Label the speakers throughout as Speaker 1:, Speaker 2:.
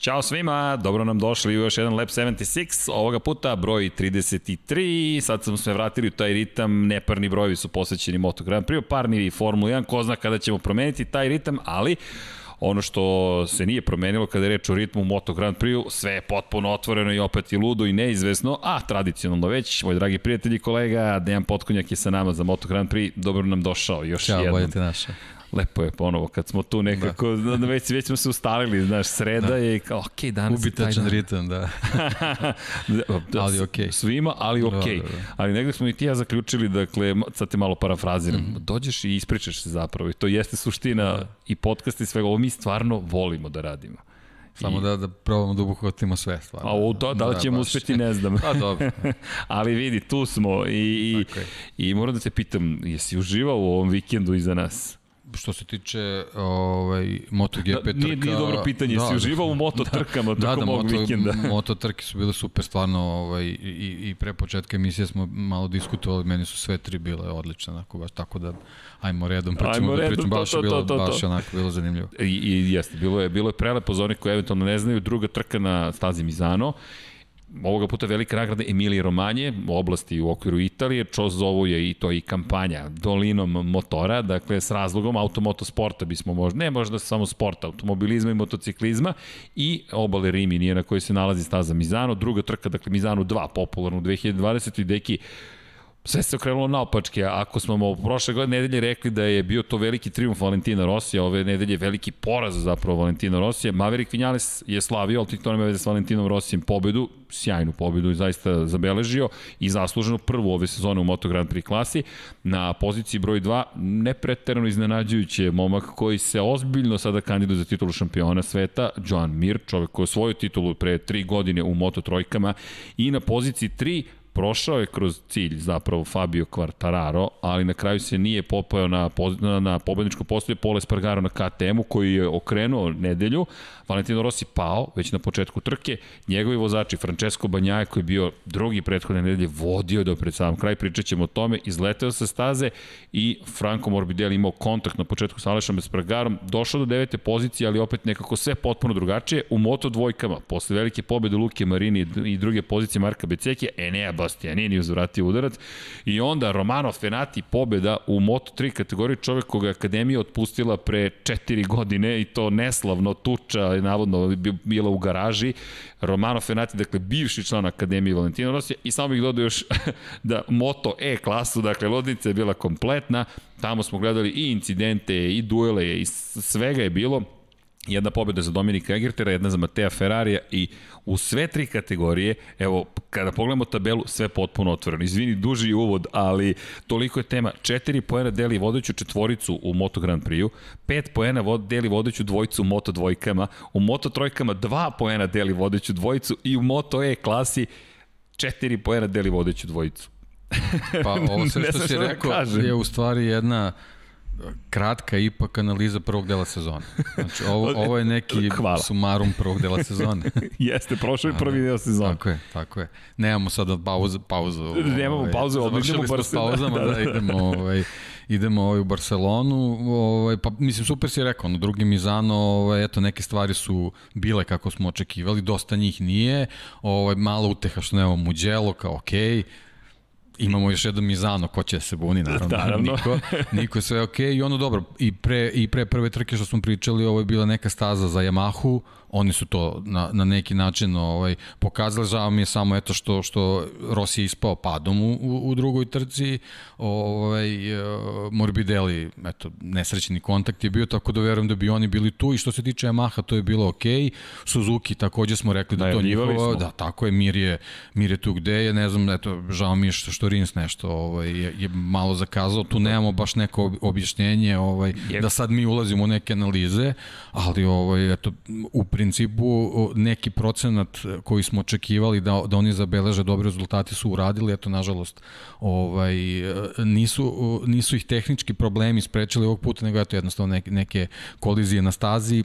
Speaker 1: Ćao svima, dobro nam došli u još jedan Lab 76, ovoga puta broj 33, sad smo se vratili u taj ritam, neparni brojevi su posvećeni Moto Grand Prix, parni i Formula 1, ko zna kada ćemo promeniti taj ritam, ali ono što se nije promenilo kada je reč o ritmu Moto Grand Prix, sve je potpuno otvoreno i opet i ludo i neizvesno, a tradicionalno već, moj dragi prijatelji i kolega, Dejan Potkonjak je sa nama za Moto Grand Prix, dobro nam došao još
Speaker 2: Ćao,
Speaker 1: jednom.
Speaker 2: bolje te našao
Speaker 1: lepo je ponovo kad smo tu nekako, da. već, već smo se ustalili, znaš, sreda da. je kao, ok, danas
Speaker 2: Ubitačan ritam, da.
Speaker 1: da.
Speaker 2: ali ok.
Speaker 1: Svima, ali ok. Da, da, da. Ali negde smo i ti ja zaključili, dakle, sad te malo parafraziram, mm dođeš i ispričaš se zapravo i to jeste suština da. i podcast i svega, ovo mi stvarno volimo da radimo.
Speaker 2: Samo I... da, da probamo da obuhvatimo sve stvarno.
Speaker 1: A to, da li da, ćemo baš. uspeti, ne znam.
Speaker 2: Pa dobro.
Speaker 1: Ali vidi, tu smo i, i, i moram da te pitam, jesi uživao u ovom vikendu iza nas?
Speaker 2: Što se tiče ovaj, MotoGP trka...
Speaker 1: Nije, nije dobro pitanje, da, si uživao u moto da, trkama da, tokom da, ovog moto, vikenda?
Speaker 2: moto trke su bile super, stvarno, ovaj, i, i pre početka emisije smo malo diskutovali, meni su sve tri bile odlične, onako, baš, tako da ajmo redom, pričamo ajmo da pričamo, baš to, to, bilo, to, to, baš onako, bilo zanimljivo.
Speaker 1: I, i jeste, bilo je, bilo je prelepo za onih koji eventualno ne znaju, druga trka na stazi Mizano, ovoga puta velika nagrada Emilije Romanje, u oblasti u okviru Italije, čo zovu je i to i kampanja dolinom motora, dakle s razlogom automotosporta bismo možda, ne možda samo sporta, automobilizma i motociklizma. I obale Riminije na kojoj se nalazi staza Mizano, druga trka, dakle Mizano 2, popularno u 2020. i deki sve se okrenulo naopačke. Ako smo prošle godine nedelje rekli da je bio to veliki triumf Valentina Rosija, ove nedelje veliki poraz zapravo Valentina Rosija, Maverick Vinales je slavio, ali to nema veze s Valentinom Rosijem pobedu, sjajnu pobedu i zaista zabeležio i zasluženo prvu ove sezone u Moto Grand Prix klasi. Na poziciji broj 2, nepreterano iznenađujuće momak koji se ozbiljno sada kandiduje za titulu šampiona sveta, Joan Mir, čovek koji je svoju titulu pre tri godine u Moto trojkama i na poziciji 3, prošao je kroz cilj zapravo Fabio Quartararo, ali na kraju se nije popao na, na, na pobedničko postoje Pole Spargaro na KTM-u koji je okrenuo nedelju. Valentino Rossi pao već na početku trke. Njegovi vozači Francesco Banjaje koji je bio drugi prethodne nedelje vodio do pred sam kraj, pričat ćemo o tome, izleteo sa staze i Franco Morbidelli imao kontakt na početku sa Alešom Espargarom, došao do devete pozicije, ali opet nekako sve potpuno drugačije. U moto dvojkama, posle velike pobede Luke Marini i druge pozicije Marka Becekija, Enea Bastianini uzvratio udarac. I onda Romano Fenati pobeda u Moto3 kategoriji čovek koga je Akademija otpustila pre 4 godine i to neslavno tuča navodno bila u garaži. Romano Fenati, dakle bivši član Akademije Valentina Rosija. I samo bih dodao još da Moto E klasu, dakle lodnica je bila kompletna, tamo smo gledali i incidente i duele i svega je bilo jedna pobjeda za Dominika Egertera, jedna za Matea Ferrarija i u sve tri kategorije, evo, kada pogledamo tabelu, sve potpuno otvoreno. Izvini, duži uvod, ali toliko je tema. Četiri poena deli vodeću četvoricu u Moto Grand Prix-u, pet poena deli vodeću dvojicu u Moto dvojkama, u Moto trojkama dva poena deli vodeću dvojicu i u Moto E klasi četiri poena deli vodeću dvojicu.
Speaker 2: Pa ovo sve što si da rekao je u stvari jedna kratka ipak analiza prvog dela sezone. Znači, ovo, ovo je neki Hvala. sumarum prvog dela sezone.
Speaker 1: Jeste, prošao je prvi deo sezone.
Speaker 2: Tako je, tako je. Nemamo sada pauzu. pauzu
Speaker 1: Nemamo ovaj, pauzu, odmah idemo u
Speaker 2: Barcelonu. pauzama, da, da, da, idemo, ovaj, idemo ovaj, u Barcelonu. Ovaj, pa, mislim, super si rekao, na drugi Mizano, ovaj, eto, neke stvari su bile kako smo očekivali, dosta njih nije. Ovaj, malo uteha što nemamo Muđelo, kao okej. Okay imamo još jedno Mizano, ko će se buni, naravno, naravno. niko, niko je sve okej okay. i ono dobro, i pre, i pre prve trke što smo pričali, ovo je bila neka staza za Yamahu, oni su to na, na neki način ovaj, pokazali, žao mi je samo eto što, što Rossi je ispao padom u, u, drugoj trci, ovaj, uh, Morbidelli, eto, nesrećni kontakt je bio, tako da verujem da bi oni bili tu. I što se tiče Yamaha, to je bilo okay. Suzuki takođe smo rekli da, da to njihovo, da, tako je, Mir je, Mir je tu gde je, ne znam, eto, žao mi je što, što Rins nešto ovaj, je, je malo zakazao, tu nemamo baš neko objašnjenje, ovaj, da sad mi ulazimo u neke analize, ali ovaj, eto, u principu neki procenat koji smo očekivali da, da oni zabeleže dobre rezultate su uradili, eto nažalost ovaj, nisu, nisu ih tehnički problemi sprečili ovog puta, nego eto jednostavno neke, neke kolizije na stazi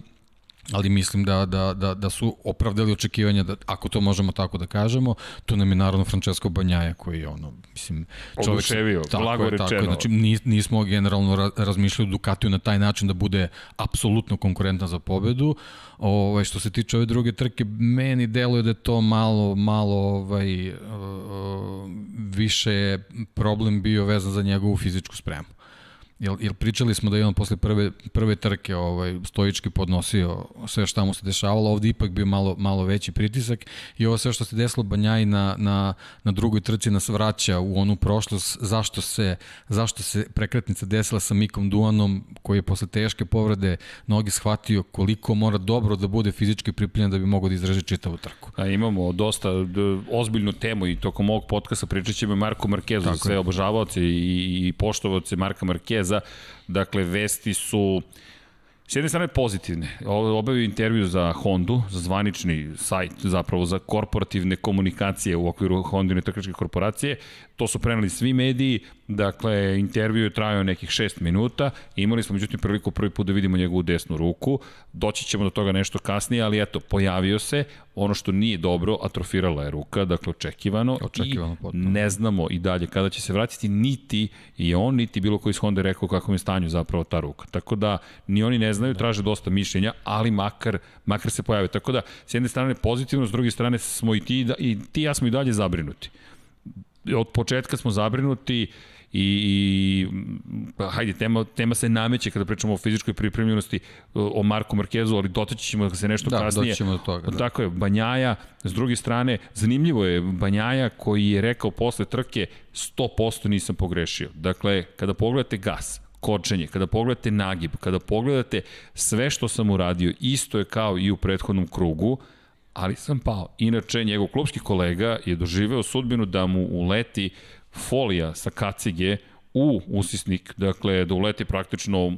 Speaker 2: ali mislim da, da, da, da su opravdali očekivanja, da, ako to možemo tako da kažemo, tu nam je naravno Francesco Banjaja koji je ono, mislim,
Speaker 1: čovjek... Oduševio, blago je, rečeno. Tako je,
Speaker 2: znači nismo generalno razmišljali Ducatiju na taj način da bude apsolutno konkurentan za pobedu. Ovaj, što se tiče ove druge trke, meni deluje da je to malo, malo ovaj, uh, više problem bio vezan za njegovu fizičku spremu. Jel, jel pričali smo da je on posle prve, prve trke ovaj, stojički podnosio sve šta mu se dešavalo, ovde ipak bio malo, malo veći pritisak i ovo sve što se desilo Banjaj na, na, na drugoj trci nas vraća u onu prošlost, zašto se, zašto se prekretnica desila sa Mikom Duanom koji je posle teške povrede nogi shvatio koliko mora dobro da bude fizički pripremljen da bi mogao da izraži čitavu trku.
Speaker 1: A imamo dosta ozbiljnu temu i tokom ovog podcasta pričat ćemo Marko Markezu, sve obožavaoce i, i poštovaoce Marka Markeza Markeza. Dakle, vesti su S jedne strane pozitivne. Obavio intervju za Hondu, za zvanični sajt, zapravo za korporativne komunikacije u okviru Hondine trkačke korporacije. To su preneli svi mediji, dakle, intervju je trajao nekih 6 minuta, imali smo međutim priliku prvi put da vidimo njegovu desnu ruku, doći ćemo do toga nešto kasnije, ali eto, pojavio se, ono što nije dobro, atrofirala je ruka, dakle, očekivano,
Speaker 2: očekivano
Speaker 1: i potpuno. ne znamo i dalje kada će se vratiti, niti i on, niti bilo koji iz Honda rekao kakvom je stanju zapravo ta ruka. Tako da, ni oni ne znaju, traže dosta mišljenja, ali makar, makar se pojave. Tako da, s jedne strane pozitivno, s druge strane smo i ti, da, i ti ja smo i dalje zabrinuti od početka smo zabrinuti i, i pa, hajde, tema, tema se nameće kada pričamo o fizičkoj pripremljenosti o Marku Markezu, ali dotaći ćemo da se nešto
Speaker 2: da,
Speaker 1: kasnije.
Speaker 2: Da, do toga. Da.
Speaker 1: Tako je, Banjaja, s druge strane, zanimljivo je Banjaja koji je rekao posle trke 100% nisam pogrešio. Dakle, kada pogledate gas, kočenje, kada pogledate nagib, kada pogledate sve što sam uradio, isto je kao i u prethodnom krugu, ali sam pao. Inače, njegov klubski kolega je doživeo sudbinu da mu uleti folija sa kacige u usisnik, dakle da uleti praktično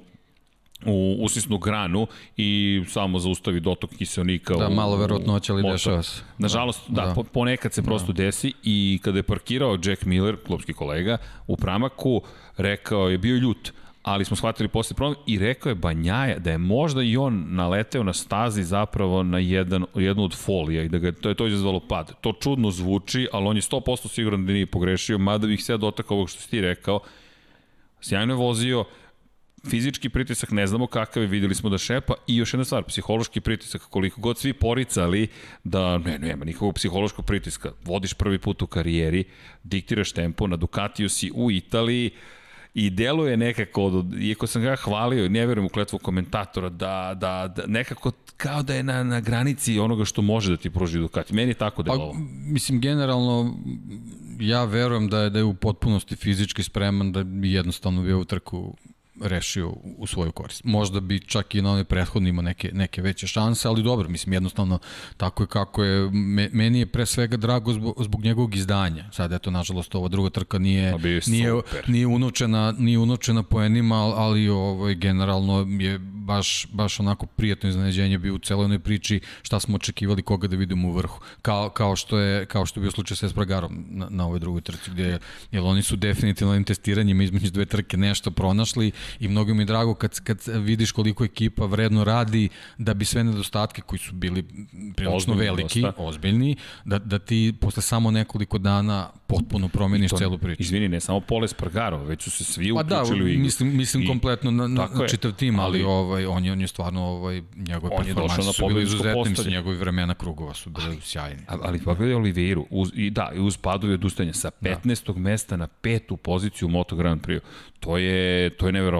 Speaker 1: u usisnu granu i samo zaustavi dotok kiselnika
Speaker 2: da, u, malo verovatnoća, ali dešava se.
Speaker 1: Nažalost, da, da, ponekad se prosto da. desi i kada je parkirao Jack Miller, klubski kolega, u pramaku, rekao je bio ljut, ali smo shvatili posle problem i rekao je Banjaja da je možda i on naleteo na stazi zapravo na jedan, jednu od folija i da ga to je to izazvalo pad. To čudno zvuči, ali on je 100% siguran da nije pogrešio, mada bih se dotakao ovog što si ti rekao. Sjajno je vozio, fizički pritisak ne znamo kakav je, videli smo da šepa i još jedna stvar, psihološki pritisak, koliko god svi poricali da ne, nema nikakvog psihološkog pritiska, vodiš prvi put u karijeri, diktiraš tempo, na Ducatiju si u Italiji, i deluje nekako, iako sam ga hvalio, ne verujem u kletvu komentatora, da, da, da nekako kao da je na, na granici onoga što može da ti pruži Ducati. Meni je tako delovalo. Pa,
Speaker 2: mislim, generalno, ja verujem da je, da je u potpunosti fizički spreman da bi jednostavno bio u trku rešio u svoju korist. Možda bi čak i na onoj prethodni imao neke, neke veće šanse, ali dobro, mislim, jednostavno tako je kako je. Me, meni je pre svega drago zbog, zbog njegovog izdanja. Sad, eto, nažalost, ova druga trka nije, nije, nije, unučena, nije unučena poenima, ali ovaj, generalno je baš, baš onako prijatno iznenađenje bio u celoj priči šta smo očekivali koga da vidimo u vrhu. Kao, kao, što, je, kao što je bio slučaj sa Espragarom na, na ovoj drugoj trci, gde jer oni su definitivno ovim testiranjima između dve trke nešto pronašli i mnogo mi je drago kad, kad vidiš koliko ekipa vredno radi da bi sve nedostatke koji su bili prilično veliki, dosta. ozbiljni, da, da ti posle samo nekoliko dana potpuno promeniš to, celu priču.
Speaker 1: Izvini, ne samo Pole Spargaro, već su se svi pa da, uključili
Speaker 2: da, u igru. Mislim, mislim i, kompletno na, na, na čitav tim, ali, ali ovaj, on, je, on je stvarno, ovaj, njegove performanse su bili izuzetni, mislim, njegovi vremena krugova su bili ali, sjajni.
Speaker 1: Ali, ali pogledaj Oliveiru, uz, i da, i uz padovi odustanja, sa 15. Da. mesta na petu poziciju u Moto Grand Prix. To je, to je neverovatno.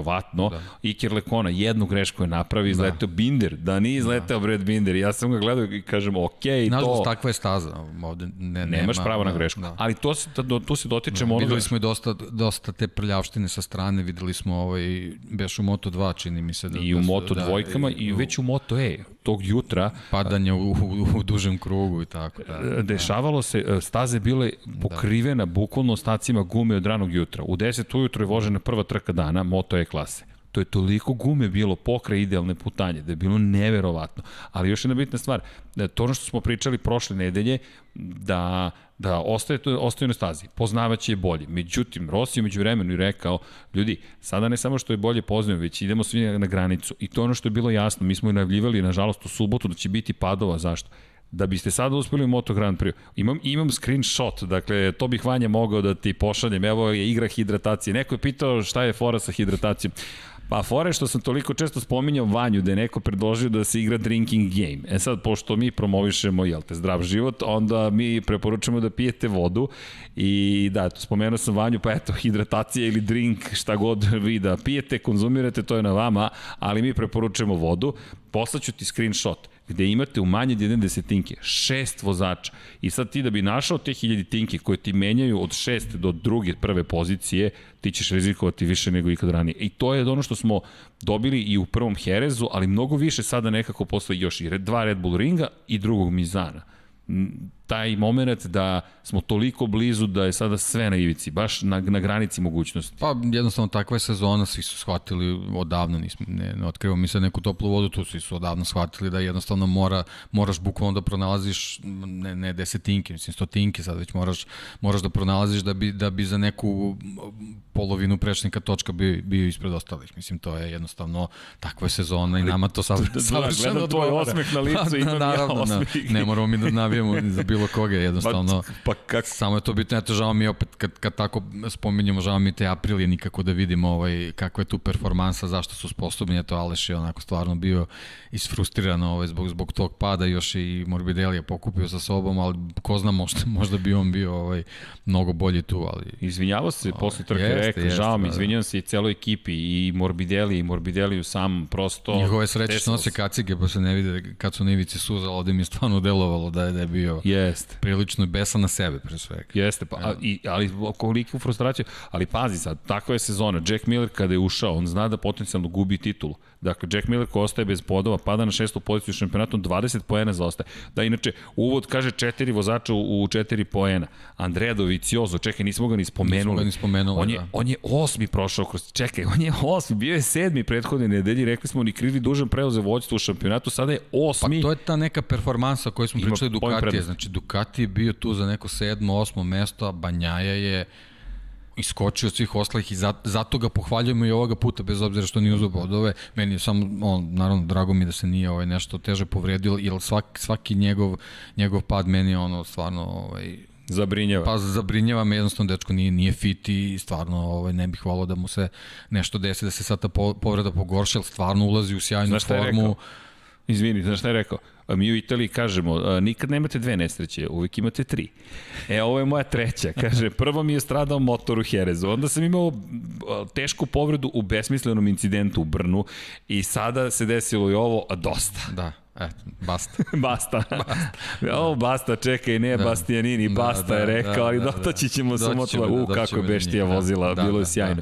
Speaker 1: Da. Iker Lekona jednu grešku je napravi, izleteo da. Binder, da nije izleteo da. Brad Binder. Ja sam ga gledao i kažem, ok,
Speaker 2: Nažalost, to... Takva je staza. Ovde ne,
Speaker 1: Nemaš nema, pravo na da, grešku. Da. Ali to, se, to, tu se dotičemo... Da,
Speaker 2: videli smo i dosta, dosta te prljavštine sa strane, videli smo ovaj, beš u Moto 2, čini mi se.
Speaker 1: Da, I u da Moto da, dvojkama i, i već u Moto E tog jutra.
Speaker 2: Padanje u, u, u dužem krugu i tako. Da,
Speaker 1: da. Dešavalo se, e, staze bile pokrivena da. bukvalno ostacima gume od ranog jutra. U 10 ujutro je vožena prva trka dana Moto E klase. to je toliko gume bilo pokraj idealne putanje, da je bilo neverovatno. Ali još jedna bitna stvar, da to ono što smo pričali prošle nedelje, da da ostaje, ostaje na stazi, poznavaće je bolje. Međutim, Rossi je vremenu i rekao, ljudi, sada ne samo što je bolje poznajem, već idemo svi na granicu. I to ono što je bilo jasno, mi smo i najavljivali, nažalost, u subotu da će biti padova, zašto? da biste sada uspeli u Moto Grand Prix. Imam, imam screenshot, dakle, to bih Vanja mogao da ti pošaljem. Evo je igra hidratacije. Neko je pitao šta je fora sa hidratacijom. Pa fore što sam toliko često spominjao Vanju da je neko predložio da se igra drinking game. E sad, pošto mi promovišemo, jel te, zdrav život, onda mi preporučujemo da pijete vodu i da, eto, spomenuo sam Vanju, pa eto, hidratacija ili drink, šta god vi da pijete, konzumirate, to je na vama, ali mi preporučujemo vodu. Poslaću ti screenshot gde imate u manje od jedne desetinke šest vozača i sad ti da bi našao te hiljaditinke koje ti menjaju od šest do druge prve pozicije, ti ćeš rizikovati više nego ikad ranije. I to je ono što smo dobili i u prvom Herezu, ali mnogo više sada nekako posle još i dva Red Bull ringa i drugog Mizana taj moment da smo toliko blizu da je sada sve na ivici, baš na, na granici mogućnosti.
Speaker 2: Pa jednostavno takva je sezona, svi su shvatili odavno, nismo, ne, ne otkrivamo mi sad neku toplu vodu, tu svi su odavno shvatili da jednostavno mora, moraš bukvalno da pronalaziš ne, ne desetinke, mislim stotinke, sad već moraš, moraš da pronalaziš da bi, da bi za neku polovinu prečnika točka bio, bio ispred ostalih. Mislim, to je jednostavno takva je sezona i nama to sad,
Speaker 1: da, savršeno Gledam tvoj osmeh na licu, imam
Speaker 2: naravno, ja osmeh. Ne, ne moramo mi da navijemo za bilo koga, jednostavno. Pa, pa kak... Samo je to bitno, eto, žao mi opet, kad, kad tako spominjemo, žao mi te aprilije nikako da vidimo ovaj, kakva je tu performansa, zašto su sposobni, eto, Aleš je onako stvarno bio isfrustriran ovaj, zbog, zbog tog pada, još i Morbidelli je pokupio sa sobom, ali ko zna, možda, možda bi on bio ovaj, mnogo bolji tu, ali...
Speaker 1: Izvinjavao se ovaj, posle trke, rekao, žao mi, da, da. izvinjavam se i celoj ekipi, i Morbidelli, i Morbidelli u sam prosto...
Speaker 2: Njihove sreće što nose kacige, pa se ne vide kad su na ivici suza, ovde mi je stvarno delovalo da je, da je bio
Speaker 1: Jest.
Speaker 2: prilično besan na sebe, pre svega.
Speaker 1: Jeste, pa, a, i, ali koliko frustraciju, ali pazi sad, takva je sezona, Jack Miller kada je ušao, on zna da potencijalno gubi titulu. Dakle, Jack Miller ko ostaje bez podova, pada na šestu poziciju u šampionatu, 20 poena zaostaje. Da, inače, uvod kaže četiri vozača u četiri poena. Andrea Doviciozo, čekaj, nismo ga ni spomenuli. Nismo ga
Speaker 2: ni spomenuli,
Speaker 1: on je,
Speaker 2: da.
Speaker 1: On je osmi prošao kroz, čekaj, on je osmi, bio je sedmi prethodne nedelji, rekli smo, ni krivi dužan preoze vođstvo u šampionatu, sada je osmi.
Speaker 2: Pa to je ta neka performansa koju smo pričali Ducatije, znači Ducati je bio tu za neko sedmo, osmo mesto, a Banjaja je iskočio od svih ostalih i zato, ga pohvaljujemo i ovoga puta, bez obzira što nije uzao bodove. Meni je samo, on, naravno, drago mi da se nije ovaj, nešto teže povredio, jer svaki, svaki njegov, njegov pad meni je ono stvarno ovaj,
Speaker 1: Zabrinjava.
Speaker 2: Pa zabrinjava me jednostavno dečko nije nije fit i stvarno ovaj ne bih voleo da mu se nešto desi da se sad ta povreda pogorša, stvarno ulazi u sjajnu znaš formu.
Speaker 1: Izvini, znaš šta je rekao? A mi u Italiji kažemo, nikad nemate dve nesreće, uvijek imate tri. E, ovo je moja treća. Kaže, prvo mi je stradao motor u Herezu, onda sam imao tešku povredu u besmislenom incidentu u Brnu i sada se desilo i ovo, a dosta.
Speaker 2: Da. Eto, basta.
Speaker 1: basta. basta. Ovo basta, čekaj, ne da. Bastianini, da, basta da, je rekao, da, ali da, dotaći ćemo da, samo to. U, kako beštija vozila, da, bilo je da, sjajno. Da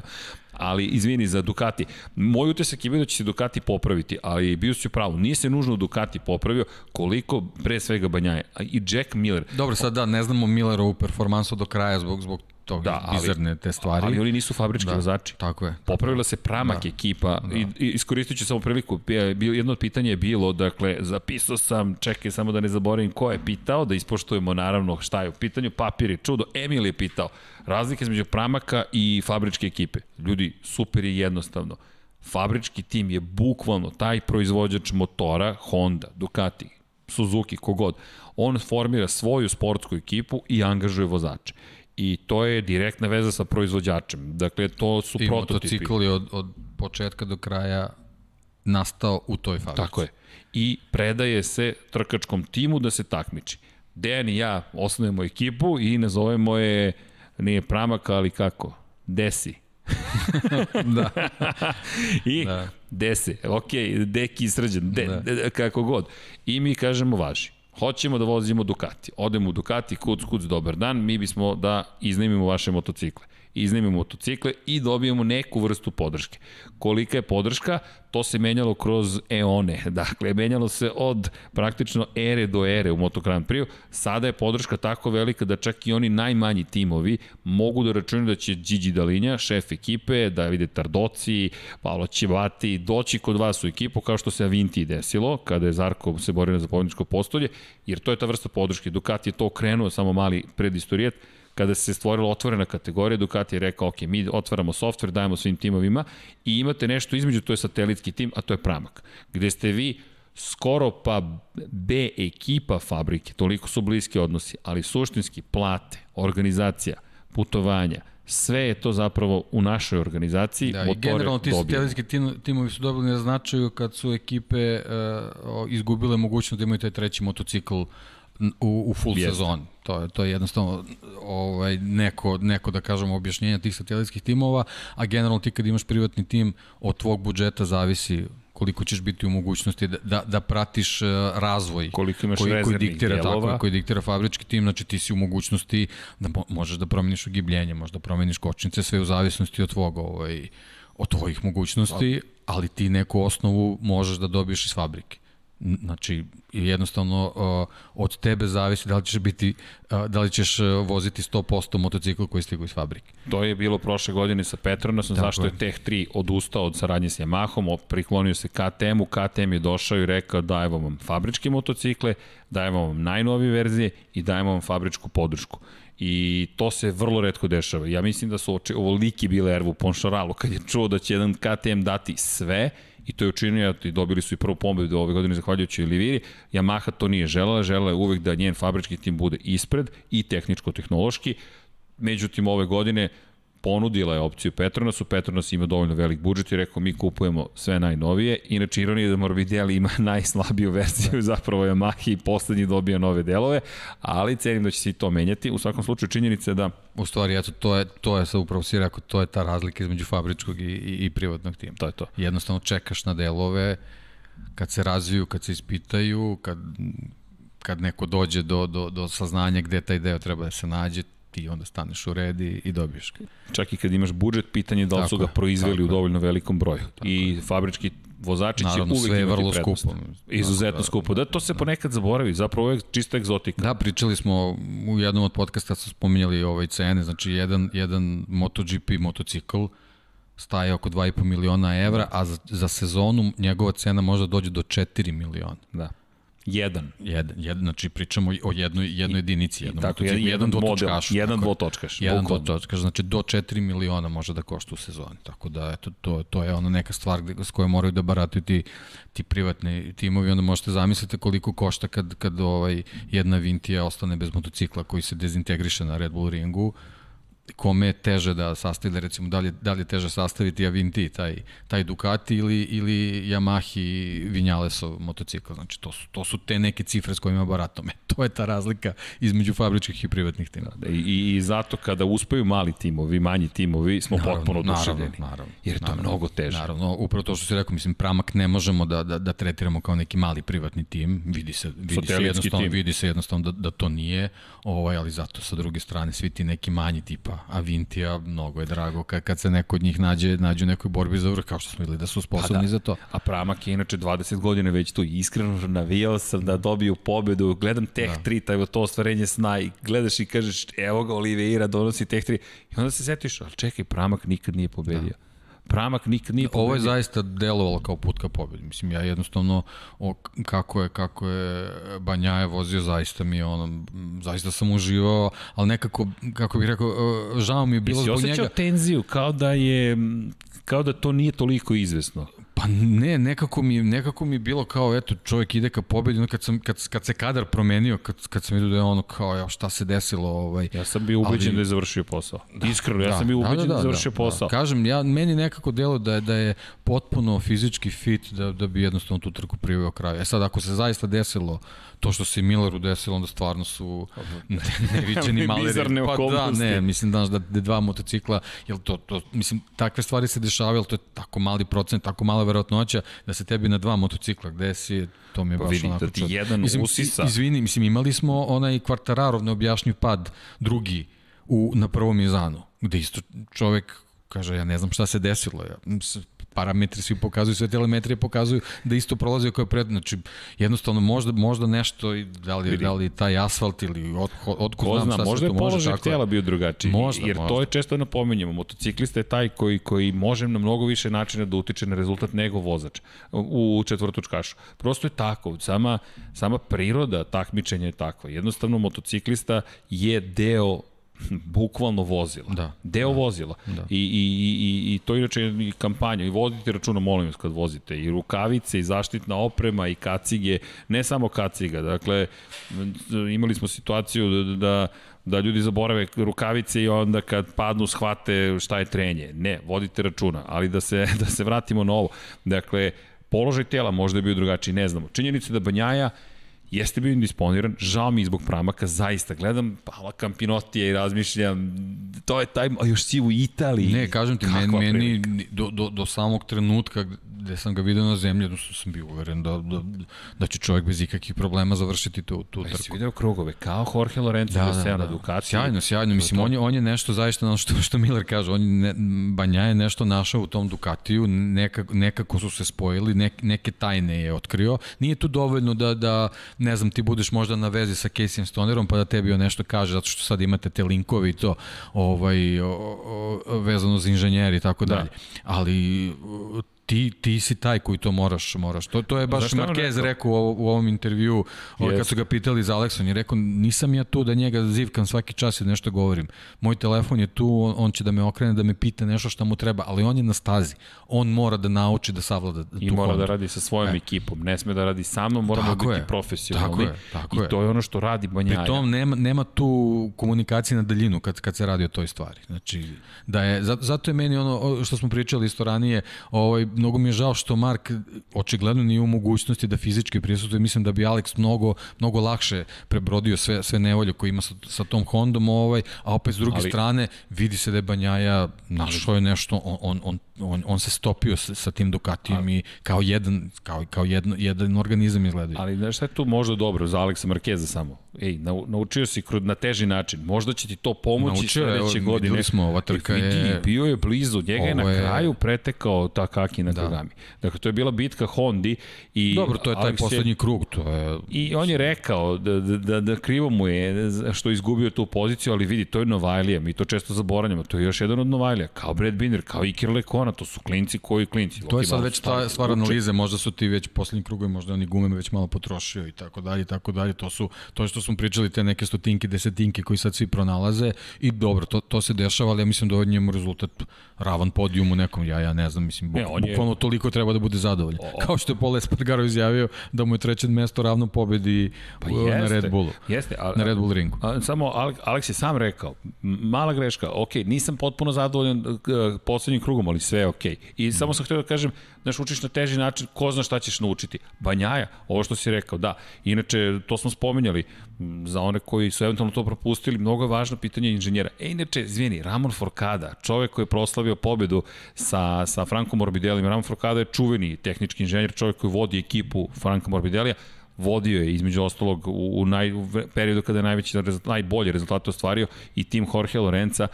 Speaker 1: ali izvini za Ducati. Moj utisak je bio da će se Ducati popraviti, ali bio si u pravu. Nije se nužno Ducati popravio koliko pre svega Banjaje. I Jack Miller.
Speaker 2: Dobro, sad da, ne znamo Millerovu performansu do kraja zbog, zbog tog da, ali, bizarne te stvari.
Speaker 1: Ali oni nisu fabrički da, vozači.
Speaker 2: Tako je.
Speaker 1: Popravila se pramak da, ekipa da. i, i iskoristit ću samo priliku. Jedno od pitanja je bilo, dakle, zapisao sam, čekaj samo da ne zaboravim ko je pitao, da ispoštujemo naravno šta je u pitanju, papir je čudo, Emil je pitao, razlike između pramaka i fabričke ekipe. Ljudi, super je jednostavno. Fabrički tim je bukvalno taj proizvođač motora, Honda, Ducati, Suzuki, kogod. On formira svoju sportsku ekipu i angažuje vozače i to je direktna veza sa proizvođačem. Dakle, to su I prototipi.
Speaker 2: I motocikl je od, od početka do kraja nastao u toj fabrici.
Speaker 1: Tako je. I predaje se trkačkom timu da se takmiči. Dejan i ja osnovimo ekipu i nazovemo je, nije Pramak, ali kako? Desi.
Speaker 2: da.
Speaker 1: I da. Desi, ok, Deki srđan, de, da. de, kako god. I mi kažemo važi. Hoćemo da vozimo Ducati. Odemo u Ducati, kuc, kuc, dobar dan, mi bismo da iznajmimo vaše motocikle. Iznajmimo motocikle i dobijemo neku vrstu podrške. Kolika je podrška? To se menjalo kroz eone. Dakle, menjalo se od praktično ere do ere u Moto Grand Prix. Sada je podrška tako velika da čak i oni najmanji timovi mogu da računaju da će Gigi Dalinja, šef ekipe, Davide Tardoci, Paolo Ćevati, doći kod vas u ekipu kao što se Avinti desilo, kada je Zarko se borio za pobjedničko postolje, jer to je ta vrsta podrške. Ducati je to okrenuo, samo mali predistorijet, kada se stvorila otvorena kategorija, Ducati je rekao, ok, mi otvaramo softver, dajemo svim timovima i imate nešto između, to je satelitski tim, a to je Pramak, gde ste vi skoro pa B ekipa fabrike, toliko su bliski odnosi, ali suštinski plate, organizacija, putovanja, sve je to zapravo u našoj organizaciji.
Speaker 2: Da, i generalno ti satelitski timovi su dobili na značaju kad su ekipe uh, izgubile mogućnost da imaju taj treći motocikl u, u full Jeste. sezoni. To je, to je jednostavno ovaj, neko, neko, da kažemo, objašnjenja tih satelitskih timova, a generalno ti kad imaš privatni tim, od tvog budžeta zavisi koliko ćeš biti u mogućnosti da, da, da pratiš uh, razvoj
Speaker 1: koliko imaš koji, koji
Speaker 2: diktira,
Speaker 1: dijelova.
Speaker 2: tako, koji diktira fabrički tim, znači ti si u mogućnosti da mo možeš da promeniš ugibljenje, možeš da promeniš kočnice, sve u zavisnosti od tvog ovaj, od tvojih mogućnosti, ali ti neku osnovu možeš da dobiješ iz fabrike. Znači, jednostavno uh, od tebe zavisi da li ćeš biti, uh, da li ćeš uh, voziti 100% motocikl koji stigu iz fabrike.
Speaker 1: To je bilo prošle godine sa Petronasom, zašto je Tech 3 odustao od saradnje s Yamahom, priklonio se KTM-u, KTM je došao i rekao dajemo vam fabričke motocikle, dajemo vam najnovije verzije i dajemo vam fabričku podršku. I to se vrlo redko dešava. Ja mislim da su ovoliki bile Ervu Ponšaralu kad je čuo da će jedan KTM dati sve i to je učinio i dobili su i prvu pobedu ove godine zahvaljujući Oliviri. Yamaha to nije želela, želela je uvek da njen fabrički tim bude ispred i tehničko-tehnološki. Međutim, ove godine ponudila je opciju Petronasu, Petronas ima dovoljno velik budžet i rekao mi kupujemo sve najnovije, inače ironija da Morbidelli ima najslabiju verziju da. zapravo Yamaha i poslednji dobija nove delove, ali cenim da će se i to menjati. U svakom slučaju činjenica da...
Speaker 2: U stvari, eto, to je, to je sa upravo si rekao, to je ta razlika između fabričkog i, i, i privatnog tima.
Speaker 1: To je to.
Speaker 2: Jednostavno čekaš na delove, kad se razviju, kad se ispitaju, kad kad neko dođe do, do, do saznanja gde taj deo treba da se nađe, ti onda staneš u red i, i dobiješ ga.
Speaker 1: Čak i kad imaš budžet, pitanje da li su ga proizveli u dovoljno velikom broju. Tako I je. fabrički vozači
Speaker 2: Naravno,
Speaker 1: će uvek
Speaker 2: sve je
Speaker 1: vrlo
Speaker 2: prednost. skupo.
Speaker 1: Izuzetno da, skupo. Da, to se da. ponekad zaboravi, zapravo je čista egzotika.
Speaker 2: Da, pričali smo u jednom od podcasta su spominjali ovaj cene, znači jedan, jedan MotoGP motocikl staje oko 2,5 miliona evra, a za, za sezonu njegova cena može da dođe do 4 miliona.
Speaker 1: Da. Jedan.
Speaker 2: Jedan, jedan znači pričamo o jednoj, jednoj jedinici, jednom
Speaker 1: tako, jedan, jedan dvotočkaš. Jedan
Speaker 2: dvotočkaš. Jedan dvotočkaš, znači do 4 miliona može da košta u sezoni. Tako da eto, to, to je ona neka stvar gde, s kojoj moraju da barataju ti, ti privatni timovi, onda možete zamisliti koliko košta kad, kad ovaj, jedna Vintija ostane bez motocikla koji se dezintegriše na Red Bull ringu, kome je teže da sastavi, da recimo, da li, da li je teže sastaviti Avinti, taj, taj Ducati ili, ili Yamaha Vinjalesov motocikl. Znači, to su, to su te neke cifre s kojima baratome. To je ta razlika između fabričkih i privatnih timova.
Speaker 1: Da, i, I zato kada uspeju mali timovi, manji timovi, smo naravno, potpuno oduševljeni. Naravno, naravno. Jer je to naravno, mnogo teže.
Speaker 2: Naravno, upravo to što si rekao, mislim, Pramak ne možemo da, da, da tretiramo kao neki mali privatni tim. Vidi se, vidi se jednostavno, tim. vidi se jednostavno da, da to nije, ovaj, ali zato sa druge strane svi ti neki manji tipa a Vintija mnogo je drago kad, kad se neko od njih nađe, nađe u nekoj borbi za vrh, kao što smo videli da su sposobni da. za to.
Speaker 1: A Pramak je inače 20 godina već tu iskreno navijao sam da dobiju pobedu, gledam Teh da. 3, taj to ostvarenje sna i gledaš i kažeš evo ga Oliveira donosi Teh 3 i onda se setiš, ali čekaj, Pramak nikad nije pobedio. Da. Pramak nikad nije
Speaker 2: pobedio. Ovo je zaista delovalo kao put ka pobedi. Mislim, ja jednostavno, o, kako je, kako je Banjaje vozio, zaista mi je ono, zaista sam uživao, ali nekako, kako bih rekao, e, žao mi je bilo zbog njega. Jesi
Speaker 1: osjećao tenziju kao da je, kao da to nije toliko izvesno?
Speaker 2: Pa ne, nekako mi, nekako mi je bilo kao, eto, čovjek ide ka pobedi, kad, sam, kad, kad se kadar promenio, kad, kad sam vidio da je ono kao, evo, šta se desilo, ovaj...
Speaker 1: Ja sam bio ubeđen ali, da je završio posao. Da, Iskreno, ja da, sam bio ubeđen da, da, da, da je završio da, posao.
Speaker 2: Da. Kažem, ja, meni nekako delo da je, da je potpuno fizički fit da, da bi jednostavno tu trku priveo kraju. E sad, ako se zaista desilo to što se Milleru desilo, onda stvarno su neviđeni mali
Speaker 1: Bizarne
Speaker 2: pa
Speaker 1: okolnosti.
Speaker 2: da, ne, mislim danas da, da dva motocikla, jel to, to, mislim, takve stvari se dešavaju, ali to je tako mali procent, tako mala verovatnoća da se tebi na dva motocikla, gde si, to mi je pa baš vidi, onako
Speaker 1: da ti jedan
Speaker 2: mislim,
Speaker 1: usisa.
Speaker 2: Izvini, mislim, imali smo onaj kvartararov neobjašnjiv pad, drugi, u, na prvom Izanu gde isto čovek kaže, ja ne znam šta se desilo. Ja, parametri svi pokazuju, sve telemetrije pokazuju da isto prolazi koje pred, znači jednostavno možda, možda nešto, da li, da li taj asfalt ili od, od,
Speaker 1: Ko zna, znam, možda je položaj tijela bio drugačiji, možda, jer možda. to je često napomenjamo, motociklista je taj koji, koji može na mnogo više načina da utiče na rezultat nego vozač u četvrtočkašu. Prosto je tako, sama, sama priroda takmičenja je takva. Jednostavno motociklista je deo bukvalno vozila.
Speaker 2: Da.
Speaker 1: Deo da. vozila. Da. I, i, i, I to inače i kampanja. I vodite računa, molim vas, kad vozite. I rukavice, i zaštitna oprema, i kacige. Ne samo kaciga. Dakle, imali smo situaciju da, da da ljudi zaborave rukavice i onda kad padnu shvate šta je trenje. Ne, vodite računa, ali da se, da se vratimo na ovo. Dakle, položaj tela možda je bio drugačiji, ne znamo. Činjenica da Banjaja jeste bio indisponiran, žao mi zbog pramaka, zaista gledam Pala Campinotija i razmišljam, to je taj, a još si u Italiji.
Speaker 2: Ne, kažem ti, meni, meni do, do, do samog trenutka gde sam ga video na zemlji, odnosno sam bio uveren da, da, da će čovjek bez ikakvih problema završiti tu, tu
Speaker 1: trku. Jesi video krugove, kao Jorge Lorenzo da, da, da, na Ducati.
Speaker 2: Sjajno, sjajno, mislim, on je, on je nešto zaista, ono što, što Miller kaže, on je, ne, Banja je nešto našao u tom Ducatiju, nekako, nekako su se spojili, ne, neke tajne je otkrio. Nije tu dovoljno da, da, ne znam, ti budeš možda na vezi sa Casey Stonerom, pa da tebi on nešto kaže, zato što sad imate te linkovi i to, ovaj, o, o, vezano za inženjeri i tako da. dalje. Ali ti, ti si taj koji to moraš, moraš. To, to je baš Znaš Marquez rekao u, u ovom intervju, yes. kad su ga pitali za Alexa, on je rekao, nisam ja tu da njega zivkam svaki čas i da nešto govorim. Moj telefon je tu, on, on će da me okrene, da me pita nešto šta mu treba, ali on je na stazi. On mora da nauči da savlada tu
Speaker 1: I mora da radi sa svojom e. ekipom, ne sme da radi sa mnom, moramo tako biti je. profesionalni. Tako je, tako I to je ono što radi Banjaja.
Speaker 2: Pri tom nema, nema tu komunikacije na daljinu kad, kad se radi o toj stvari. Znači, da je, zato je meni ono što smo pričali isto ranije, ovaj, mnogo mi je žao što Mark očigledno nije u mogućnosti da fizički prisutuje. Mislim da bi Alex mnogo, mnogo lakše prebrodio sve, sve nevolje koje ima sa, sa tom Hondom, ovaj, a opet s druge Ali, strane vidi se da je Banjaja našao je nešto, on, on, on on, on se stopio sa, sa tim Ducatijom i kao jedan, kao, kao jedno, jedan organizam izgleda.
Speaker 1: Ali znaš šta je tu možda dobro za Aleksa Markeza samo? Ej, naučio si na teži način, možda će ti to pomoći naučio, sledeće evo, godine.
Speaker 2: smo, ova trka
Speaker 1: je... Bio je blizu, njega je na kraju pretekao Takaki na da. Dakle, to je bila bitka Hondi i...
Speaker 2: Dobro, to je taj poslednji krug, to je...
Speaker 1: I on je rekao da, da, da, da krivo mu je što je izgubio tu poziciju, ali vidi, to je Novajlija, mi to često zaboravljamo, to je još jedan od Novajlija, kao Brad Binder, kao Iker Lekon, Barcelona, to su klinci koji klinci.
Speaker 2: To je sad već ta stvar analize, možda su ti već poslednji krugovi, možda oni gume već malo potrošio i tako dalje, i tako dalje. To su to što smo pričali te neke stotinke, desetinke koji sad svi pronalaze i dobro, to, to se dešava, ali ja mislim da od njemu rezultat ravan podijum u nekom, ja ja ne znam, mislim buk, ne, on bukvalno toliko treba da bude zadovoljan. O, Kao što je Paul Espargaro izjavio da mu je treće mesto ravno pobedi pa jeste, na Red Bullu.
Speaker 1: Jeste, a,
Speaker 2: na Red Bull ringu.
Speaker 1: A, samo Alex je sam rekao, mala greška, ok, nisam potpuno zadovoljan poslednjim krugom, ali sve je. Okay. I samo sam htio da kažem, znaš, učiš na teži način, ko zna šta ćeš naučiti. Banjaja, ovo što si rekao, da. Inače, to smo spominjali, za one koji su eventualno to propustili, mnogo je važno pitanje inženjera. E, inače, zvijeni, Ramon Forcada, čovek koji je proslavio pobedu sa, sa Frankom Morbidelima. Ramon Forcada je čuveni tehnički inženjer, čovek koji vodi ekipu Franka Morbidelija, vodio je između ostalog u, u, naj, u periodu kada je najveći, najbolje rezultate ostvario i tim Jorge Lorenza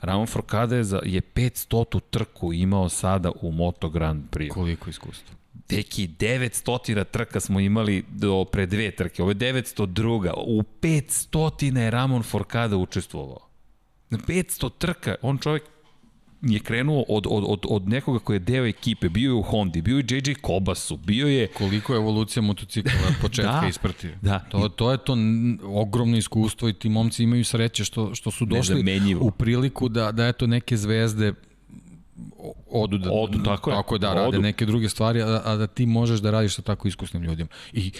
Speaker 1: Ramon Forcada je, za, je 500 trku imao sada u Moto Grand Prix.
Speaker 2: Koliko iskustva?
Speaker 1: Deki, 900 trka smo imali do pre dve trke, ovo je 902. U 500 je Ramon Forcada učestvovao. 500 trka, on čovjek je krenuo od, od, od, od nekoga koji je deo ekipe, bio je u Hondi, bio je JJ Kobasu, bio je...
Speaker 2: Koliko je evolucija motocikla početka da, isprati.
Speaker 1: Da.
Speaker 2: To, to je to ogromno iskustvo i ti momci imaju sreće što, što su došli u priliku da, da eto neke zvezde odu da,
Speaker 1: odu, tako,
Speaker 2: tako je, da rade odu. neke druge stvari, a, a da ti možeš da radiš sa tako iskusnim ljudima. I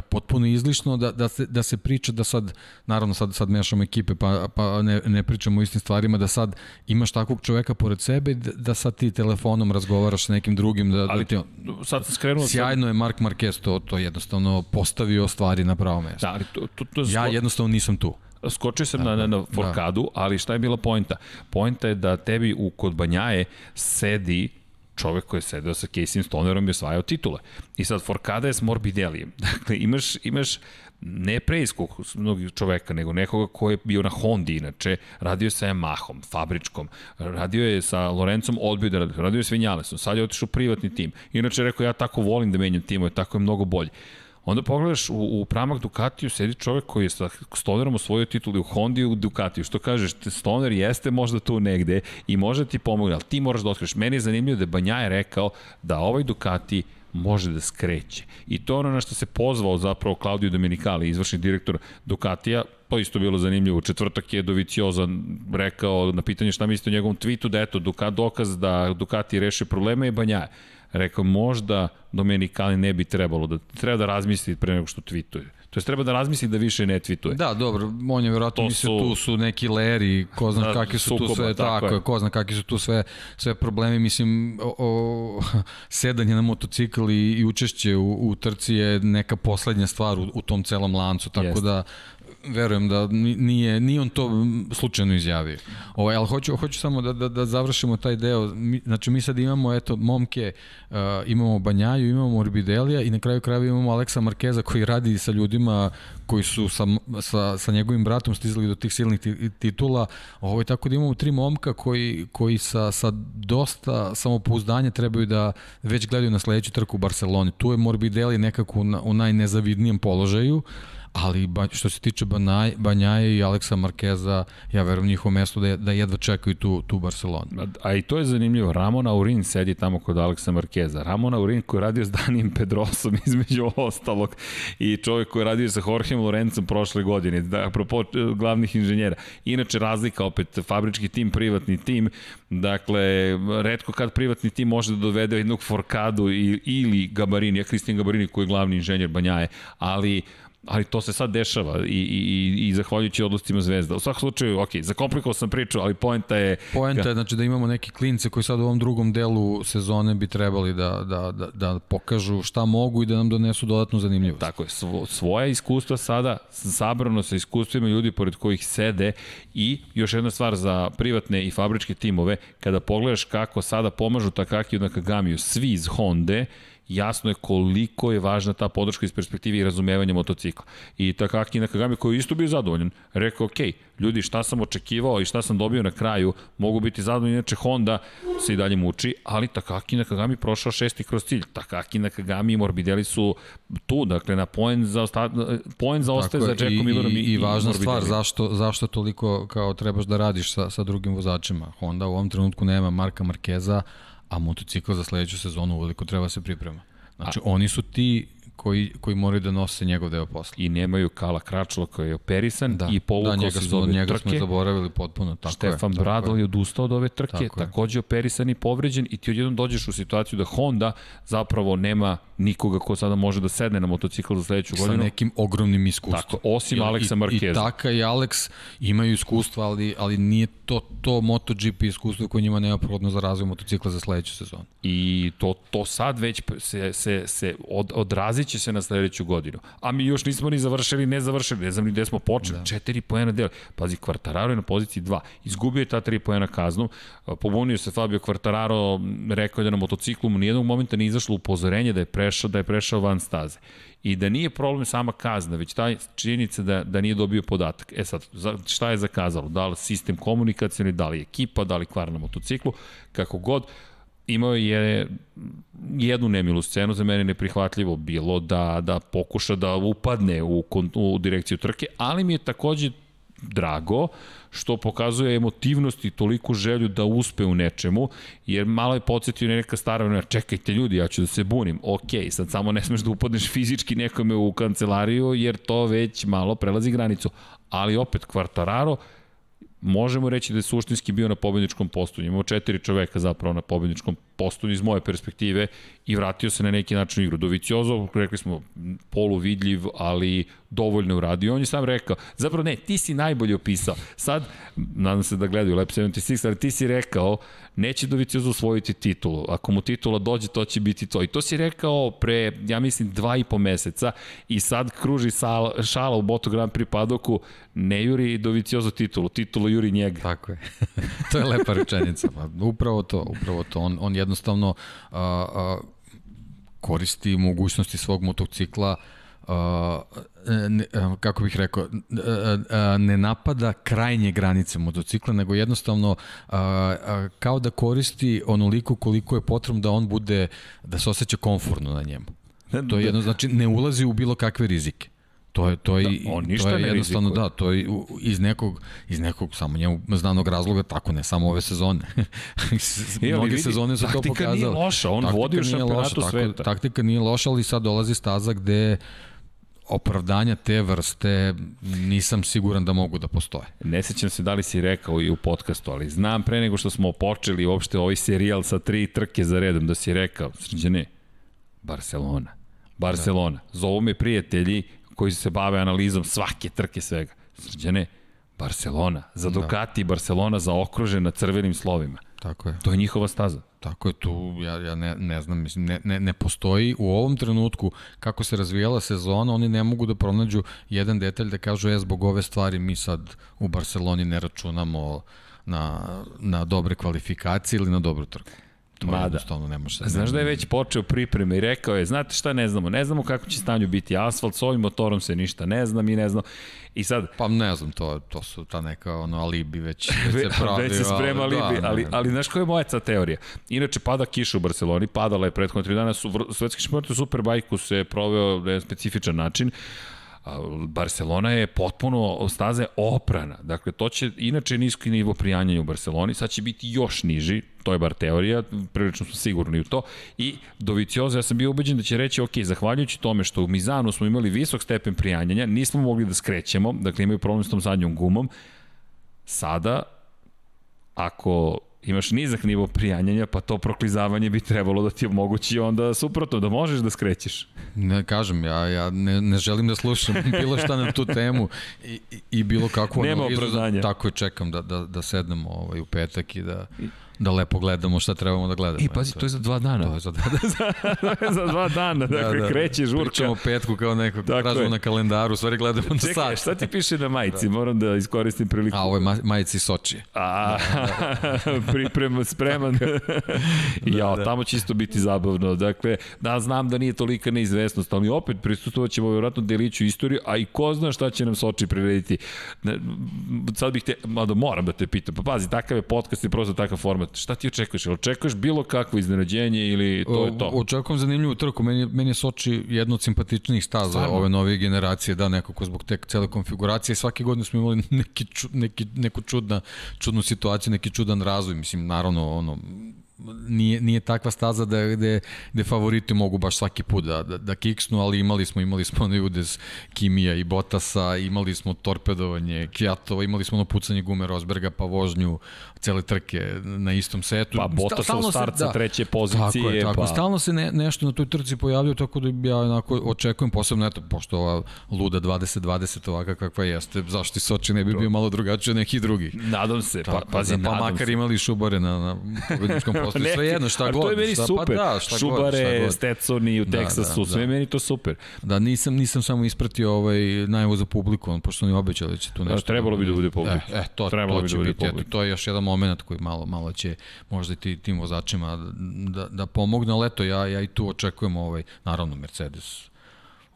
Speaker 2: potpuno izlišno da, da, se, da se priča da sad, naravno sad, sad mešamo ekipe pa, pa ne, ne pričamo o istim stvarima, da sad imaš takvog čoveka pored sebe da, da sad ti telefonom razgovaraš sa nekim drugim. Da, da Ali, da ti,
Speaker 1: sad se skrenuo...
Speaker 2: Sjajno je Mark Marquez to, to jednostavno postavio stvari na pravo mesto.
Speaker 1: Da, ali to, to, to,
Speaker 2: ja jednostavno nisam tu.
Speaker 1: Skočio sam na, na, na Forkadu, da. ali šta je bila poenta? Poenta je da tebi u kod Banjaje sedi čovek koji je sedeo sa Casey Stonerom i osvajao titule. I sad Forkada je s Morbidellijem. Dakle, imaš, imaš ne preiskog mnogih čoveka, nego nekoga ko je bio na Hondi inače, radio je sa Yamahom, fabričkom, radio je sa Lorencom odbio da radi, radio je s Vinjalesom, sad je otišao privatni tim. Inače rekao ja tako volim da menjam timove, tako je mnogo bolje. Onda pogledaš u, u pramak Ducatiju sedi čovek koji je sa Stonerom osvojio tituli u Hondi u Ducatiju. Što kažeš, Stoner jeste možda tu negde i može da ti pomogne, ali ti moraš da otkriš. Meni je zanimljivo da je Banja je rekao da ovaj Ducati može da skreće. I to ono na što se pozvao zapravo Claudio Domenicali, izvršni direktor Ducatija, to isto bilo zanimljivo. Četvrtak je Dovicioza rekao na pitanje šta mislite o njegovom tweetu da eto, dokaz da Ducati reše probleme je Banjaje. Rekao, možda Domenicali ne bi trebalo da, treba da razmisli pre nego što tweetuje. To je treba da razmisli da više ne tweetuje.
Speaker 2: Da, dobro, on je vjerojatno mislio tu su neki leri, ko zna da, kakvi su sukoba, tu sve, tako, tako ko zna kakvi su tu sve, sve problemi, mislim, o, o, sedanje na motocikl i, i učešće u, u trci je neka poslednja stvar u, u tom celom lancu, tako Jest. da verujem da nije, nije on to slučajno izjavio. Ovaj, ali hoću, hoću samo da, da, da završimo taj deo. Mi, znači mi sad imamo eto, momke, uh, imamo Banjaju, imamo Morbidelija i na kraju krajeva imamo Aleksa Markeza koji radi sa ljudima koji su sa, sa, sa njegovim bratom stizali do tih silnih titula. Ovaj, tako da imamo tri momka koji, koji sa, sa dosta samopouzdanja trebaju da već gledaju na sledeću trku u Barceloni. Tu je Morbidelli nekako na, u najnezavidnijem položaju. Uh, ali ba, što se tiče Banaj, Banjaje i Aleksa Markeza, ja verujem njihovo mesto da, je, da jedva čekaju tu, tu Barcelonu.
Speaker 1: A, a i to je zanimljivo, Ramon Aurin sedi tamo kod Aleksa Markeza. Ramon Aurin koji je radio s Danijem Pedrosom između ostalog i čovjek koji je radio sa Jorgeom Lorencom prošle godine, da, apropo e, glavnih inženjera. Inače razlika opet, fabrički tim, privatni tim, dakle, redko kad privatni tim može da dovede jednog Forkadu ili Gabarini, ja Kristijan Gabarini koji je glavni inženjer Banjaje, ali ali to se sad dešava i, i, i zahvaljujući odlostima Zvezda. U svakom slučaju, ok, zakomplikovao sam priču, ali poenta je...
Speaker 2: Poenta je znači da imamo neki klince koji sad u ovom drugom delu sezone bi trebali da, da, da, da pokažu šta mogu i da nam donesu dodatnu zanimljivost.
Speaker 1: Tako je, svo, svoja iskustva sada sabrano sa iskustvima ljudi pored kojih sede i još jedna stvar za privatne i fabričke timove, kada pogledaš kako sada pomažu Takaki na Kagamiju, svi iz Honda, jasno je koliko je važna ta podrška iz perspektive i razumevanja motocikla. I Takaki Nakagami koji je isto bio zadovoljan, rekao, ok, ljudi, šta sam očekivao i šta sam dobio na kraju, mogu biti zadovoljni, inače Honda se i dalje muči, ali Takaki Nakagami prošao šesti kroz cilj. Takaki Nakagami i Morbidelli su tu, dakle, na poen za, osta, poen za ostaje za Jackom Millerom i,
Speaker 2: i, i važna stvar, zašto, zašto toliko kao trebaš da radiš sa, sa drugim vozačima. Honda u ovom trenutku nema Marka Markeza, a motocikl za sledeću sezonu uveliko treba se priprema. Znači, a, oni su ti koji, koji moraju da nose njegov deo posla.
Speaker 1: I nemaju Kala Kračula koji je operisan da, i povukao da,
Speaker 2: njega
Speaker 1: se smo,
Speaker 2: njega trke. smo zaboravili potpuno. Tako
Speaker 1: Štefan je, Bradl je odustao od ove trke, tako takođe je. operisan i povređen i ti odjednom dođeš u situaciju da Honda zapravo nema nikoga ko sada može da sedne na motocikl za sledeću godinu.
Speaker 2: Sa nekim ogromnim iskustvom. Tako,
Speaker 1: osim Aleksa Markeza.
Speaker 2: I, I Taka i Alex imaju iskustva, ali, ali nije to, to MotoGP iskustvo koje njima neophodno za razvoj motocikla za sledeću sezonu.
Speaker 1: I to, to sad već se, se, se od, odrazit će se na sledeću godinu. A mi još nismo ni završili, ne završili, ne znam ni gde smo počeli. Da. Četiri poena dela. Pazi, Kvartararo je na poziciji 2. Izgubio je ta tri poena kaznu. Pobunio se Fabio Kvartararo, rekao je da na motociklu mu nijednog momenta nije izašlo upozorenje da je prešao, da je prešao van staze. I da nije problem sama kazna, već ta činjenica da, da nije dobio podatak. E sad, šta je zakazalo? Da li sistem komunikacijani, da li ekipa, da li kvar na motociklu, kako god, imao je jednu nemilu scenu, za mene neprihvatljivo bilo da, da pokuša da upadne u, u direkciju trke, ali mi je takođe drago što pokazuje emotivnost i toliku želju da uspe u nečemu, jer malo je podsjetio neka stara vremena, čekajte ljudi, ja ću da se bunim, ok, sad samo ne smeš da upadneš fizički nekome u kancelariju, jer to već malo prelazi granicu, ali opet Kvartararo, možemo reći da je suštinski bio na pobedničkom postu. Imao četiri čoveka zapravo na pobedničkom postu iz moje perspektive i vratio se na neki način u igru. Doviciozo, rekli smo, poluvidljiv, ali dovoljno uradio. On je sam rekao, zapravo ne, ti si najbolje opisao. Sad, nadam se da gledaju Lab 76, ali ti si rekao, neće Doviciozo osvojiti titulu. Ako mu titula dođe, to će biti to. I to si rekao pre, ja mislim, dva i po meseca i sad kruži sal, šala u Moto Grand Prix padoku, ne juri Doviciozo titulu, titulu juri njega.
Speaker 2: Tako je. to je lepa rečenica. Pa, upravo to, upravo to. On, on jednostavno a, a, koristi mogućnosti svog motocikla uh, ne, kako bih rekao, ne napada krajnje granice motocikla, nego jednostavno kao da koristi onoliko koliko je potrebno da on bude, da se osjeća konforno na njemu. To je jedno, znači ne ulazi u bilo kakve rizike. To je to je da, on ništa to je jednostavno rizikuje. da, to je iz nekog iz nekog samo njemu znanog razloga tako ne samo ove sezone.
Speaker 1: I Mnoge vidi, sezone su to pokazale. Taktika nije loša, on taktika vodi u šampionatu sveta.
Speaker 2: Taktika nije loša, ali sad dolazi staza gde opravdanja te vrste nisam siguran da mogu da postoje.
Speaker 1: Ne sećam se da li si rekao i u podcastu, ali znam pre nego što smo počeli uopšte ovaj serijal sa tri trke za redom da si rekao, srđane, Barcelona. Barcelona. Da. Zovu me prijatelji koji se bave analizom svake trke svega. Srđane, Barcelona. Za da. Ducati da. Barcelona zaokružena crvenim slovima.
Speaker 2: Tako je.
Speaker 1: To je njihova staza.
Speaker 2: Tako je, tu ja, ja ne, ne znam, mislim, ne, ne, ne postoji u ovom trenutku kako se razvijala sezona, oni ne mogu da pronađu jedan detalj da kažu, je, zbog ove stvari mi sad u Barceloni ne računamo na, na dobre kvalifikacije ili na dobru trku. To Mada. jednostavno ne može.
Speaker 1: Znaš da je već počeo pripreme i rekao je, znate šta ne znamo, ne znamo kako će stanju biti asfalt, s ovim motorom se ništa ne znam i ne znam. I sad...
Speaker 2: Pa ne znam, to, to su ta neka ono, alibi već, već se pravi.
Speaker 1: već se sprema ali, alibi, da, ali, ali, ali znaš koja je moja ca teorija? Inače, pada kiša u Barceloni, padala je prethodno tri dana, su, svetski šampionat u Superbajku se proveo na specifičan način, Barcelona je potpuno staze oprana. Dakle, to će inače niski nivo prijanjanja u Barceloni, sad će biti još niži, to je bar teorija, prilično smo sigurni u to. I Dovicioza, ja sam bio ubeđen da će reći, ok, zahvaljujući tome što u Mizanu smo imali visok stepen prijanjanja, nismo mogli da skrećemo, dakle imaju problem s tom zadnjom gumom, sada, ako imaš nizak nivo prijanjanja, pa to proklizavanje bi trebalo da ti omogući onda suprotno, da možeš da skrećeš.
Speaker 2: Ne kažem, ja, ja ne, ne želim da slušam bilo šta na tu temu i, i, i bilo kako
Speaker 1: Nema opravdanja.
Speaker 2: Tako je, čekam da, da, da sednemo ovaj, u petak i da da lepo gledamo šta trebamo da gledamo.
Speaker 1: I pazi, to je za dva dana.
Speaker 2: To je za dva dana.
Speaker 1: za dva dana, da, dakle, da, da. kreće žurka.
Speaker 2: Pričamo petku kao neko, tražimo na kalendaru, stvari gledamo na
Speaker 1: sat. Čekaj, šta ti piše na majici? Da. Moram da iskoristim priliku.
Speaker 2: A, ovo je majici Soči.
Speaker 1: A, da, da. priprema, spreman. da, ja, da. tamo će isto biti zabavno. Dakle, da, znam da nije tolika neizvesnost, ali opet prisutovat ćemo vjerojatno deliću istoriju, a i ko zna šta će nam Soči prirediti. Sad bih te, mada moram da te pitam, pa pazi, takav je podcast i prosto takav format šta ti očekuješ? Očekuješ bilo kakvo iznenađenje ili to je to?
Speaker 2: Očekujem zanimljivu trku. Meni, meni je Soči jedno od simpatičnijih staza Stvarno? ove nove generacije, da, nekako zbog te cele konfiguracije. Svake godine smo imali neki, ču, neki, neku čudna, čudnu situaciju, neki čudan razvoj. Mislim, naravno, ono, nije, nije takva staza da gde, gde favoriti mogu baš svaki put da, da, da kiksnu, ali imali smo imali smo onaj udez Kimija i Botasa, imali smo torpedovanje Kjatova, imali smo ono pucanje gume Rosberga pa vožnju cele trke na istom setu.
Speaker 1: Pa Botasa u start sa da, treće pozicije.
Speaker 2: Tako je, tako. Pa... Stalno se ne, nešto na toj trci pojavljaju, tako da ja onako očekujem posebno, eto, pošto ova luda 2020 ovaka kakva jeste, zašto Soči ne bi bio malo drugačiji od nekih drugih.
Speaker 1: Nadam se, pa, pazi,
Speaker 2: pa, pa makar
Speaker 1: se.
Speaker 2: imali šubare na, na pobedničkom postoju, sve jedno, šta god.
Speaker 1: to je meni šta, pa super, pa da, šta šubare, god, šta god. Stetsoni u da, Teksasu, da, sve da. meni to super.
Speaker 2: Da, nisam, nisam samo ispratio ovaj najavu za publiku, on, pošto oni obećali da će tu nešto. Da,
Speaker 1: trebalo bi da bude publika.
Speaker 2: E, e to, trebalo to bi da bude eto, to je još jedan moment koji malo, malo će možda i tim vozačima da, da pomogne, ali eto, ja, ja i tu očekujem ovaj, naravno Mercedes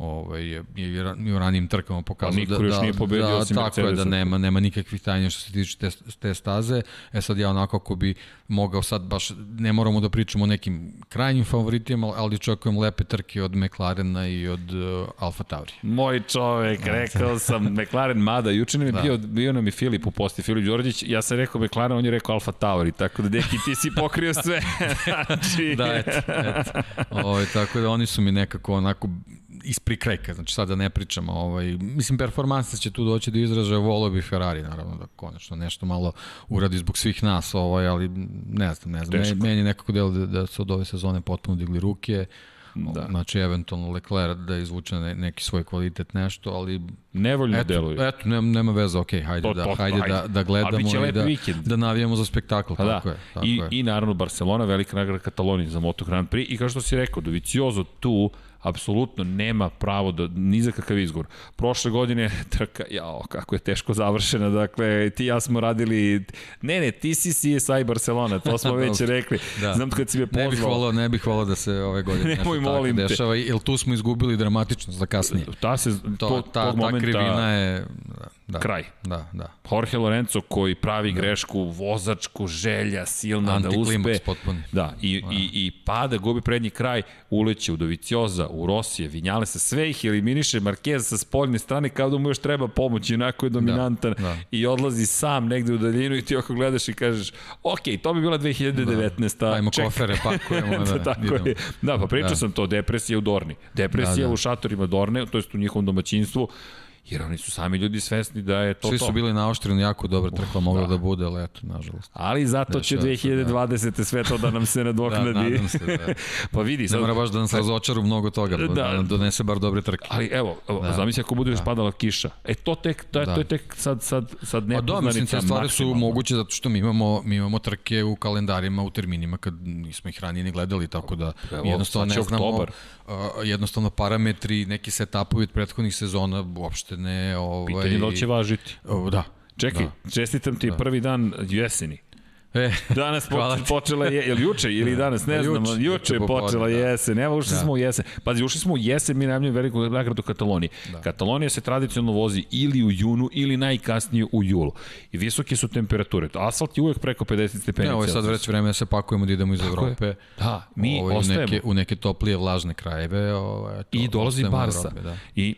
Speaker 2: ovaj, je, je i u ranijim trkama pokazao
Speaker 1: da, da, nije pobedio
Speaker 2: da, tako Mercedes je da nema, nema nikakvih tajnja što se tiče te, te staze. E sad ja onako ako bi mogao sad baš, ne moramo da pričamo o nekim krajnjim favoritima, ali očekujem lepe trke od McLarena i od uh, Alfa Tauri.
Speaker 1: Moj čovek, da. rekao sam McLaren Mada, juče nam je da. bio, bio nam je Filip u posti, Filip Đorđić, ja sam rekao McLaren, on je rekao Alfa Tauri, tako da deki ti si pokrio sve.
Speaker 2: znači... Da, eto, eto. Ovo, ovaj, tako da oni su mi nekako onako ispri krajka, znači sada ne pričamo, ovaj, mislim performansa će tu doći do izražaja, volo bi Ferrari naravno da konačno nešto malo uradi zbog svih nas, ovaj, ali ne znam, ne znam, Teško. meni nekako delo da, da su od ove sezone potpuno digli ruke, Da. Znači, eventualno Leclerc da izvuče ne, neki svoj kvalitet, nešto, ali...
Speaker 1: Nevoljno
Speaker 2: eto,
Speaker 1: deluju.
Speaker 2: Eto, nema, nema veza, ok, hajde, to, da, to, hajde, hajde, da, da gledamo i da, vikend. da navijamo za spektakl. Pa tako da. je, tako
Speaker 1: I,
Speaker 2: je.
Speaker 1: I naravno Barcelona, velika nagrada Katalonije za Moto Grand Prix i kao što si rekao, Doviciozo tu apsolutno nema pravo da, ni za kakav izgovor. Prošle godine trka, jao, kako je teško završena, dakle, ti ja smo radili, ne, ne, ti si CSI Barcelona, to smo već rekli. da. Znam kad si me pozvao.
Speaker 2: Ne bih volao, ne bih volao da se ove godine nešto tako dešava, jer tu smo izgubili dramatično za kasnije.
Speaker 1: Ta se, to, to,
Speaker 2: ta,
Speaker 1: tog momenta,
Speaker 2: ta krivina je
Speaker 1: da, kraj.
Speaker 2: Da, da.
Speaker 1: Jorge Lorenzo koji pravi da. grešku, vozačku želja silna da uspe.
Speaker 2: potpuni.
Speaker 1: Da, i, da. i, i pada, gubi prednji kraj, uleće u Dovicioza, u Rosije, Vinjale se sve ih eliminiše, Marquez sa spoljne strane kao da mu još treba pomoć, inako je dominantan da, da. i odlazi sam negde u daljinu i ti oko gledaš i kažeš, ok, to bi bila 2019. Da.
Speaker 2: Ajmo Ček. kofere, pakujemo.
Speaker 1: da, tako idemo. je. Da, pa pričao da. sam to, depresija u Dorni. Depresija da, da. u šatorima Dorne, to jest u njihovom domaćinstvu, Jer oni su sami ljudi svesni da je to
Speaker 2: Svi
Speaker 1: to.
Speaker 2: su bili naoštreni, jako dobra trkla, mogla da. da bude, ali eto, nažalost.
Speaker 1: Ali zato će 2020. Da. sve to da nam se nadoknadi. da,
Speaker 2: nadam se, da.
Speaker 1: pa vidi.
Speaker 2: Sad... Ne mora baš da nas razočaru mnogo toga, da, da nam donese bar dobre trke.
Speaker 1: Ali evo, evo da. zamisli ako bude da. padala kiša. E to tek, to, da. to je tek sad, sad, sad ne
Speaker 2: Pa da, mislim, te stvari su moguće zato što mi imamo, mi imamo trke u kalendarima, u terminima kad nismo ih ranije ni gledali, tako da evo, jednostavno ne znamo, oktobar. Uh, jednostavno parametri, neki setupovi od prethodnih sezona uopšte ne, ovaj,
Speaker 1: Pitanje da li će važiti.
Speaker 2: O, da.
Speaker 1: Čekaj, da. čestitam ti da. prvi dan jeseni. E, danas poč, počela je, ili juče ili da. danas, ne znam, juče, juče je počela da. jesen, evo ušli da. smo u jesen. Pazi, ušli smo u jesen, mi najavljamo veliku nagradu Katalonije. Da. Katalonija se tradicionalno vozi ili u junu ili najkasnije u julu. I visoke su temperature. Asfalt je uvek preko 50 stepeni.
Speaker 2: Ne, ovo je sad već vreme da se pakujemo da idemo iz Tako Evrope. Je.
Speaker 1: Da, mi
Speaker 2: ovo,
Speaker 1: ostajemo.
Speaker 2: U neke, u neke toplije vlažne krajeve. Ovo,
Speaker 1: I dolazi Barsa. Evrope, da. I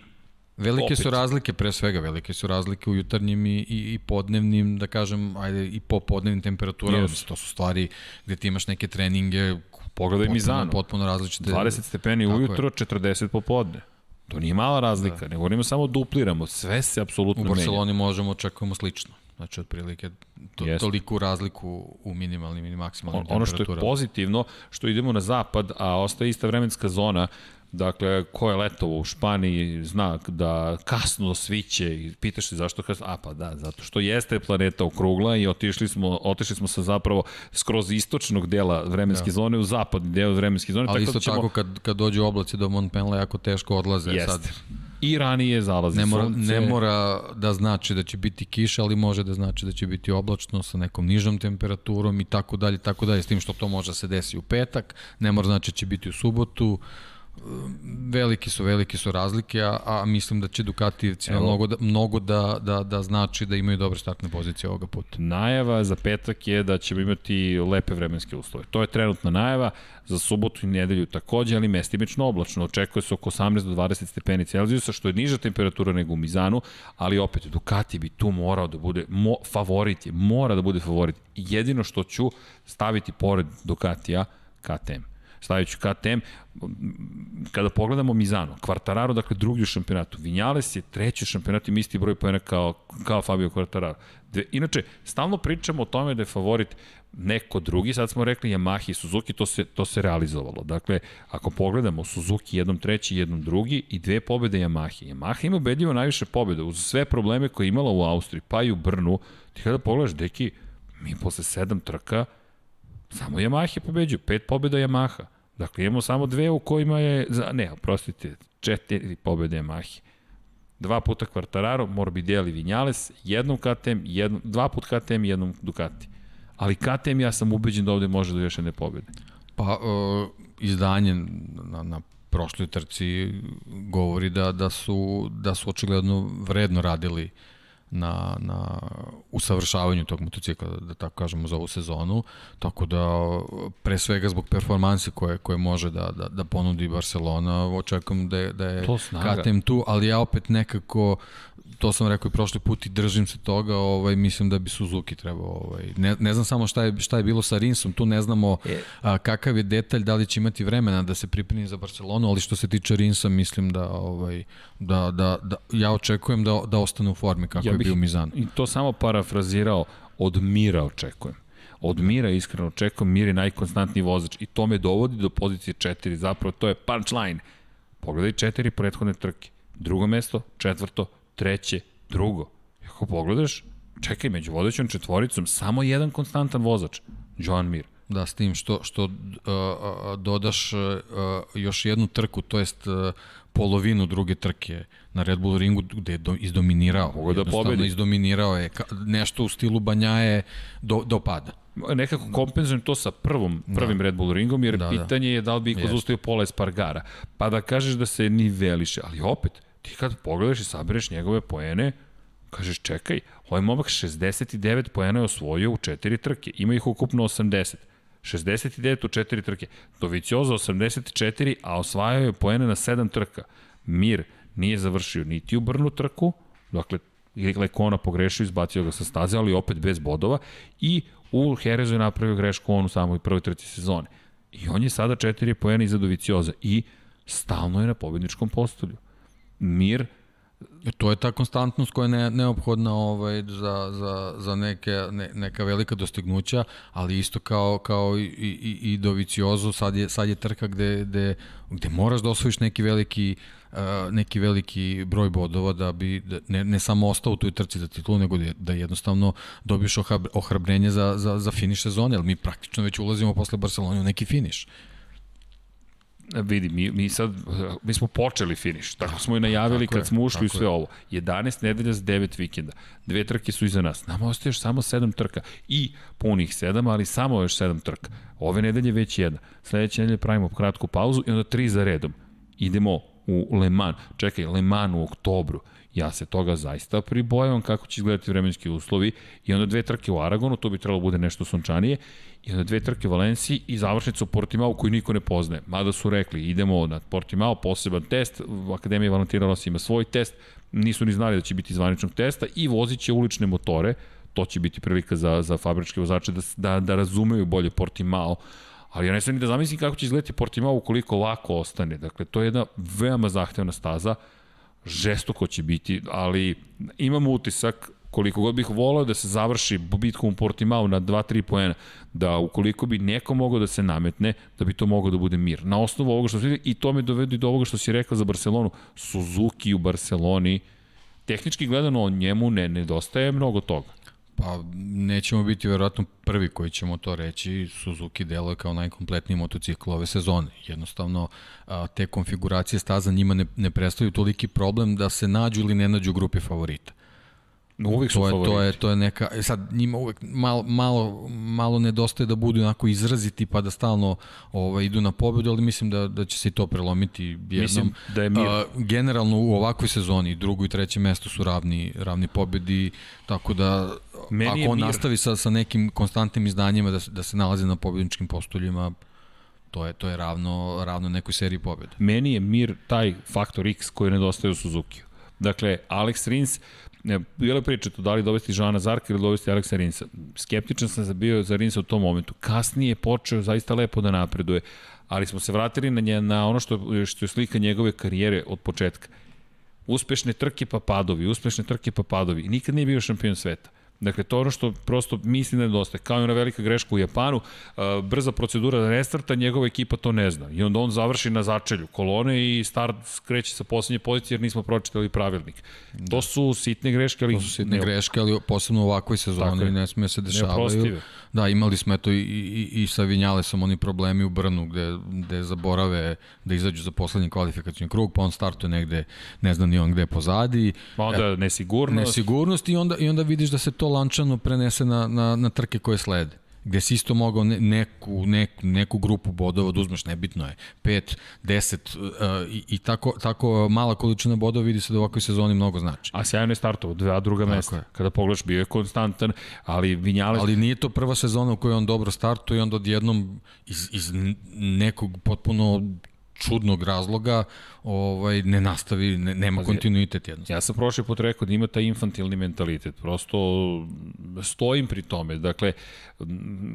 Speaker 2: Velike opet. su razlike, pre svega, velike su razlike u jutarnjim i, i, i podnevnim, da kažem, ajde, i popodnevnim temperaturama. Yes. To su stvari gde ti imaš neke treninge,
Speaker 1: Pogledaj potpuno, Mizano.
Speaker 2: Potpuno različite.
Speaker 1: 20 stepeni ujutro, je. 40 popodne. To nije mala razlika, da. ne govorimo samo dupliramo, sve se apsolutno menja.
Speaker 2: U Barceloni menja. možemo očekujemo slično. Znači, otprilike to, toliku razliku u minimalnim i maksimalnim on,
Speaker 1: Ono što je pozitivno, što idemo na zapad, a ostaje ista vremenska zona, Dakle, ko je letovo u Španiji zna da kasno sviće i pitaš se zašto kasno, a pa da, zato što jeste planeta okrugla i otišli smo, otišli smo sa zapravo skroz istočnog dela vremenske da. zone u zapadni deo vremenske zone.
Speaker 2: Ali tako isto da ćemo... tako kad, kad dođu oblaci do Montpenla jako teško odlaze
Speaker 1: jeste.
Speaker 2: sad.
Speaker 1: I ranije zalazi
Speaker 2: ne mora,
Speaker 1: sunce.
Speaker 2: Ne mora da znači da će biti kiša, ali može da znači da će biti oblačno sa nekom nižom temperaturom i tako dalje, tako dalje, s tim što to može da se desi u petak, ne mora znači da će biti u subotu, veliki su, velike su razlike, a, a mislim da će Ducatijevcima mnogo, da, mnogo da, da, da znači da imaju dobre startne pozicije ovoga puta.
Speaker 1: Najava za petak je da ćemo imati lepe vremenske uslove. To je trenutna najava, za subotu i nedelju takođe, ali mestimično oblačno. Očekuje se oko 18 do 20 stepeni Celzijusa, što je niža temperatura nego u Mizanu, ali opet Ducati bi tu morao da bude mo, favorit, je, mora da bude favorit. Jedino što ću staviti pored Ducatija, KTM stavit ću KTM. Kada pogledamo Mizano, Quartararo, dakle drugi u šampionatu, Vinales je treći u šampionatu i isti broj pojena kao, kao Fabio Quartararo. Dve, inače, stalno pričamo o tome da je favorit neko drugi, sad smo rekli Yamaha i Suzuki, to se, to se realizovalo. Dakle, ako pogledamo Suzuki jednom treći, jednom drugi i dve pobede Yamaha. Yamaha ima ubedljivo najviše pobede uz sve probleme koje je imala u Austriji, pa i u Brnu. Ti kada pogledaš, deki, mi posle sedam trka Samo Yamaha pobeđuju, pet pobjeda Yamaha. Dakle, imamo samo dve u kojima je, ne, oprostite, četiri pobjede Yamaha. Dva puta Quartararo, Morbidelli, Vinales, jednom KTM, jednom, dva put KTM, jednom Ducati. Ali KTM ja sam ubeđen da ovde može da još jedne pobjede.
Speaker 2: Pa, uh, izdanje na, na prošloj trci govori da, da, su, da su očigledno vredno radili uh, na, na usavršavanju tog motocikla, da tako kažemo, za ovu sezonu, tako da pre svega zbog performanse koje, koje može da, da, da ponudi Barcelona, očekujem da je, da je KTM tu, ali ja opet nekako to sam rekao i prošli put i držim se toga, ovaj, mislim da bi Suzuki trebao, ovaj, ne, ne znam samo šta je, šta je bilo sa Rinsom, tu ne znamo a, kakav je detalj, da li će imati vremena da se pripremi za Barcelonu, ali što se tiče Rinsa, mislim da, ovaj, da, da, da ja očekujem da, da ostane u formi kako ja je bio Mizan.
Speaker 1: I to samo parafrazirao, od Mira očekujem Od Mira iskreno očekujem, Mir je najkonstantniji vozač i to me dovodi do pozicije 4, zapravo to je punchline. Pogledaj četiri prethodne trke. Drugo mesto, četvrto, treće, drugo. I ako pogledaš, čekaj, među vodećom četvoricom samo jedan konstantan vozač, Joan Mir.
Speaker 2: Da, s tim što, što uh, dodaš uh, još jednu trku, to jest uh, polovinu druge trke na Red Bull ringu gde je do, izdominirao.
Speaker 1: Mogu da pobedi.
Speaker 2: izdominirao je ka, nešto u stilu Banjaje do, do pada.
Speaker 1: Nekako kompenzujem to sa prvom, prvim da. Red Bull ringom, jer da, da. pitanje da. je da li bi iko zaustavio pola Espargara. Pa da kažeš da se niveliše, ali opet, ti kad pogledaš i sabereš njegove poene, kažeš čekaj, ovaj momak 69 poena je osvojio u četiri trke, ima ih ukupno 80. 69 u četiri trke. Dovicioza 84, a osvajao je poene na 7 trka. Mir nije završio niti u Brnu trku, dakle, Lekona pogrešio, izbacio ga sa staze, ali opet bez bodova i u Herezu je napravio grešku on u samoj prvoj trci sezone. I on je sada četiri poena iza Dovicioza i stalno je na pobedničkom postolju. Mir
Speaker 2: To je ta konstantnost koja je ne, neophodna ovaj, za, za, za neke, ne, neka velika dostignuća, ali isto kao, kao i, i, i Doviciozo, sad je, sad je trka gde, gde, gde moraš da osvojiš neki veliki uh, neki veliki broj bodova da bi da, ne, ne samo ostao u toj trci za titulu, nego da, da jednostavno dobiješ ohrabrenje za, za, za finiš sezone, jer mi praktično već ulazimo posle Barcelona u neki finiš
Speaker 1: vidi, mi, mi sad, mi smo počeli finiš, tako smo i najavili kad smo ušli u sve je. ovo. 11 nedelja za 9 vikenda. Dve trke su iza nas. Nama ostaje još samo 7 trka i punih 7, ali samo još 7 trka. Ove nedelje već jedna. Sledeće nedelje pravimo kratku pauzu i onda tri za redom. Idemo u Le Mans. Čekaj, Le Mans u oktobru. Ja se toga zaista pribojavam kako će izgledati vremenski uslovi i onda dve trke u Aragonu, to bi trebalo da bude nešto sunčanije i onda dve trke u Valenciji i završnica u Portimao koju niko ne poznaje. Mada su rekli, idemo na Portimao, poseban test, Akademija Valentina Rossi ima svoj test, nisu ni znali da će biti zvaničnog testa i vozit će ulične motore, to će biti prilika za, za fabričke vozače da, da, da razumeju bolje Portimao, ali ja ne sam ni da zamislim kako će izgledati Portimao ukoliko lako ostane. Dakle, to je jedna veoma zahtevna staza, žestoko će biti, ali imamo utisak koliko god bih volao da se završi bitkom u Portimao na 2-3 poena, da ukoliko bi neko mogao da se nametne, da bi to mogao da bude mir. Na osnovu ovoga što se i to me dovedi do ovoga što si rekao za Barcelonu, Suzuki u Barceloni, tehnički gledano njemu ne nedostaje mnogo toga.
Speaker 2: Pa nećemo biti verovatno prvi koji ćemo to reći. Suzuki deluje kao najkompletniji motocikl ove sezone. Jednostavno, te konfiguracije staza njima ne, ne predstavljaju toliki problem da se nađu ili ne nađu u grupi favorita.
Speaker 1: Uvijek su
Speaker 2: to je,
Speaker 1: favoriti.
Speaker 2: To je, to je neka, e sad njima uvek malo, malo, malo nedostaje da budu onako izraziti pa da stalno ovaj, idu na pobedu, ali mislim da, da će se i to prelomiti jednom. Mislim
Speaker 1: da je mir. A,
Speaker 2: generalno u ovakvoj sezoni drugo i treće mesto su ravni, ravni pobedi, tako da Meni ako on mir. nastavi sa, sa nekim konstantnim izdanjima da, da se nalazi na pobedničkim postoljima, to je to je ravno ravno nekoj seriji pobeda.
Speaker 1: Meni je mir taj faktor X koji nedostaje u Suzuki. Dakle, Alex Rins Ne, bilo je priča tu da li dovesti Žana Zarka ili dovesti Aleksa Rinsa. Skeptičan sam za bio za Rinsa u tom momentu. Kasnije je počeo zaista lepo da napreduje, ali smo se vratili na, nje, na ono što, što je slika njegove karijere od početka. Uspešne trke pa padovi, uspešne trke pa padovi. Nikad nije bio šampion sveta. Dakle, to je ono što prosto mislim da nedostaje. Kao i ona velika greška u Japanu, uh, brza procedura restarta, njegova ekipa to ne zna. I onda on završi na začelju kolone i start skreće sa poslednje pozicije jer nismo pročitali pravilnik. Da. To su sitne greške, ali...
Speaker 2: To su sitne ne... greške, ali posebno u ovakvoj sezoni ne sme se dešavaju. Da, imali smo eto i, i, i sa Vinjalesom oni problemi u Brnu gde, gde zaborave da izađu za poslednji kvalifikacijni krug, pa on startuje negde, ne znam ni on gde pozadi.
Speaker 1: Pa onda e, nesigurnost.
Speaker 2: Nesigurnost i onda, i onda vidiš da se to lančano prenese na, na, na trke koje slede gde si isto mogao neku, neku, neku grupu bodova da uzmeš, nebitno je, 5, 10 uh, i, i tako, tako mala količina bodova vidi se da u ovakvoj sezoni mnogo znači.
Speaker 1: A sjajno je startovao, dva druga tako mesta. Je. Kada pogledaš, bio je konstantan, ali Vinjales...
Speaker 2: Ali nije to prva sezona u kojoj on dobro startuje i onda odjednom iz, iz nekog potpuno čudnog razloga ovaj ne nastavi, ne, nema kontinuitet jednostavno.
Speaker 1: Ja sam prošli put rekao da ima taj infantilni mentalitet, prosto stojim pri tome. Dakle,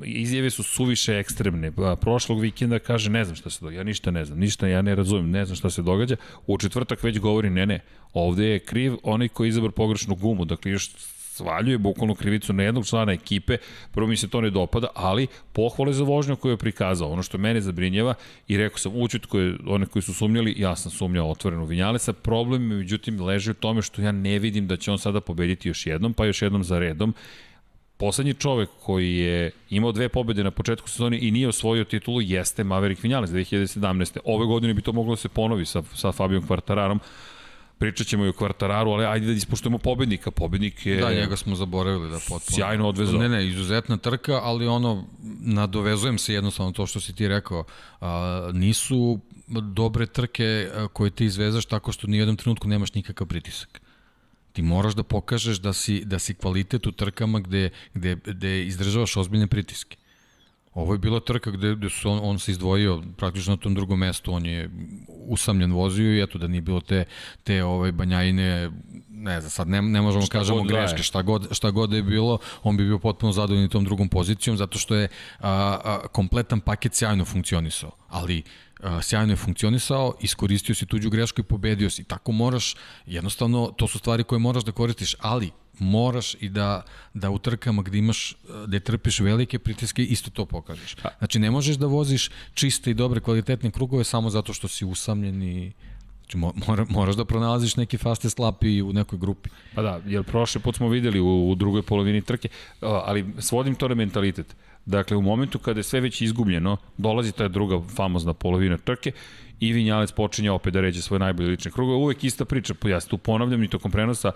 Speaker 1: izjave su suviše ekstremne. Prošlog vikenda kaže ne znam šta se događa, ja ništa ne znam, ništa ja ne razumem, ne znam šta se događa. U četvrtak već govori ne, ne, ovde je kriv onaj koji izabra pogrešnu gumu, dakle još svaljuje bukvalno krivicu na jednog člana ekipe, prvo mi se to ne dopada, ali pohvale za vožnju koju je prikazao. Ono što mene zabrinjava i rekao sam, učit koje, one koji su sumnjali, ja sam sumnjao otvoreno Vinjalesa, problem je međutim leži u tome što ja ne vidim da će on sada pobediti još jednom, pa još jednom za redom poslednji čovek koji je imao dve pobede na početku sezone i nije osvojio titulu jeste Maverick Vinales 2017. Ove godine bi to moglo da se ponovi sa, sa Fabijom Kvartararom. Pričat ćemo i o Kvartararu, ali ajde da ispoštujemo pobednika. Pobednik je...
Speaker 2: Da, njega smo zaboravili da potpuno.
Speaker 1: Sjajno odvezao.
Speaker 2: Ne, ne, izuzetna trka, ali ono, nadovezujem se jednostavno to što si ti rekao. A, nisu dobre trke koje ti izvezaš tako što ni u jednom trenutku nemaš nikakav pritisak ti moraš da pokažeš da si, da si kvalitet u trkama gde, gde, gde izdržavaš ozbiljne pritiske. Ovo je bila trka gde, gde su on, on se izdvojio praktično na tom drugom mestu, on je usamljen vozio i eto da nije bilo te, te ovaj, banjajine, ne znam, sad ne, ne možemo šta kažemo da greške, šta god, šta god je bilo, on bi bio potpuno zadovoljan tom drugom pozicijom, zato što je a, a, kompletan paket sjajno funkcionisao, ali sjajno je funkcionisao, iskoristio si tuđu grešku i pobedio si. Tako moraš, jednostavno, to su stvari koje moraš da koristiš, ali moraš i da, da u trkama gde imaš, gde trpiš velike pritiske, isto to pokažeš. Znači, ne možeš da voziš čiste i dobre kvalitetne krugove samo zato što si usamljen i Znači, mora, moraš da pronalaziš neki fastest lap i u nekoj grupi.
Speaker 1: Pa da, jer prošle put smo videli u, u drugoj polovini trke, ali svodim to na mentalitet. Dakle, u momentu kada je sve već izgubljeno, dolazi ta druga famozna polovina trke i Vinjalec počinje opet da ređe svoje najbolje lične krugove. Uvek ista priča, ja se tu ponavljam i tokom prenosa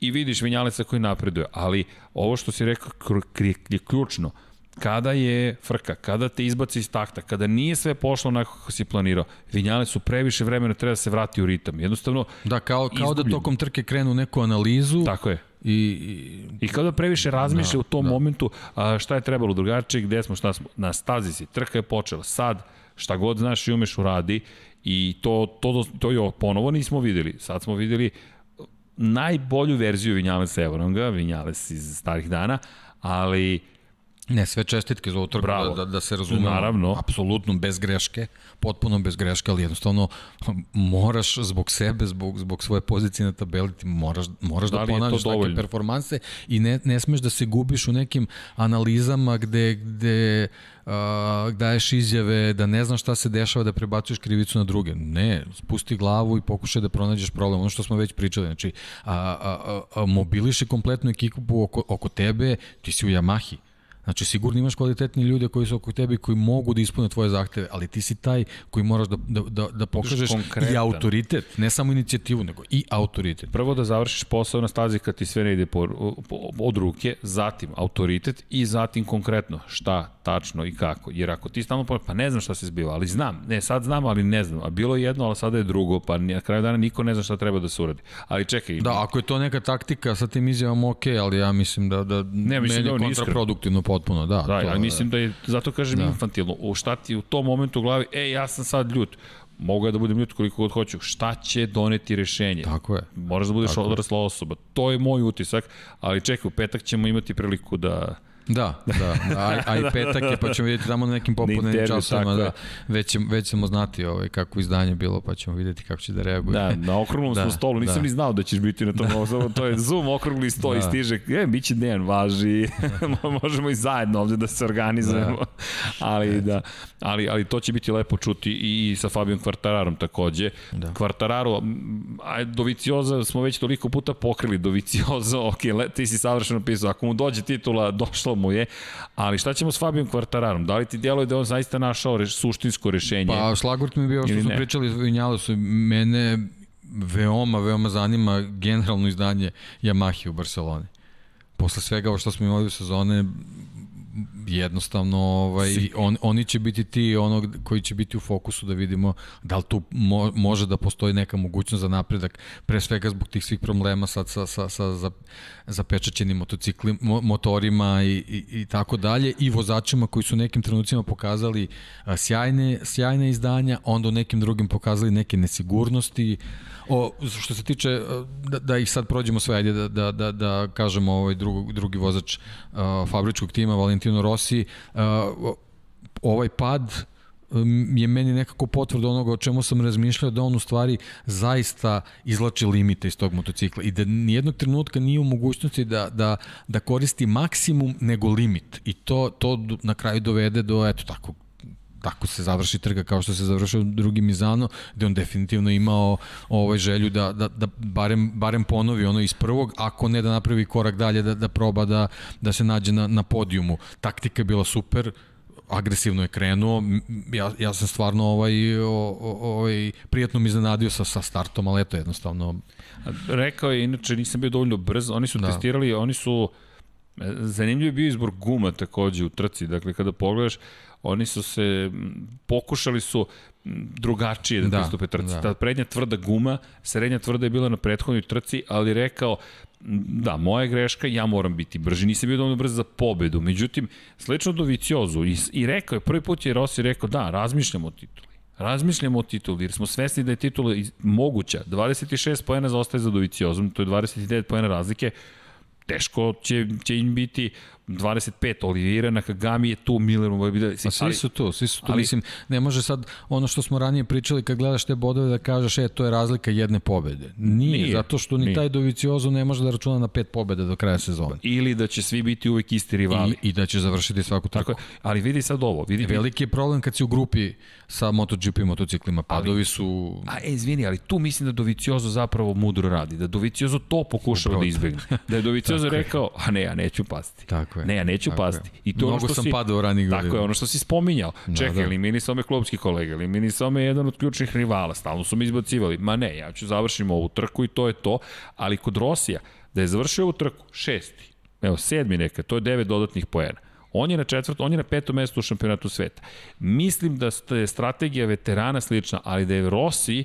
Speaker 1: i vidiš Vinjaleca koji napreduje, ali ovo što si rekao je ključno. Kada je frka, kada te izbaci iz takta, kada nije sve pošlo onako kako si planirao, Vinjalec su previše vremena treba da se vrati u ritam. Jednostavno,
Speaker 2: Da, kao, kao da tokom trke krenu neku analizu.
Speaker 1: Tako je
Speaker 2: I, i,
Speaker 1: I kada previše razmišlja da, u tom da. momentu a, šta je trebalo drugačije, gde smo, šta smo, na stazi si, trka je počela, sad šta god znaš i umeš uradi i to, to, to je ponovo nismo videli, sad smo videli najbolju verziju Vinjales Evronga, Vinjales iz starih dana, ali
Speaker 2: Ne, sve čestitke za ovu trku, da, da, da se razume, Naravno. apsolutno bez greške, potpuno bez greške, ali jednostavno moraš zbog sebe, zbog, zbog svoje pozicije na tabeli, ti moraš, moraš da, da ponavljaš takve performanse i ne, ne smeš da se gubiš u nekim analizama gde, gde uh, daješ izjave da ne znaš šta se dešava, da prebacuješ krivicu na druge. Ne, spusti glavu i pokušaj da pronađeš problem. Ono što smo već pričali, znači, a, a, a, mobiliši kompletnu ekipu oko, oko tebe, ti si u Yamahi Znači, sigurno imaš kvalitetni ljude koji su oko tebe i koji mogu da ispune tvoje zahteve, ali ti si taj koji moraš da, da, da, da pokažeš Konkretan. i autoritet, ne samo inicijativu, nego i autoritet.
Speaker 1: Prvo da završiš posao na stazi kad ti sve ne ide po, po, od ruke, zatim autoritet i zatim konkretno šta, tačno i kako. Jer ako ti stalno pa ne znam šta se zbiva, ali znam, ne, sad znam, ali ne znam, a bilo je jedno, ali sada je drugo, pa na kraju dana niko ne zna šta treba da se uradi. Ali čekaj.
Speaker 2: Da, ako je to neka taktika, sa tim izjavama ok, ali ja mislim da, da
Speaker 1: ne, mislim
Speaker 2: meni da je kontraproduktivno potpuno, da.
Speaker 1: Da, to, ali mislim da je, zato kažem da. infantilno, u šta ti u tom momentu u glavi, ej, ja sam sad ljut, mogu ja da budem ljut koliko god hoću, šta će doneti rešenje?
Speaker 2: Tako je.
Speaker 1: Moraš da budeš Tako odrasla osoba. To je moj utisak, ali čekaj, u petak ćemo imati priliku da
Speaker 2: Da, da, a, a i petak je, pa ćemo vidjeti tamo na nekim popodnevnim časovima, da, već, ćemo, već ćemo znati ovaj, kako izdanje bilo, pa ćemo vidjeti kako će da reaguje.
Speaker 1: Da, na okruglom da, smo stolu, nisam da. ni znao da ćeš biti na tom, da. to je Zoom okrugli sto da. i stiže, e, bit će den, važi, možemo i zajedno ovde da se organizujemo, da. ali da, ali, ali to će biti lepo čuti i sa Fabijom Kvartararom takođe. Da. Kvartararo, a Dovicioza smo već toliko puta pokrili, Dovicioza, ok, le, ti si savršeno pisao, ako mu dođe titula, došlo mu je, ali šta ćemo s Fabijom Kvartararom? Da li ti djeluje da on zaista našao reš, suštinsko rešenje?
Speaker 2: Pa, Šlagvort mi je bio što smo pričali Vinjale su mene veoma, veoma zanima generalno izdanje Yamahi u Barceloni. Posle svega ovo što smo imali u sezone, jednostavno ovaj, on, oni će biti ti onog koji će biti u fokusu da vidimo da li tu mo, može da postoji neka mogućnost za napredak, pre svega zbog tih svih problema sad sa, sa, sa za, zapečaćenim motocikli, mo, motorima i, i, i tako dalje i vozačima koji su nekim trenucima pokazali sjajne, sjajne izdanja, onda u nekim drugim pokazali neke nesigurnosti, O, što se tiče, e, da, da ih sad prođemo sve, ajde da, da, da, da kažemo ovaj drugi, drugi vozač uh, fabričkog tima, Valentino Rossi, uh, ovaj pad je meni nekako potvrda onoga o čemu sam razmišljao da on u stvari zaista izlači limite iz tog motocikla i da nijednog trenutka nije u mogućnosti da, da, da koristi maksimum nego limit. I to, to na kraju dovede do eto tako tako se završi trga kao što se završio drugi Mizano, gde on definitivno imao ovaj želju da, da, da barem, barem ponovi ono iz prvog, ako ne da napravi korak dalje, da, da proba da, da se nađe na, na podijumu. Taktika je bila super, agresivno je krenuo. Ja, ja sam stvarno ovaj, ovaj, prijatno mi iznenadio sa, sa startom, ali eto jednostavno...
Speaker 1: Rekao je, inače nisam bio dovoljno brz, oni su da. testirali, oni su... E, zanimljiv je bio izbor guma takođe u trci, dakle kada pogledaš, oni su se, pokušali su drugačije da, da pristupe trci. Da. Ta prednja tvrda guma, srednja tvrda je bila na prethodnoj trci, ali rekao, da, moja greška, ja moram biti brži, nisam bio dovoljno brz za pobedu. Međutim, slično do Viciozu i, i rekao je, prvi put je Rossi rekao, da, razmišljamo o tituli. Razmišljamo o tituli, jer smo svesni da je titula moguća. 26 pojena zaostaje za Doviciozom, to je 29 pojena razlike. Teško će, će im biti 25 Olivira, Nakagami je tu, Miller mu bi da...
Speaker 2: svi su tu, svi su tu. Ali, Mislim, ne može sad ono što smo ranije pričali kad gledaš te bodove da kažeš, e, to je razlika jedne pobede. Nije, nije zato što ni nije. taj Doviciozo ne može da računa na pet pobede do kraja sezone.
Speaker 1: Ili da će svi biti uvek isti rivali.
Speaker 2: I, i da će završiti svaku trku. Tako
Speaker 1: ali vidi sad ovo. Vidi,
Speaker 2: Veliki je problem kad si u grupi sa MotoGP motociklima. Padovi su...
Speaker 1: A, e, izvini, ali tu mislim da Doviciozo zapravo mudro radi. Da Doviciozo to pokušava da izbegne. Da je Doviciozo rekao, a ne, ja neću pasti.
Speaker 2: Tako
Speaker 1: Tako je. Ne, ja neću Tako pasti.
Speaker 2: I to Mnogo ono što sam si, padao ranih
Speaker 1: godina. Tako je, ono što si spominjao. Da, Čekaj, da. eliminisao me klubski kolega, eliminisao me jedan od ključnih rivala, stalno su mi izbacivali. Ma ne, ja ću završiti ovu trku i to je to. Ali kod Rosija, da je završio ovu trku, šesti, evo, sedmi neka, to je devet dodatnih poena. On je na četvrtom, on je na petom mestu u šampionatu sveta. Mislim da je strategija veterana slična, ali da je Rossi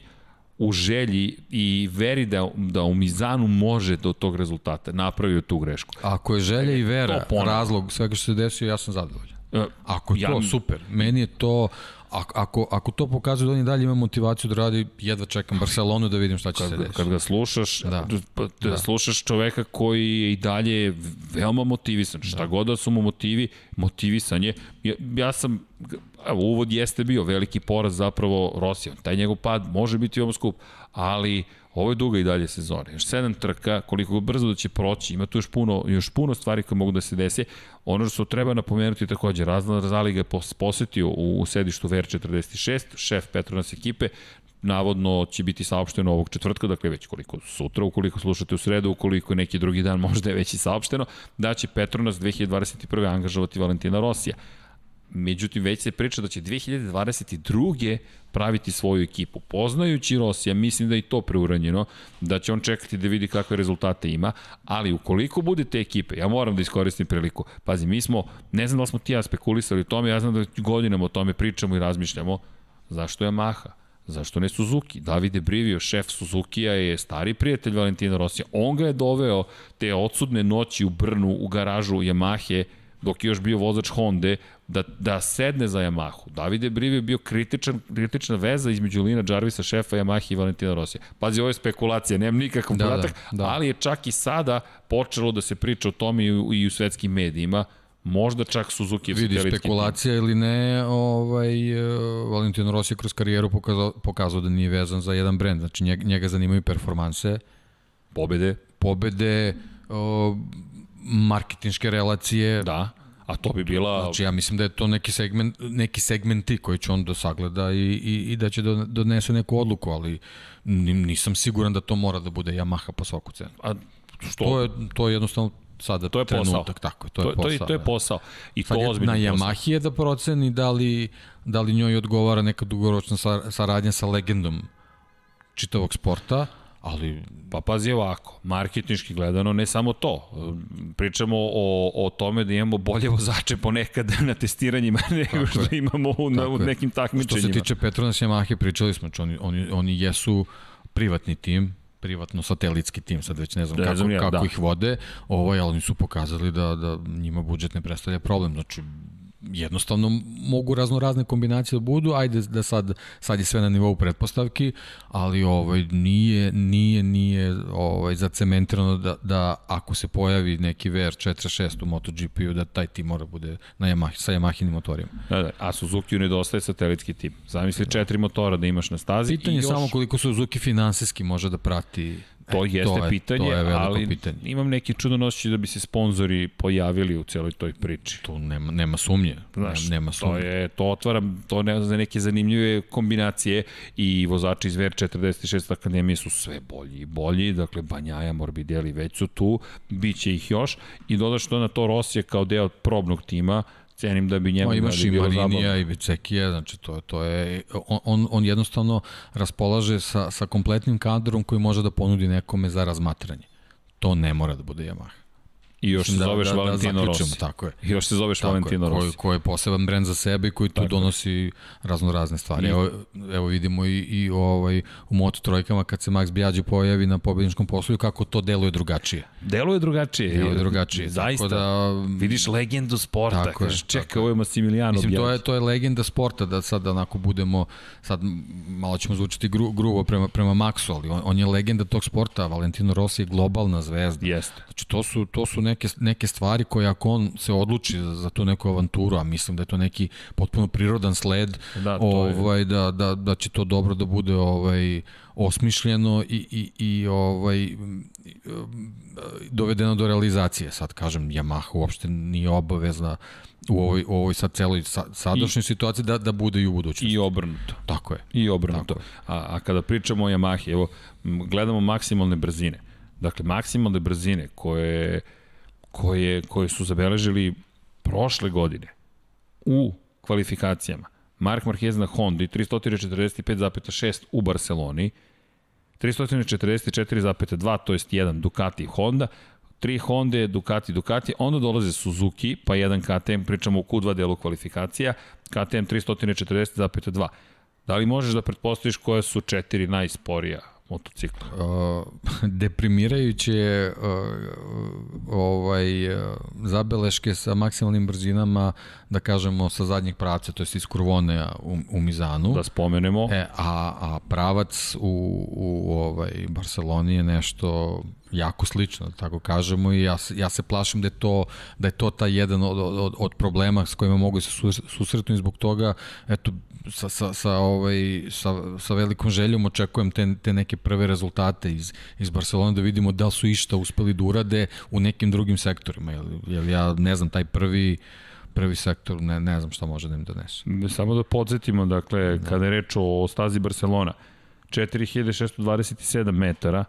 Speaker 1: u želji i veri da, da u Mizanu može do tog rezultata napravio tu grešku.
Speaker 2: Ako je želja i vera razlog svega što se desio, ja sam zadovoljan. E, Ako je ja, to, super. Meni je to, ako, ako to pokazuje da on i dalje ima motivaciju da radi, jedva čekam Barcelonu da vidim šta će
Speaker 1: kad,
Speaker 2: se desiti.
Speaker 1: Kad ga slušaš, da. Pa, da. da. slušaš čoveka koji je i dalje veoma motivisan. Šta da. god da su mu motivi, motivisan je. Ja, ja sam, evo, uvod jeste bio veliki poraz zapravo Rosija. Taj njegov pad može biti veoma skup, ali Ovo je duga i dalje sezona. Još sedam trka, koliko brzo da će proći, ima tu još puno, još puno stvari koje mogu da se desi. Ono što treba napomenuti takođe, Razna Zaliga je posetio u, u sedištu VR46, šef Petronas ekipe, navodno će biti saopšteno ovog četvrtka, dakle već koliko sutra, ukoliko slušate u sredu, ukoliko neki drugi dan možda je već i saopšteno, da će Petronas 2021. angažovati Valentina Rosija. Međutim, već se priča da će 2022. praviti svoju ekipu. Poznajući Rosija, mislim da je i to preuranjeno, da će on čekati da vidi kakve rezultate ima, ali ukoliko bude te ekipe, ja moram da iskoristim priliku. Pazi, mi smo, ne znam da li smo ti ja spekulisali o tome, ja znam da godinama o tome pričamo i razmišljamo, zašto je Maha? Zašto ne Suzuki? Davide Brivio, šef Suzukija, je stari prijatelj Valentina Rosija. On ga je doveo te odsudne noći u Brnu, u garažu Yamahe, dok je još bio vozač Honda, da, da sedne za Yamahu. Davide Brivi je bio kritičan, kritična veza između Lina Jarvisa, šefa Yamaha i Valentina Rosija. Pazi, ovo je spekulacija, nemam nikakav da, podatak, da, da. ali je čak i sada počelo da se priča o tome i u, i u svetskim medijima. Možda čak Suzuki je
Speaker 2: Vidi, spekulacija tim. ili ne, ovaj, uh, Valentino Rossi kroz karijeru pokazao, pokazao da nije vezan za jedan brend. Znači njega, njega zanimaju performanse.
Speaker 1: Pobede.
Speaker 2: Pobede, uh, marketinške relacije.
Speaker 1: Da. A to bi bila...
Speaker 2: Znači, ja mislim da je to neki, segment, neki segmenti koji će on da sagleda i, i, i da će da donese neku odluku, ali nisam siguran da to mora da bude Yamaha po svaku cenu. A što? To je, to je jednostavno sada
Speaker 1: to je trenutak,
Speaker 2: posao. tako, to je to, posao.
Speaker 1: To je, to je posao. I
Speaker 2: Sad
Speaker 1: to
Speaker 2: je na Yamahi je da proceni da li, da li njoj odgovara neka dugoročna saradnja sa legendom čitavog sporta, Ali...
Speaker 1: Pa pazi ovako, marketinški gledano ne samo to. Pričamo o, o tome da imamo bolje vozače ponekad na testiranjima nego što je. imamo u, na, u nekim takmičenjima.
Speaker 2: Što se tiče Petronas Yamahe, pričali smo, oni, oni, oni jesu privatni tim, privatno satelitski tim, sad već ne znam da, kako, ja, kako da. ih vode, ovaj, ali oni su pokazali da, da njima budžet ne predstavlja problem, znači jednostavno mogu razno razne kombinacije da budu, ajde da sad, sad je sve na nivou pretpostavki, ali ovaj, nije, nije, nije ovaj, zacementirano da, da ako se pojavi neki VR46 u MotoGP-u, da taj tim mora bude na Yamaha, sa Yamahinim motorima.
Speaker 1: Da, da, a Suzuki nedostaje satelitski tim. Zamisli da. četiri motora da imaš na stazi.
Speaker 2: Pitanje je još... samo koliko Suzuki finansijski može da prati
Speaker 1: To e, jeste to je, pitanje, to je ali pitanje. imam neki čudan osjećaj da bi se sponzori pojavili u celoj toj priči.
Speaker 2: Tu nema, nema sumnje. Znaš, nema sumnje.
Speaker 1: To, je, to otvara to ne, za neke zanimljive kombinacije i vozači iz VR46 akademije su sve bolji i bolji, dakle Banjaja, Morbidelli već su tu, bit će ih još i dodaš to na to Rosije kao deo probnog tima, cenim da bi njemu no,
Speaker 2: imaš i Marinija i Becekija, znači to, to je, on, on jednostavno raspolaže sa, sa kompletnim kadrom koji može da ponudi nekome za razmatranje. To ne mora da bude Yamaha.
Speaker 1: I još se da, zoveš da, da Valentino da Rossi.
Speaker 2: Tako je.
Speaker 1: I još se zoveš tako Valentino je, Rossi.
Speaker 2: Koji, koji je poseban brend za sebe i koji tu tako donosi razno razne stvari. Evo, evo vidimo i, i ovaj, u Moto trojkama kad se Max Biaggi pojavi na pobedničkom poslu kako to deluje drugačije.
Speaker 1: Deluje drugačije.
Speaker 2: Deluje drugačije.
Speaker 1: Zaista. Tako da, vidiš legendu sporta. Tako kažeš, čeka, ovo je Massimiliano
Speaker 2: Mislim, to je, to je legenda sporta da sad onako budemo, sad malo ćemo zvučati gru, grubo prema, prema Maxu, ali on, on je legenda tog sporta. Valentino Rossi je globalna zvezda.
Speaker 1: Jeste.
Speaker 2: Znači, to su, to su neke, neke stvari koje ako on se odluči za, za tu neku avanturu, a mislim da je to neki potpuno prirodan sled, da, ovaj, je. da, da, da će to dobro da bude ovaj, osmišljeno i, i, i ovaj, dovedeno do realizacije. Sad kažem, Yamaha uopšte nije obavezna u ovoj, u ovoj sad celoj sadašnjoj situaciji da, da bude i u budućnosti.
Speaker 1: I obrnuto.
Speaker 2: Tako je.
Speaker 1: I obrnuto. Je. A, a kada pričamo o Yamahi, evo, gledamo maksimalne brzine. Dakle, maksimalne brzine koje, koje, koje su zabeležili prošle godine u kvalifikacijama. Mark Marquez na Honda i 345,6 u Barceloni, 344,2, to jest 1 Ducati Honda, 3 Honda, Ducati, Ducati, onda dolaze Suzuki, pa jedan KTM, pričamo u Q2 delu kvalifikacija, KTM 340,2. Da li možeš da pretpostaviš koje su četiri najsporija motocikla? Uh,
Speaker 2: deprimirajuće uh, ovaj, uh, zabeleške sa maksimalnim brzinama, da kažemo, sa zadnjeg pravca, to je iz Kurvone u, u Mizanu.
Speaker 1: Da spomenemo.
Speaker 2: E, a, a pravac u, u ovaj, Barceloni je nešto jako slično, da tako kažemo, i ja, ja se plašim da je to, da je to taj jedan od, od, od problema s kojima mogu se susretnu i zbog toga, eto, sa, sa, sa, ovaj, sa, sa velikom željom očekujem te, te neke prve rezultate iz, iz Barcelona da vidimo da su išta uspeli da urade u nekim drugim sektorima, jer, jer ja ne znam, taj prvi prvi sektor, ne, ne znam šta može da im donese.
Speaker 1: Samo da podsjetimo, dakle, da. kada je reč o stazi Barcelona, 4627 metara,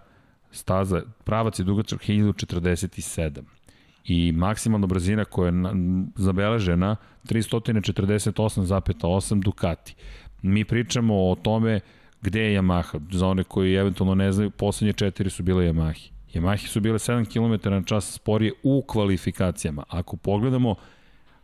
Speaker 1: staza, pravac je dugačak 1047 i maksimalna brzina koja je zabeležena 348,8 Ducati. Mi pričamo o tome gde je Yamaha. Za one koji eventualno ne znaju, poslednje četiri su bile Yamahi. Yamahi su bile 7 km na čas sporije u kvalifikacijama. Ako pogledamo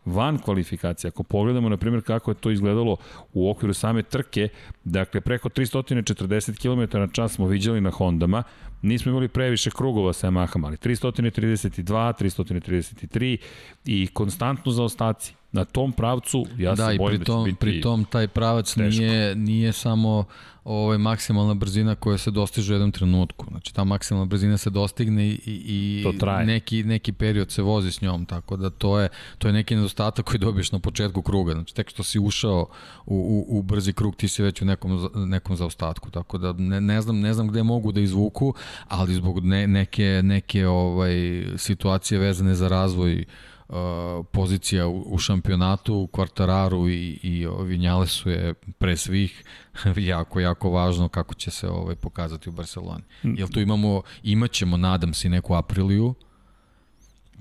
Speaker 1: van kvalifikacije. Ako pogledamo, na primjer, kako je to izgledalo u okviru same trke, dakle, preko 340 km na čas smo viđali na Hondama, nismo imali previše krugova sa Yamahama, ali 332, 333 i konstantno zaostaci. Na tom pravcu ja da, se bojim da će biti...
Speaker 2: Pri tom taj pravac teško. nije, nije samo ovaj, maksimalna brzina koja se dostiže u jednom trenutku. Znači, ta maksimalna brzina se dostigne i, i neki, neki period se vozi s njom, tako da to je, to je neki nedostatak koji dobiješ na početku kruga. Znači, tek što si ušao u, u, u brzi krug, ti si već u nekom, nekom zaostatku. Tako da ne, ne, znam, ne znam gde mogu da izvuku, ali zbog ne, neke, neke ovaj, situacije vezane za razvoj Uh, pozicija u, u šampionatu, Kvartararu i, i Vinjalesu je pre svih jako, jako važno kako će se ovaj, pokazati u Barceloni. Mm. Jel tu imamo, imaćemo, nadam se, neku Apriliju,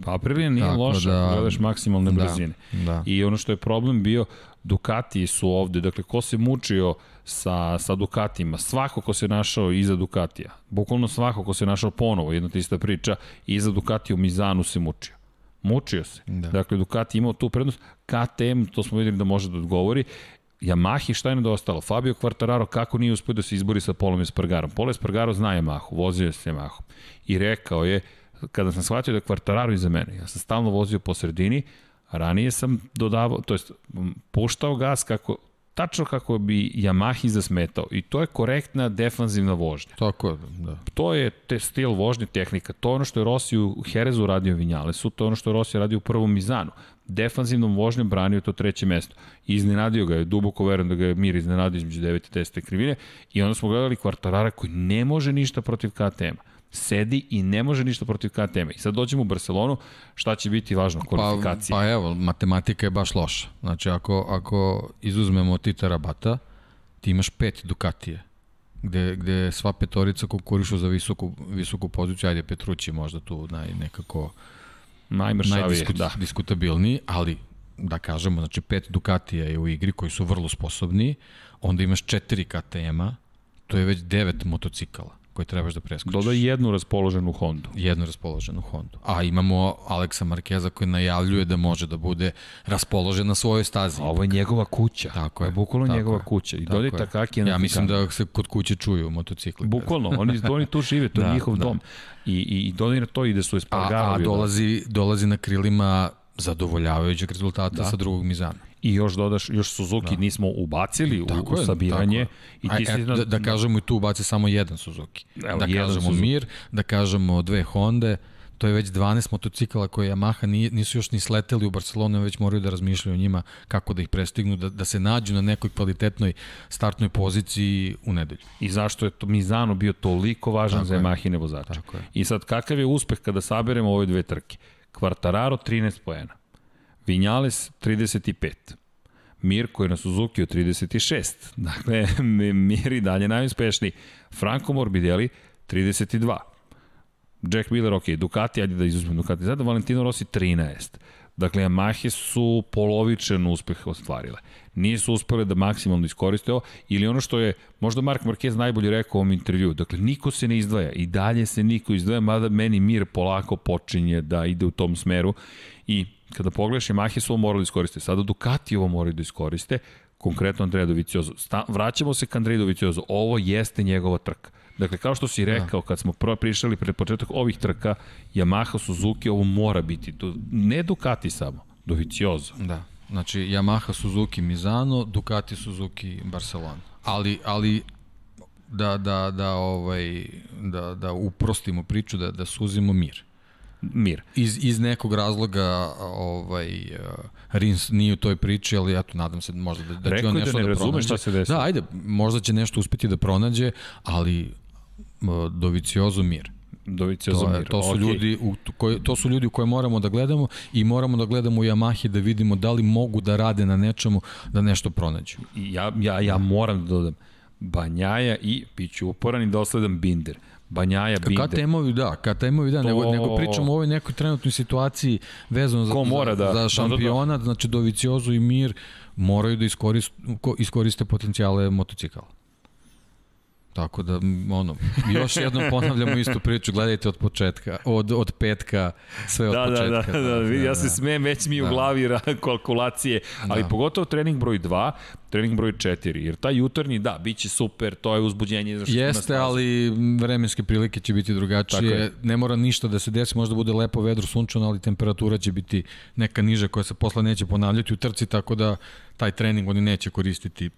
Speaker 1: Pa Aprilija nije Tako loša, da, gledaš maksimalne da, brzine. Da. I ono što je problem bio, Ducati su ovde, dakle, ko se mučio sa, sa Dukatima, svako ko se našao iza Dukatija, bukvalno svako ko se našao ponovo, jedna tista priča, iza Dukatija u Mizanu se mučio. Mučio se. Da. Dakle, Ducati imao tu prednost. KTM, to smo videli da može da odgovori. Yamahi šta je nedostalo? Fabio Quartararo kako nije uspio da se izbori sa Polom Espargarom? Polo Espargaro zna Yamahu, vozio sa Yamahu. I rekao je, kada sam shvatio da je Quartararo iza mene, ja sam stalno vozio po sredini, Ranije sam dodavao, to jest puštao gas kako tačno kako bi Yamahi zasmetao i to je korektna defanzivna vožnja.
Speaker 2: Tako je, da.
Speaker 1: To je te stil vožnje tehnika. To je ono što je Rossi u Herezu radio Vinjalesu, to je ono što je Rossi radio u prvom Mizanu. Defanzivnom vožnjom branio to treće mesto. Iznenadio ga je, duboko verujem da ga je Mir iznenadio između 9 i 10 krivine. I onda smo gledali kvartarara koji ne može ništa protiv KTM-a sedi i ne može ništa protiv KTM. I sad dođemo u Barcelonu, šta će biti važno kvalifikacije?
Speaker 2: Pa, pa evo, matematika je baš loša. Znači, ako, ako izuzmemo Tita Rabata, ti imaš pet Ducatije, gde, gde sva petorica konkurišu za visoku, visoku poziciju, ajde Petrući možda tu naj, nekako
Speaker 1: najmršavije, da.
Speaker 2: diskutabilniji, ali da kažemo, znači pet Ducatija je u igri koji su vrlo sposobni, onda imaš četiri KTM-a, to je već devet motocikala koje trebaš da preskočiš.
Speaker 1: Dodaj jednu raspoloženu Hondu.
Speaker 2: Jednu raspoloženu Hondu. A imamo Aleksa Markeza koji najavljuje da može da bude raspoložen na svojoj stazi. A
Speaker 1: ovo je njegova kuća.
Speaker 2: Tako je.
Speaker 1: Bukvalno njegova je. kuća. I dodaj Takaki
Speaker 2: na Ja mislim da se kod kuće čuju motocikli.
Speaker 1: Bukvalno, oni, oni tu žive, to je da, njihov da. dom. I, i, i dodaj na to i da su Espargarovi.
Speaker 2: A, a dolazi, dolazi na krilima zadovoljavajućeg rezultata da. sa drugog Mizana
Speaker 1: i još dodaš, još Suzuki da. nismo ubacili u, u sabiranje.
Speaker 2: I ti si, da, da kažemo i tu ubaci samo jedan Suzuki. Evo, da jedan kažemo Suzuki. Mir, da kažemo dve Honda, to je već 12 motocikala koje Yamaha nisu još ni sleteli u Barcelonu, već moraju da razmišljaju o njima kako da ih prestignu, da, da se nađu na nekoj kvalitetnoj startnoj poziciji u nedelju.
Speaker 1: I zašto je to Mizano bio toliko važan Tako za Yamahine vozače? Tako. I sad kakav je uspeh kada saberemo ove dve trke? Quartararo 13 poena. Vinjales 35. Mir koji je na Suzuki 36. Dakle, Mir i dalje najuspešniji. Franco Morbidelli 32. Jack Miller, ok, Ducati, ajde da izuzmem Ducati. Zada Valentino Rossi 13. Dakle, Yamahe su polovičan uspeh ostvarile. Nisu uspele da maksimalno iskoriste ovo, ili ono što je možda Mark Marquez najbolje rekao u ovom intervju, dakle, niko se ne izdvaja i dalje se niko izdvaja, mada meni mir polako počinje da ide u tom smeru i kada pogledaš Yamahe su ovo morali da iskoriste, sada Ducati ovo moraju da iskoriste, konkretno Andreja Doviciozo. Vraćamo se ka Andreju Doviciozo, ovo jeste njegova trka. Dakle, kao što si rekao, kad smo prvo prišali pred početak ovih trka, Yamaha, Suzuki, ovo mora biti. Ne Ducati samo, Doviciozo.
Speaker 2: Da. Znači, Yamaha, Suzuki, Mizano, Ducati, Suzuki, Barcelona. Ali, ali da, da, da, ovaj, da, da uprostimo priču, da, da suzimo mir
Speaker 1: mir.
Speaker 2: Iz, iz nekog razloga ovaj, uh, Rins nije u toj priči, ali tu nadam se možda da, da
Speaker 1: će on nešto da, ne da pronađe. šta se
Speaker 2: desi. Da, ajde, možda će nešto uspeti da pronađe, ali uh, Doviciozo mir.
Speaker 1: Doviciozo
Speaker 2: to,
Speaker 1: mir.
Speaker 2: To su, okay. ljudi u, koje, to su ljudi u koje moramo da gledamo i moramo da gledamo u Yamahi da vidimo da li mogu da rade na nečemu da nešto pronađu.
Speaker 1: Ja, ja, ja moram da dodam Banjaja i, bit ću uporan i dosledan Binder. Banjaja, Binder.
Speaker 2: KTM-ovi, da, KTM-ovi, da, to... nego, nego pričamo o ovoj nekoj trenutnoj situaciji vezano za, mora da, za šampionat, da, da, da. znači Doviciozu i Mir moraju da iskoriste, iskoriste potencijale motocikala. Tako da, ono, još jednom ponavljamo istu priču, gledajte od početka, od, od petka, sve od
Speaker 1: da,
Speaker 2: početka.
Speaker 1: Da, da, da, da, ja se smijem, već mi da. u glavi kalkulacije, ali da. pogotovo trening broj 2, trening broj 4, jer taj jutarnji, da, bit će super, to je uzbuđenje.
Speaker 2: Za što Jeste, ali vremenske prilike će biti drugačije, ne mora ništa da se desi, možda bude lepo vedro, sunčano, ali temperatura će biti neka niža koja se posle neće ponavljati u trci, tako da taj trening oni neće koristiti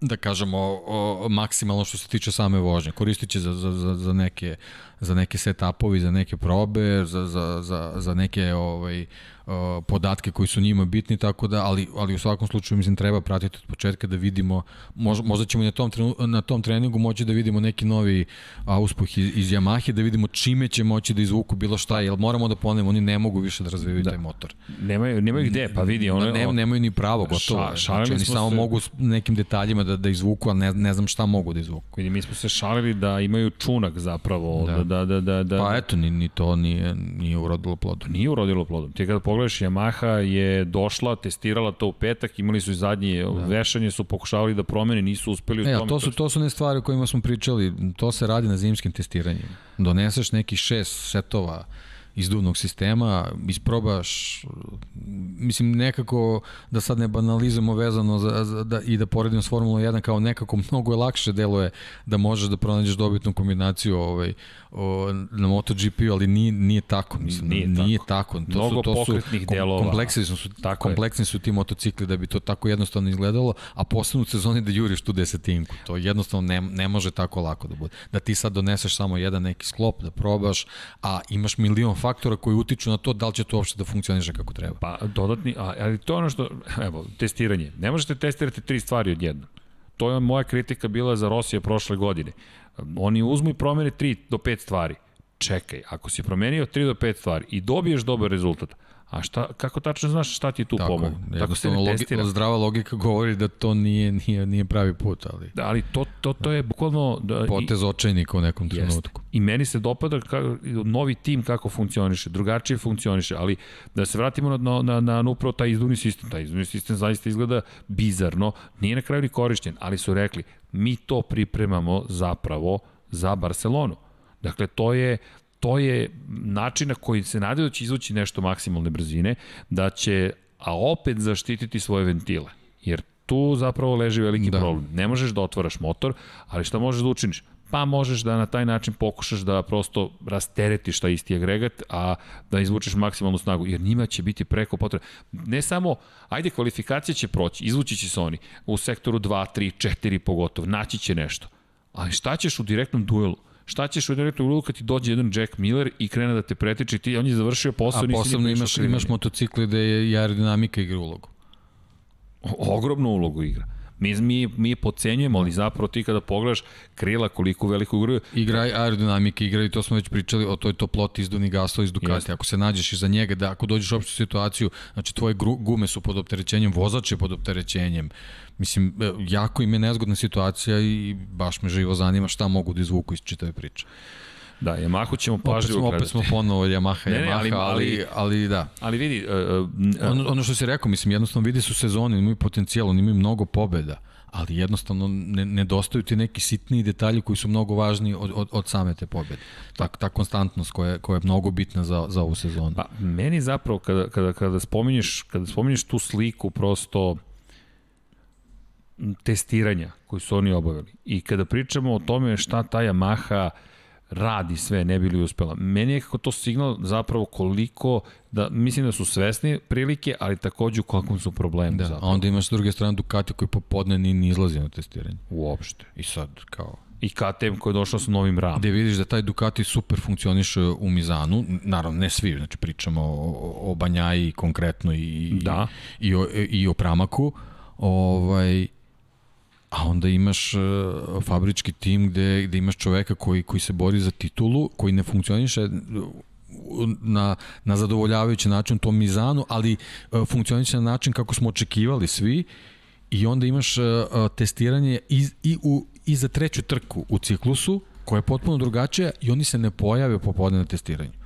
Speaker 2: da kažemo, o, o, maksimalno što se tiče same vožnje. Koristit će za, za, za, za neke, za neke set-upovi, za neke probe, za, za, za, za neke ovaj, podatke koji su njima bitni, tako da, ali, ali u svakom slučaju mislim treba pratiti od početka da vidimo, možda, možda ćemo na tom, na tom treningu moći da vidimo neki novi uspuh iz, iz Yamahe, da vidimo čime će moći da izvuku bilo šta, jer moramo da ponemo, oni ne mogu više da razvijaju da. taj motor.
Speaker 1: Nemaju, nemaju gde, pa vidi. One,
Speaker 2: ne, nemaju ni pravo, gotovo. Ša, znači, oni samo se... mogu nekim detaljima da, da izvuku, a ne, ne znam šta mogu da izvuku.
Speaker 1: Vidi, mi smo se šalili da imaju čunak zapravo. Da, da, da, da, da.
Speaker 2: Pa eto, ni, ni to nije, nije urodilo plodom.
Speaker 1: Nije urodilo plodom. Ti kada pogledaš, Yamaha je došla, testirala to u petak, imali su i zadnje da. vešanje, su pokušavali da promene, nisu uspeli u
Speaker 2: e, tome. To su, to su ne stvari o kojima smo pričali, to se radi na zimskim testiranjima. Doneseš neki šest setova izduvnog sistema, isprobaš, mislim nekako da sad ne banalizujemo vezano za, za, da, i da poredim s Formula 1 kao nekako mnogo je lakše deluje da možeš da pronađeš dobitnu kombinaciju ovaj, o, na MotoGP, ali nije, nije tako. Mislim, nije, nije tako. tako.
Speaker 1: To Mnogo su, to pokretnih su, delova.
Speaker 2: Kompleksni su, tako kompleksni su ti motocikli da bi to tako jednostavno izgledalo, a posebno u sezoni da juriš tu desetinku. To jednostavno ne, ne može tako lako da bude. Da ti sad doneseš samo jedan neki sklop, da probaš, a imaš milion faktora koji utiču na to da li će to uopšte da funkcioniše kako treba.
Speaker 1: Pa dodatni, ali to je ono što, evo, testiranje. Ne možete testirati tri stvari odjednom. To je moja kritika bila za Rosija prošle godine. Oni uzmu i promene 3 do 5 stvari. Čekaj, ako si promenio 3 do 5 stvari i dobiješ dobar rezultat, A šta, kako tačno znaš šta ti tu pomogu?
Speaker 2: Tako se ne testira. Logi, zdrava logika govori da to nije, nije, nije pravi put, ali...
Speaker 1: Da, ali to, to, to je bukvalno... Da,
Speaker 2: Potez očajnika u nekom trenutku.
Speaker 1: I meni se dopada ka, novi tim kako funkcioniše, drugačije funkcioniše, ali da se vratimo na, na, na, na upravo taj izduvni sistem. Taj izduvni sistem zaista izgleda bizarno, nije na kraju ni korišćen, ali su rekli, mi to pripremamo zapravo za Barcelonu. Dakle, to je to je način na koji se nadaju da će izvući nešto maksimalne brzine, da će, a opet zaštititi svoje ventile. Jer tu zapravo leži veliki da. problem. Ne možeš da otvaraš motor, ali šta možeš da učiniš? Pa možeš da na taj način pokušaš da prosto rasteretiš taj isti agregat, a da izvučeš maksimalnu snagu, jer njima će biti preko potreba. Ne samo, ajde, kvalifikacija će proći, izvući će se oni u sektoru 2, 3, 4 pogotovo, naći će nešto. Ali šta ćeš u direktnom duelu? Šta ćeš u direktnom uluku kad ti dođe jedan Jack Miller i krene da te pretiče ti, on je završio posao,
Speaker 2: A posebno imaš, imaš motocikle gde je i aerodinamika igra ulogu.
Speaker 1: O, ogromnu ulogu igra. Mi, mi, mi je pocenjujemo, ali zapravo ti kada pogledaš krila koliko veliku igru...
Speaker 2: Igra aerodinamike, igra i to smo već pričali o toj toploti izduvnih gasova iz Ducati. Jeste. Ako se nađeš iza njega, da ako dođeš u opštu situaciju, znači tvoje gume su pod opterećenjem, vozač je pod opterećenjem, Mislim, e, jako im je nezgodna situacija i baš me živo zanima šta mogu da izvuku iz čitave priče.
Speaker 1: Da, Yamahu ćemo pažljivo
Speaker 2: gledati. Opet smo ponovo Yamaha, ne, ne, Yamaha, ali, ali, ali, da.
Speaker 1: Ali vidi... Uh, uh,
Speaker 2: ono, ono što si rekao, mislim, jednostavno vidi su sezoni, imaju potencijal, oni imaju mnogo pobeda, ali jednostavno ne, nedostaju ti neki sitniji detalji koji su mnogo važniji od, od, od same te pobede. Ta, ta konstantnost koja, koja je mnogo bitna za, za ovu sezonu.
Speaker 1: Pa, meni zapravo, kada, kada, kada, spominješ, kada spominješ tu sliku, prosto testiranja koji su oni obavili. I kada pričamo o tome šta ta Yamaha radi sve, ne bi li uspela. Meni je kako to signal zapravo koliko, da mislim da su svesni prilike, ali takođe u kakvom su problemu.
Speaker 2: Da,
Speaker 1: zapravo.
Speaker 2: a onda imaš s druge strane Ducati koji popodne ni, ni izlazi na testiranje.
Speaker 1: Uopšte.
Speaker 2: I sad, kao...
Speaker 1: I KTM koji je došao sa novim RAM.
Speaker 2: Gde vidiš da taj Ducati super funkcioniše u Mizanu, naravno ne svi, znači pričamo o, o Banjaji konkretno i, da. i, i, o, i o Pramaku, ovaj, a onda imaš uh, fabrički tim gde, gde imaš čoveka koji, koji se bori za titulu, koji ne funkcioniše na, na zadovoljavajući način tom Mizanu, ali uh, funkcioniše na način kako smo očekivali svi i onda imaš uh, testiranje i, i, u, i za treću trku u ciklusu koja je potpuno drugačija i oni se ne pojave popodne na testiranju.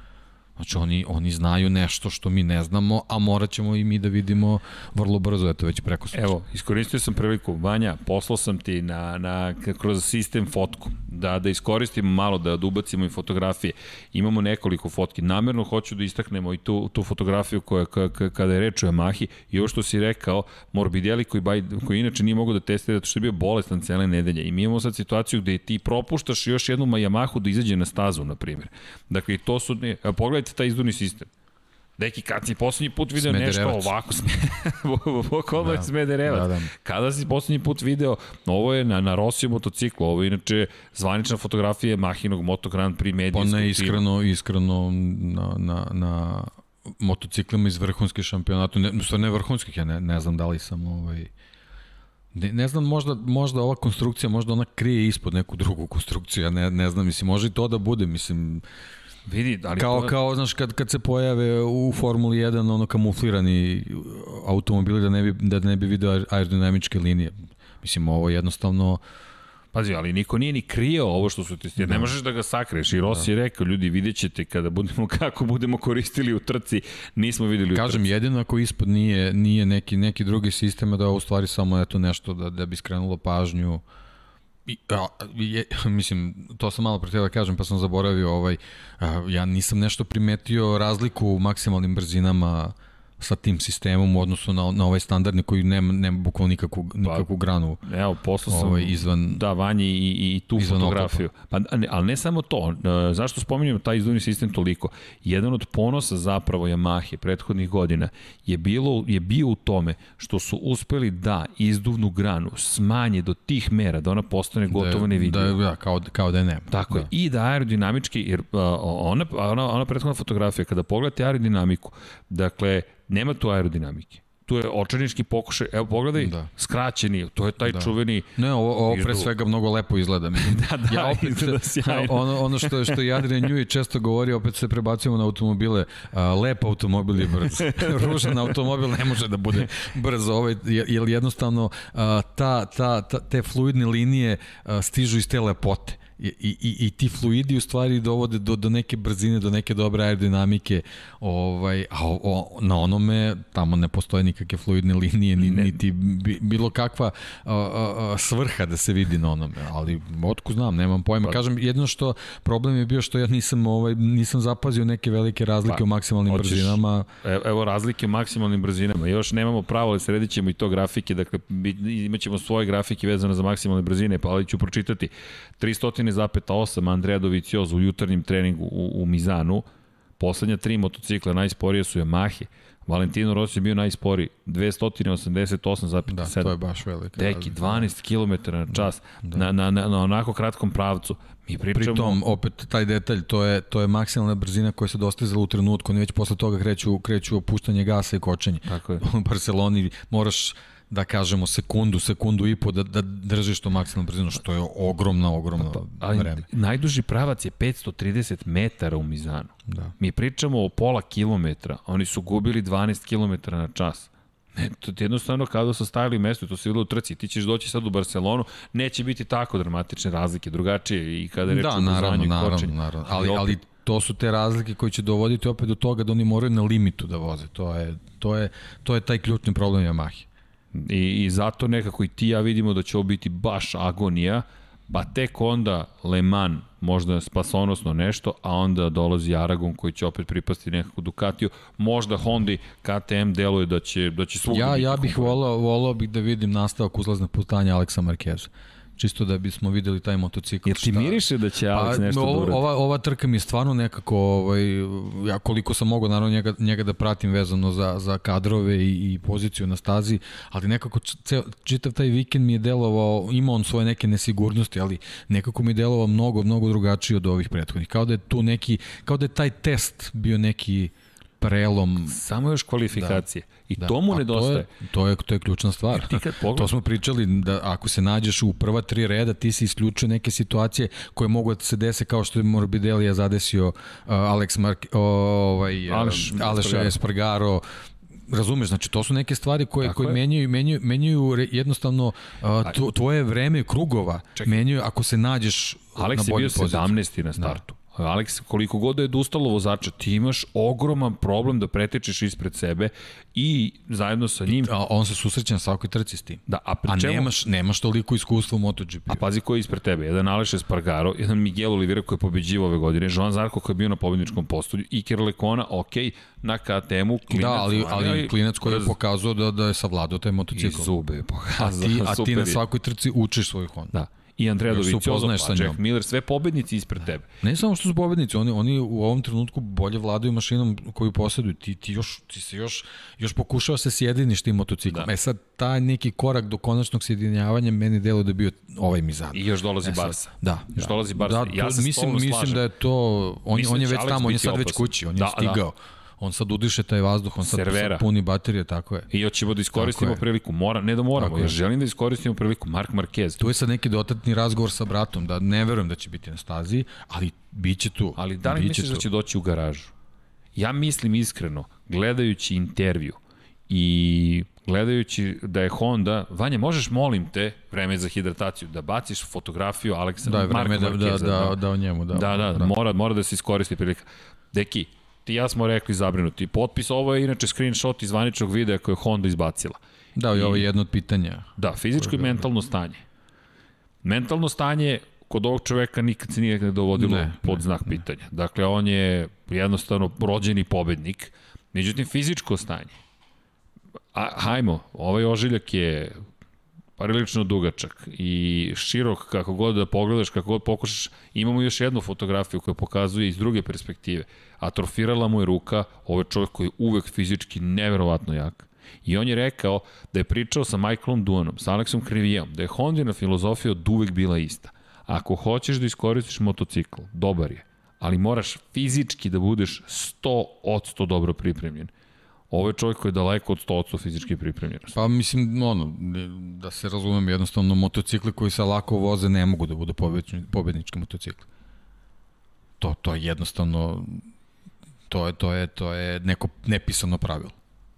Speaker 2: Znači oni, oni znaju nešto što mi ne znamo, a morat ćemo i mi da vidimo vrlo brzo, eto već preko sutra.
Speaker 1: Evo, iskoristio sam priliku, Vanja, poslao sam ti na, na, kroz sistem fotku, da, da iskoristimo malo, da, da ubacimo i fotografije. Imamo nekoliko fotki. Namerno hoću da istaknemo i tu, tu fotografiju koja, kada je reč o Yamahi i ovo što si rekao, Morbidelli koji, baj, koji inače nije mogao da testira zato što je bio bolestan cele nedelje. I mi imamo sad situaciju gde ti propuštaš još jednu Yamahu da izađe na stazu, na primjer. Dakle, to su, ne, pogledajte taj izduvni sistem. Deki, kad si poslednji put video nešto ovako, bukvalno da, Smederevac. Da, da. Kada si poslednji put video, ovo je na, na Rosiju motociklu, ovo je inače zvanična fotografija Mahinog Moto Grand Prix medijskog
Speaker 2: Pa ne, iskreno, iskreno na, na, na motociklima iz vrhunskih šampionata, ne, ne vrhunskih, ja ne, ne znam da li sam ovaj, Ne, ne znam, možda, možda ova konstrukcija, možda ona krije ispod neku drugu konstrukciju, ja ne, ne znam, mislim, može i to da bude, mislim,
Speaker 1: Vidi, ali
Speaker 2: kao, to... kao, znaš, kad, kad se pojave u Formuli 1 ono kamuflirani automobili da ne bi, da ne bi video aerodinamičke linije. Mislim, ovo jednostavno...
Speaker 1: Pazi, ali niko nije ni krio ovo što su testirali. Da. Ne možeš da ga sakreš. I Rossi da. je rekao, ljudi, vidjet ćete kada budemo, kako budemo koristili u trci, nismo videli u
Speaker 2: Kažem,
Speaker 1: trci.
Speaker 2: jedino ako ispod nije, nije neki, neki drugi sistem, da u stvari samo eto nešto da, da bi skrenulo pažnju I, a, je, mislim, to sam malo pre da kažem, pa sam zaboravio, ovaj, ja nisam nešto primetio razliku u maksimalnim brzinama sa tim sistemom u odnosu na, na ovaj standardni koji nema, nema bukvalno nikakvu, pa, nikakvu granu
Speaker 1: evo, poslao sam ovaj, izvan, da, vanji i, i tu fotografiju. Pa, ne, ali ne samo to, e, zašto spominjem taj izduvni sistem toliko? Jedan od ponosa zapravo Yamahe prethodnih godina je, bilo, je bio u tome što su uspeli da izduvnu granu smanje do tih mera da ona postane da gotovo da, nevidljiva.
Speaker 2: Da, da, kao, kao da je nema.
Speaker 1: Tako da. je. I da aerodinamički, jer ona, ona, ona prethodna fotografija, kada pogledate aerodinamiku, dakle, Nema tu aerodinamike tu je očarnički pokušaj, evo pogledaj, da. skraćeni, to je taj da. čuveni...
Speaker 2: Ne, ovo, ovo pre svega mnogo lepo izgleda.
Speaker 1: da, da, ja opet, izgleda sjajno.
Speaker 2: Ono, ono što, što i Adrian Njuj često govori, opet se prebacujemo na automobile, a, lep automobil je brz. Ružan automobil ne može da bude brz, ovaj, jer jednostavno a, ta, ta, ta, te fluidne linije a, stižu iz te lepote i, i, i ti fluidi u stvari dovode do, do neke brzine, do neke dobre aerodinamike, ovaj, a o, o, na onome tamo ne postoje nikakve fluidne linije, ni, ne. niti bilo kakva a, a, a, svrha da se vidi na onome, ali otku znam, nemam pojma. Pa, Kažem, jedno što problem je bio što ja nisam, ovaj, nisam zapazio neke velike razlike pa, u maksimalnim hoćeš, brzinama.
Speaker 1: Evo razlike u maksimalnim brzinama, još nemamo pravo, ali sredit ćemo i to grafike, dakle imaćemo svoje grafike vezane za maksimalne brzine, pa ali ću pročitati. 300 13,8 Andrea Dovicioza u jutarnjem treningu u, u Mizanu. Poslednja tri motocikla najsporije su Yamahe. Valentino Rossi je bio najsporiji, 288,7.
Speaker 2: Da, to je baš velika.
Speaker 1: Deki, 12 km na čas, da, da. Na, na, na, na onako kratkom pravcu. Mi pričamo...
Speaker 2: Pri tom, opet, taj detalj, to je, to je maksimalna brzina koja se dostizala u trenutku, oni već posle toga kreću, kreću opuštanje gasa i kočenje.
Speaker 1: Tako je.
Speaker 2: U Barceloni moraš da kažemo sekundu, sekundu i po da, da držiš to maksimalnu brzinu, što je ogromna, ogromna pa, ali vreme.
Speaker 1: Najduži pravac je 530 metara u Mizanu. Da. Mi pričamo o pola kilometra, oni su gubili 12 km na čas. Ne, to ti jednostavno kada su stajali mesto, to se videlo u trci, ti ćeš doći sad u Barcelonu, neće biti tako dramatične razlike, drugačije i kada je reč
Speaker 2: da,
Speaker 1: o
Speaker 2: naravno, naravno, naravno, ali, ali, ali to su te razlike koje će dovoditi opet do toga da oni moraju na limitu da voze. To je, to je, to je taj ključni problem Yamahe.
Speaker 1: I, I zato nekako i ti ja vidimo da će ovo biti baš agonija, pa tek onda Le Mans možda spasonosno nešto, a onda dolazi Aragon koji će opet pripasti nekako Ducatiju. Možda Hondi KTM deluje da će, da će svugdje
Speaker 2: Ja, ja bih volao, volao bih da vidim nastavak uzlazne putanja Aleksa Markeza čisto da bismo videli taj motocikl.
Speaker 1: Jer ti miriše da će Alex pa, nešto
Speaker 2: ovo, da ova, ova trka mi je stvarno nekako, ovaj, ja koliko sam mogao naravno njega, njega da pratim vezano za, za kadrove i, i poziciju na stazi, ali nekako ceo, čitav taj vikend mi je delovao, ima on svoje neke nesigurnosti, ali nekako mi je delovao mnogo, mnogo drugačije od ovih prethodnih. Kao da je tu neki, kao da je taj test bio neki prelom.
Speaker 1: Samo još kvalifikacije. Da. I da. to mu nedostaje.
Speaker 2: To je, to je, to je ključna stvar. to smo pričali da ako se nađeš u prva tri reda, ti si isključio neke situacije koje mogu da se dese kao što je Morbidelija zadesio uh, Alex Mark, uh, ovaj, Aleš, Aleš Espargaro, Razumeš, znači to su neke stvari koje Tako koje menjaju menjaju menjaju jednostavno uh, tvoje vreme krugova. Čekaj. Menjaju ako se nađeš
Speaker 1: Alex na je bio 17. na da. startu. Da. Alex, koliko god da je odustalo vozača, ti imaš ogroman problem da pretečeš ispred sebe i zajedno sa njim...
Speaker 2: A on se susreće na svakoj trci s tim.
Speaker 1: Da,
Speaker 2: a, a čemu... nemaš, nemaš toliko iskustva u MotoGP.
Speaker 1: A pazi ko je ispred tebe. Jedan Aleš Espargaro, jedan Miguel Oliveira koji je pobeđivo ove godine, Joan Zarko koji je bio na pobedničkom postolju, Iker Lekona, ok, na KTM-u,
Speaker 2: klinac. Da, ali, ali klinac koji je pokazao da, da je savladao taj motocikl.
Speaker 1: I zube je pokazao.
Speaker 2: A ti, a ti na svakoj trci učiš svoj Honda.
Speaker 1: Da i Andrea Dovizioso, pa Jack Miller, sve pobednici ispred tebe.
Speaker 2: Ne samo što su pobednici, oni, oni u ovom trenutku bolje vladaju mašinom koju posjeduju. Ti, ti, još, ti se još, još pokušao se sjediniš tim motociklom. Da. E sad, taj neki korak do konačnog sjedinjavanja meni delo da je bio ovaj Mizan.
Speaker 1: I još dolazi e sad, Barsa.
Speaker 2: Da.
Speaker 1: Još da. dolazi Barsa.
Speaker 2: Da, to, ja se mislim, mislim da je to, on, mislim on je već tamo, on je sad već kući, on je da, da. stigao. Da on sad udiše taj vazduh, on sad, sad puni baterije, tako je.
Speaker 1: I hoćemo da iskoristimo priliku, mora, ne da moramo, ja želim da iskoristimo priliku, Mark Marquez.
Speaker 2: Tu je sad neki dotatni razgovor sa bratom, da ne verujem da će biti na stazi, ali bit će tu.
Speaker 1: Ali da li misliš tu. da će doći u garažu? Ja mislim iskreno, gledajući intervju i gledajući da je Honda, Vanja, možeš, molim te, vreme za hidrataciju, da baciš fotografiju Aleksa,
Speaker 2: da, Marka da, da, da, da, da, o njemu, da.
Speaker 1: Da, da, da, mora, mora da se iskoristi prilika. Deki, ti ja smo rekli zabrinuti. Potpis, ovo je inače screenshot iz zvaničnog videa koje je Honda izbacila.
Speaker 2: Da, i ovo je jedno od pitanja.
Speaker 1: Da, fizičko i mentalno stanje. Mentalno stanje kod ovog čoveka nikad se nije dovodilo
Speaker 2: Ne,
Speaker 1: pod
Speaker 2: ne,
Speaker 1: znak pitanja. Dakle, on je jednostavno rođeni pobednik. Međutim, fizičko stanje. A, hajmo, ovaj ožiljak je prilično dugačak i širok kako god da pogledaš, kako god pokušaš. Imamo još jednu fotografiju koja pokazuje iz druge perspektive. Atrofirala mu je ruka, ovo je čovjek koji je uvek fizički neverovatno jak. I on je rekao da je pričao sa Michaelom Duanom, sa Aleksom Krivijom, da je Hondina filozofija od uvek bila ista. Ako hoćeš da iskoristiš motocikl, dobar je, ali moraš fizički da budeš 100% dobro pripremljen. Ovo je čovjek koji je daleko od 100% fizički pripremljenosti.
Speaker 2: Pa mislim, ono, da se razumem, jednostavno motocikli koji se lako voze ne mogu da budu pobednički, pobednički motocikli. To, to je jednostavno, to je, to je, to je neko nepisano pravilo.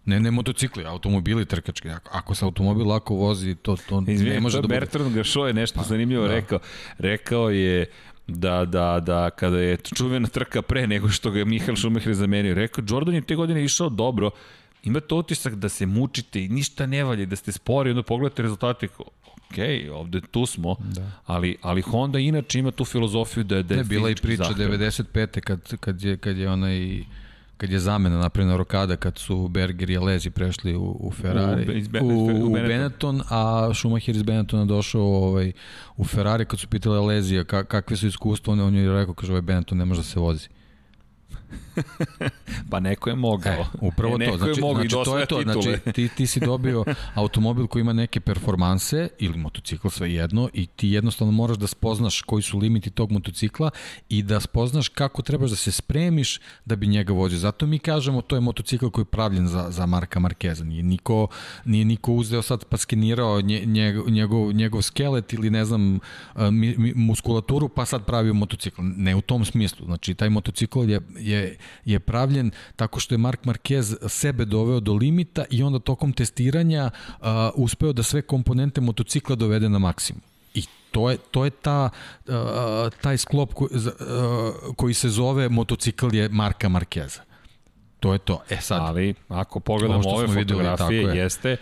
Speaker 2: Ne, ne motocikli, automobili trkački. Ako, ako se automobil lako vozi, to, to ne može
Speaker 1: to
Speaker 2: da bude.
Speaker 1: Bertrand Gašo je nešto pa, zanimljivo
Speaker 2: da.
Speaker 1: rekao. Rekao je da, da, da kada je čuvena trka pre nego što ga je Mihael Schumacher zamenio, rekao, Jordan je te godine išao dobro, imate utisak da se mučite i ništa ne valje, da ste spori, onda pogledate rezultate, ok, ovde tu smo, da. ali, ali Honda inače ima tu filozofiju da je, da je
Speaker 2: ne, bila i priča
Speaker 1: zahtevna.
Speaker 2: 95. kad, kad, je, kad je onaj kad je zamena napravljena rokada kad su Berger i Alezi prešli u, u Ferrari
Speaker 1: U-
Speaker 2: u,
Speaker 1: u
Speaker 2: u
Speaker 1: Benetton.
Speaker 2: Benetton a Schumacher iz Benettona došao ovaj, u Ferrari kad su pitali Alezija ka, kakve su iskustva on, on je rekao kaže ovaj Benetton ne može da se vozi
Speaker 1: Pa neko je mogao.
Speaker 2: E, upravo
Speaker 1: e, neko
Speaker 2: to. Znači,
Speaker 1: je mogao i
Speaker 2: znači, to je to.
Speaker 1: titule.
Speaker 2: Znači, ti, ti si dobio automobil koji ima neke performanse ili motocikl sve jedno i ti jednostavno moraš da spoznaš koji su limiti tog motocikla i da spoznaš kako trebaš da se spremiš da bi njega vozio. Zato mi kažemo to je motocikl koji je pravljen za, za Marka Markeza. Nije niko, nije niko uzeo sad pa skenirao nje, njegov, njegov, njegov skelet ili ne znam mi, muskulaturu pa sad pravio motocikl. Ne u tom smislu. Znači taj motocikl je, je, je pravljen tako što je Mark Marquez sebe doveo do limita i onda tokom testiranja uh, uspeo da sve komponente motocikla dovede na maksimum. I to je, to je ta, uh, taj sklop ko, uh, koji se zove motocikl je Marka Markeza. To je to. E sad,
Speaker 1: Ali, ako pogledamo ove
Speaker 2: videli,
Speaker 1: fotografije,
Speaker 2: tako je.
Speaker 1: jeste,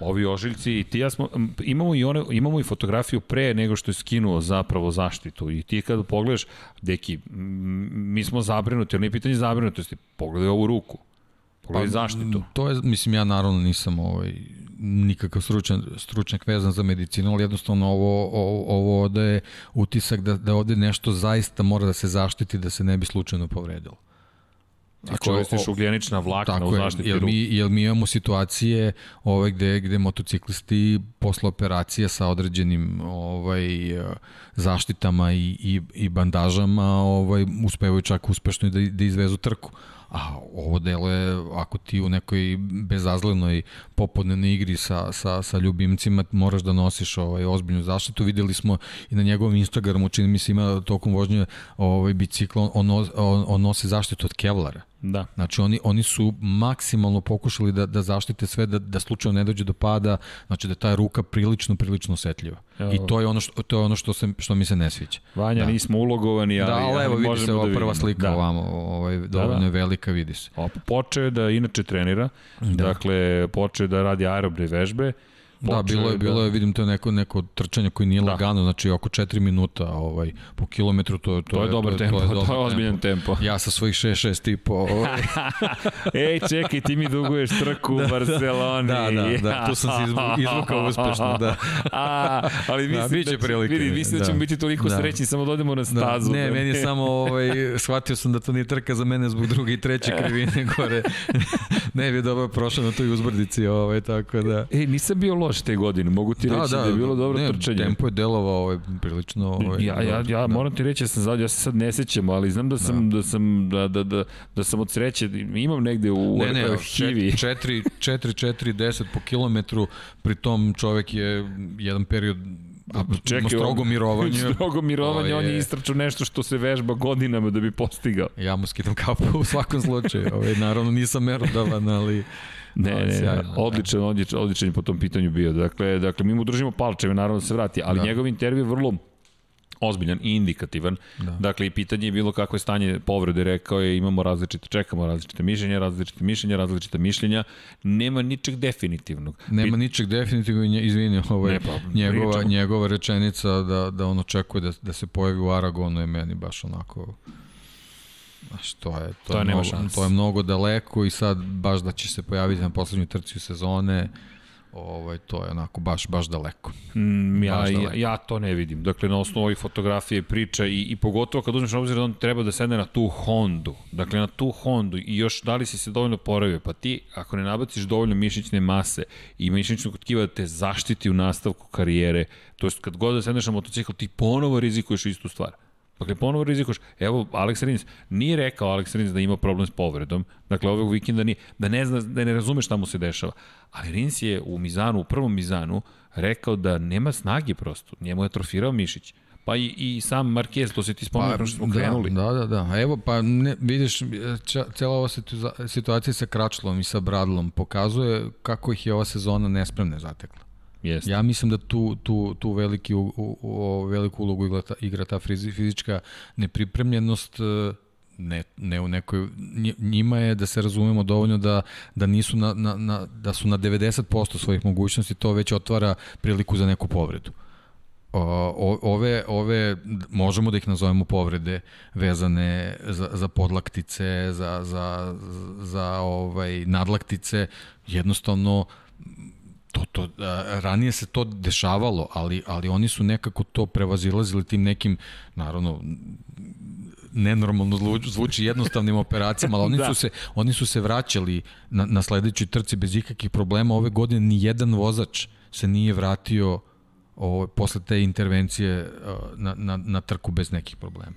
Speaker 1: ovi ožiljci i ti ja smo, imamo i, one, imamo i fotografiju pre nego što je skinuo zapravo zaštitu i ti kada pogledaš, deki, mi smo zabrinuti, ali nije pitanje zabrinutosti, pogledaj ovu ruku, pogledaj pa, zaštitu.
Speaker 2: To je, mislim, ja naravno nisam ovaj, nikakav stručan, stručnjak vezan za medicinu, ali jednostavno ovo, ovo, ovo da je utisak da, da ovde nešto zaista mora da se zaštiti da se ne bi slučajno povredilo.
Speaker 1: A koristiš ugljenična vlakna u
Speaker 2: je,
Speaker 1: zaštiti
Speaker 2: jel
Speaker 1: ruku.
Speaker 2: mi, jel mi imamo situacije ove gde, gde motociklisti posle operacije sa određenim ovaj, zaštitama i, i, i bandažama ovaj, uspevaju čak uspešno da, da izvezu trku. A ovo delo je, ako ti u nekoj bezazlenoj popodnevnoj igri sa, sa, sa ljubimcima moraš da nosiš ovaj, ozbiljnu zaštitu. Videli smo i na njegovom Instagramu, čini mi se ima tokom vožnje ovaj, bicikla, on, on, on nosi zaštitu od kevlara.
Speaker 1: Da.
Speaker 2: Znači oni oni su maksimalno pokušali da da zaštite sve da da slučajno ne dođe do pada, znači da ta ruka prilično prilično osetljiva. I to je ono što to je ono što se što mi se ne sviđa.
Speaker 1: Vanja,
Speaker 2: Da.
Speaker 1: nismo ulogovani, ali,
Speaker 2: da, ali evo vidi
Speaker 1: možemo
Speaker 2: se ova
Speaker 1: da
Speaker 2: prva slika
Speaker 1: da.
Speaker 2: ovamo, ovaj dovoljno
Speaker 1: da.
Speaker 2: je velika, vidi se.
Speaker 1: O, Počeo je da inače trenira, da. dakle, počeo je da radi aerobne vežbe.
Speaker 2: Da, bilo je,
Speaker 1: da-
Speaker 2: bilo je, vidim to je neko, neko trčanje koji nije
Speaker 1: Da.
Speaker 2: da. lagano, znači oko 4 minuta ovaj, po kilometru, to, to,
Speaker 1: To je dobar tempo, to je ozbiljan tempo.
Speaker 2: Ja sa svojih 6-6 i po, ovaj,
Speaker 1: Ej, čekaj, ti mi duguješ trku u Barceloni.
Speaker 2: da, da, da, tu sam se izvu- izvukao uspešno, da.
Speaker 1: A, ali mislim
Speaker 2: Da, biće
Speaker 1: da, će-
Speaker 2: prilike,
Speaker 1: vidi, mislim da,
Speaker 2: da.
Speaker 1: ćemo biti toliko
Speaker 2: Da.
Speaker 1: srećni, samo da odemo na stazu.
Speaker 2: Da, ne, meni je samo, ovaj, shvatio sam da to nije trka za mene zbog druge i treće krivine gore. Ne bi dobro prošao na toj uzbrdici, ovaj, tako da...
Speaker 1: Ej, nisam bio loš te godine, mogu ti reći da, je bilo dobro
Speaker 2: ne,
Speaker 1: trčanje.
Speaker 2: Tempo je delovao ovaj, prilično... Ovaj,
Speaker 1: Ja, ja, ja
Speaker 2: da.
Speaker 1: moram ti reći, ja, sam, sad- ja se sad ne sećam, ali znam da sam, da. da sam, da, da, da, da sam od sreće, imam negde u
Speaker 2: Ne, ne,
Speaker 1: arhivi.
Speaker 2: 4, 4, 4, 10 po kilometru, pri tom čovek je jedan period a, Čekaj, strogo mirovanje.
Speaker 1: strogo mirovanje, on je istračao nešto što se vežba godinama da bi postigao.
Speaker 2: Ja mu skidam kapu u svakom slučaju. Ovaj, naravno nisam merodavan, ali...
Speaker 1: Ne,
Speaker 2: ali
Speaker 1: ne,
Speaker 2: sjajno, da.
Speaker 1: odličan, odličan, odličan po tom pitanju bio. Dakle, dakle mi mu držimo palčeve, naravno da se vrati, ali. Da. njegov intervju je vrlo ozbiljan i indikativan. Da. Dakle, i pitanje je bilo kako je stanje povrede, rekao je imamo različite, čekamo različite mišljenja, različite mišljenja, različite mišljenja, nema ničeg definitivnog.
Speaker 2: Nema Bit... ničeg definitivnog, izvini, ovaj, ne, pa, njegova, pričamo. njegova rečenica da, da on očekuje da, da se pojavi u Aragonu je meni baš onako... Znaš, to je, to, to, je, mnogo, to je mnogo daleko i sad baš da će se pojaviti na poslednju trci sezone, ovaj, to je onako baš, baš daleko.
Speaker 1: Mm, ja, baš daleko. ja, ja to ne vidim. Dakle, na osnovu ovih fotografije priča i, i pogotovo kad uzmeš obzir da on treba da sedne na tu Hondu. Dakle, na tu Hondu i još da li si se dovoljno poravio, pa ti ako ne nabaciš dovoljno mišićne mase i mišićnog tkiva da te zaštiti u nastavku karijere, to jest kad god da sedneš na motocikl, ti ponovo rizikuješ istu stvar. Dakle, ponovo rizikuš. Evo, Alex Rins, nije rekao Alex Rins da ima problem s povredom. Dakle, ovog vikenda nije, da ne zna, da ne razume šta mu se dešava. Ali Rins je u Mizanu, u prvom Mizanu, rekao da nema snage prosto. Njemu je atrofirao mišić. Pa i, i sam Marquez, to se ti spomenuo pa, smo krenuli.
Speaker 2: Da, da, da. Evo, pa ne, vidiš, cijela ova situacija sa Kračlom i sa Bradlom pokazuje kako ih je ova sezona nespremne zatekla.
Speaker 1: Jest.
Speaker 2: Ja mislim da tu, tu, tu veliki, u, u, veliku ulogu igra ta, igra ta fizička nepripremljenost e, ne, ne u nekoj njima je da se razumemo dovoljno da da nisu na, na, na da su na 90% svojih mogućnosti to već otvara priliku za neku povredu. O, ove ove možemo da ih nazovemo povrede vezane za za podlaktice, za za za ovaj nadlaktice, jednostavno to, to, ranije se to dešavalo, ali, ali oni su nekako to prevazilazili tim nekim, naravno, nenormalno zvuči jednostavnim operacijama, ali oni, da. su se, oni su se vraćali na, na sledećoj trci bez ikakvih problema. Ove godine ni jedan vozač se nije vratio o, posle te intervencije na, na, na trku bez nekih problema.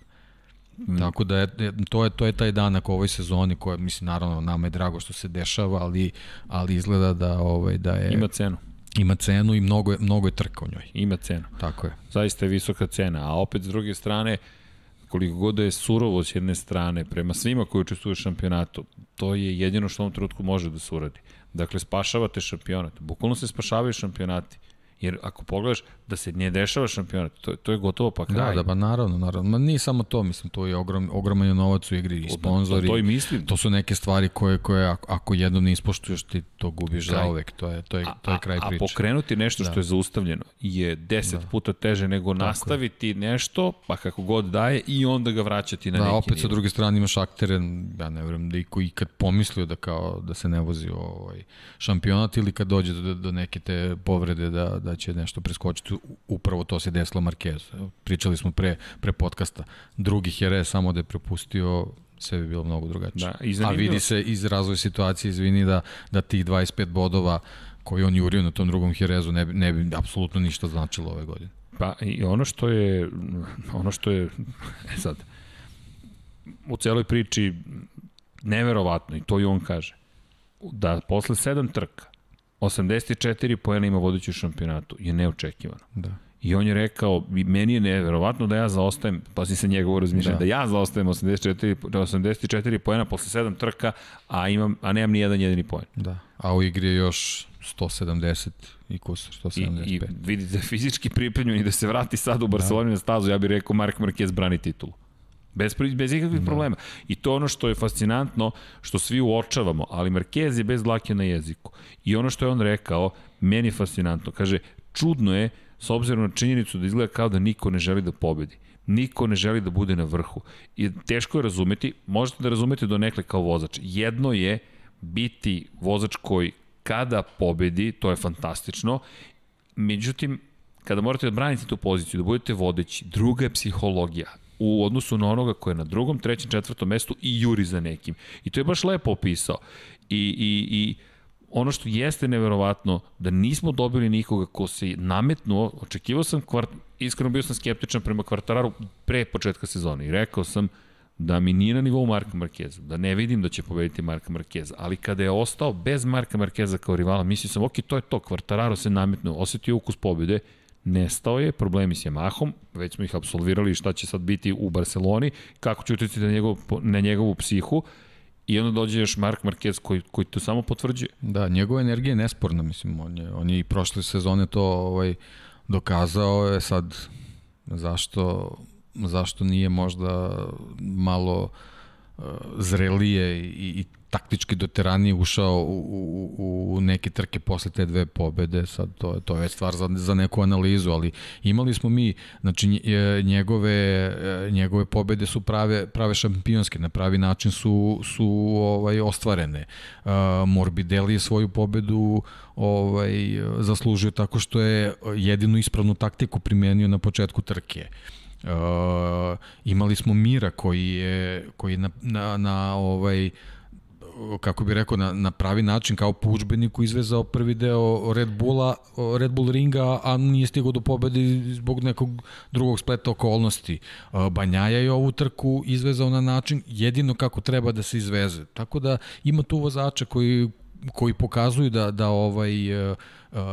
Speaker 2: Mm. Tako da je, to je to je taj danak u ovoj sezoni koja mislim naravno nama je drago što se dešava, ali ali izgleda da ovaj da je
Speaker 1: ima cenu.
Speaker 2: Ima cenu i mnogo je mnogo je trka u njoj.
Speaker 1: Ima cenu.
Speaker 2: Tako je.
Speaker 1: Zaista je visoka cena, a opet s druge strane koliko god da je surovo s jedne strane prema svima koji učestvuju u šampionatu, to je jedino što u ovom trenutku može da se uradi. Dakle, spašavate šampionat. Bukvalno se spašavaju šampionati. Jer ako pogledaš da se ne dešava šampionat, to, to je gotovo pa
Speaker 2: kraj. Da, da, pa naravno, naravno. Ma nije samo to, mislim, to je ogrom, ogroman novac u igri i sponzori.
Speaker 1: Da, to i mislim.
Speaker 2: To su neke stvari koje, koje ako, ako jednom ne ispoštuješ, ti to gubiš za uvek. To je, to je, to je kraj priče.
Speaker 1: A, a pokrenuti nešto da. što je zaustavljeno je deset da. puta teže nego Tako nastaviti je. nešto, pa kako god daje, i onda ga vraćati na da, neki
Speaker 2: Da, opet nivo. sa druge strane imaš aktere, ja ne vrem da i koji kad pomislio da kao da se ne vozi ovaj šampionat ili kad dođe do, do neke te povrede da, da će nešto preskočiti, upravo to se desilo Marquez. Pričali smo pre, pre podcasta. Drugi Jerez samo da je prepustio sve bi bilo mnogo drugačije. Da, A vidi se iz razvoja situacije, izvini, da, da tih 25 bodova koji on jurio na tom drugom Jerezu ne bi, ne bi apsolutno ništa značilo ove godine.
Speaker 1: Pa i ono što je, ono što je, e sad, u celoj priči neverovatno, i to i on kaže, da posle sedam trka 84 poena ima vodeći u šampionatu, je neočekivano.
Speaker 2: Da.
Speaker 1: I on je rekao, meni je neverovatno da ja zaostajem, pa si se njegovo razmišljati, da. da ja zaostajem 84, 84 poena posle 7 trka, a, imam, a nemam ni jedan jedini poen.
Speaker 2: Da, a u igri je još 170 i kusur, 175. I, i
Speaker 1: vidite, fizički pripremljen i da se vrati sad u Barceloni da. na stazu, ja bih rekao Mark Marquez brani titulu. Bez, bez ikakvih da. problema. I to ono što je fascinantno, što svi uočavamo, ali Marquez je bez dlake na jeziku. I ono što je on rekao, meni je fascinantno. Kaže, čudno je, s obzirom na činjenicu da izgleda kao da niko ne želi da pobedi. Niko ne želi da bude na vrhu. I teško je razumeti, možete da razumete do nekle kao vozač. Jedno je biti vozač koji kada pobedi, to je fantastično, međutim, kada morate da branite tu poziciju, da budete vodeći, druga je psihologija u odnosu na onoga ko je na drugom, trećem, četvrtom mestu i juri za nekim. I to je baš lepo opisao. I, i, i ono što jeste neverovatno, da nismo dobili nikoga ko se nametnuo, očekivao sam, kvart, iskreno bio sam skeptičan prema kvartararu pre početka sezone i rekao sam da mi nije na nivou Marka Markeza, da ne vidim da će pobediti Marka Markeza, ali kada je ostao bez Marka Markeza kao rivala, mislio sam, ok, to je to, kvartararo se nametnuo, osetio ukus pobede, nestao je, problemi s Yamahom, već smo ih absolvirali šta će sad biti u Barceloni, kako će utjecati na, njegov, na njegovu psihu, I onda dođe još Mark Marquez koji, koji to samo potvrđuje.
Speaker 2: Da, njegova energija je nesporna, mislim, on je, on je i prošle sezone to ovaj, dokazao, je sad Zašto, zašto nije možda malo uh, zrelije i, i taktički doteranije ušao u, u, u neke trke posle te dve pobede, sad to, to je stvar za, za neku analizu, ali imali smo mi, znači njegove, njegove pobede su prave, prave šampionske, na pravi način su, su ovaj, ostvarene. Uh, Morbidelli je svoju pobedu ovaj, zaslužio tako što je jedinu ispravnu taktiku primenio na početku trke. Uh, imali smo Mira koji je koji je na, na, na ovaj kako bi rekao, na, na pravi način kao po učbeniku izvezao prvi deo Red Bulla, Red Bull ringa, a nije stigao do pobede zbog nekog drugog spleta okolnosti. Banjaja je ovu trku izvezao na način jedino kako treba da se izveze. Tako da ima tu vozača koji, koji pokazuju da, da ovaj, uh,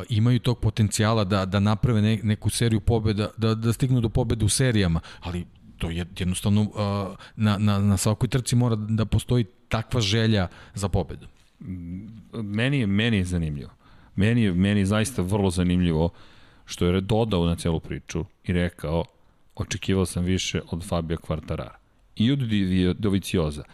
Speaker 2: imaju tog potencijala da, da naprave ne, neku seriju pobeda, da, da stignu do pobede u serijama, ali to je jednostavno uh, na, na, na svakoj trci mora da postoji takva želja za pobedu.
Speaker 1: Meni je, meni je zanimljivo. Meni je, meni je zaista vrlo zanimljivo što je dodao na celu priču i rekao očekivao sam više od Fabio Quartarara i od Dovicioza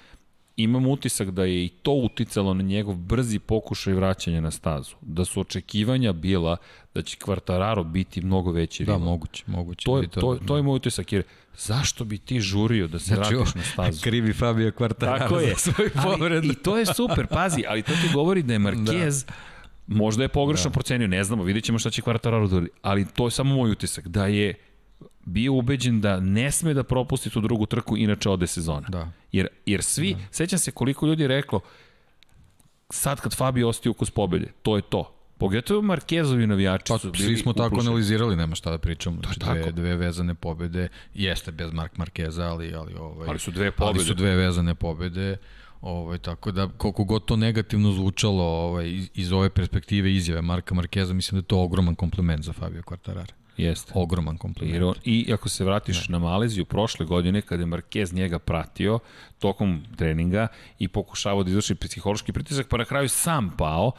Speaker 1: imam utisak da je i to uticalo na njegov brzi pokušaj vraćanja na stazu. Da su očekivanja bila da će Kvartararo biti mnogo veći
Speaker 2: da, rival. Da, moguće, moguće.
Speaker 1: To je, to, to je moj utisak, jer zašto bi ti žurio da se znači, vratiš na stazu?
Speaker 2: Krivi Fabio Kvartararo Tako je. za svoj povred.
Speaker 1: I to je super, pazi, ali to ti govori da je Marquez da. Možda je pogrešno da. procenio, ne znamo, vidjet ćemo šta će Kvartararo da ali to je samo moj utisak, da je bio ubeđen da ne sme da propusti tu drugu trku, inače ode sezona. Da. Jer, jer svi, da. sećam se koliko ljudi je reklo, sad kad Fabio ostaje ukus pobede, to je to. Pogotovo Markezovi navijači
Speaker 2: pa, su bili Svi smo uplušeni. tako analizirali, nema šta da pričamo. Znači, dve, dve vezane pobede, jeste bez Mark Markeza, ali, ali, ovaj,
Speaker 1: ali su dve pobede.
Speaker 2: Ali su dve vezane pobede. Ovaj, tako da, koliko god to negativno zvučalo ovaj, iz, iz ove perspektive izjave Marka Markeza, mislim da je to ogroman kompliment za Fabio Quartarara.
Speaker 1: Jeste.
Speaker 2: Ogroman kompliment.
Speaker 1: I, ako se vratiš ne. na Maleziju prošle godine, kada je Marquez njega pratio tokom treninga i pokušavao da izvrši psihološki pritisak, pa na kraju sam pao,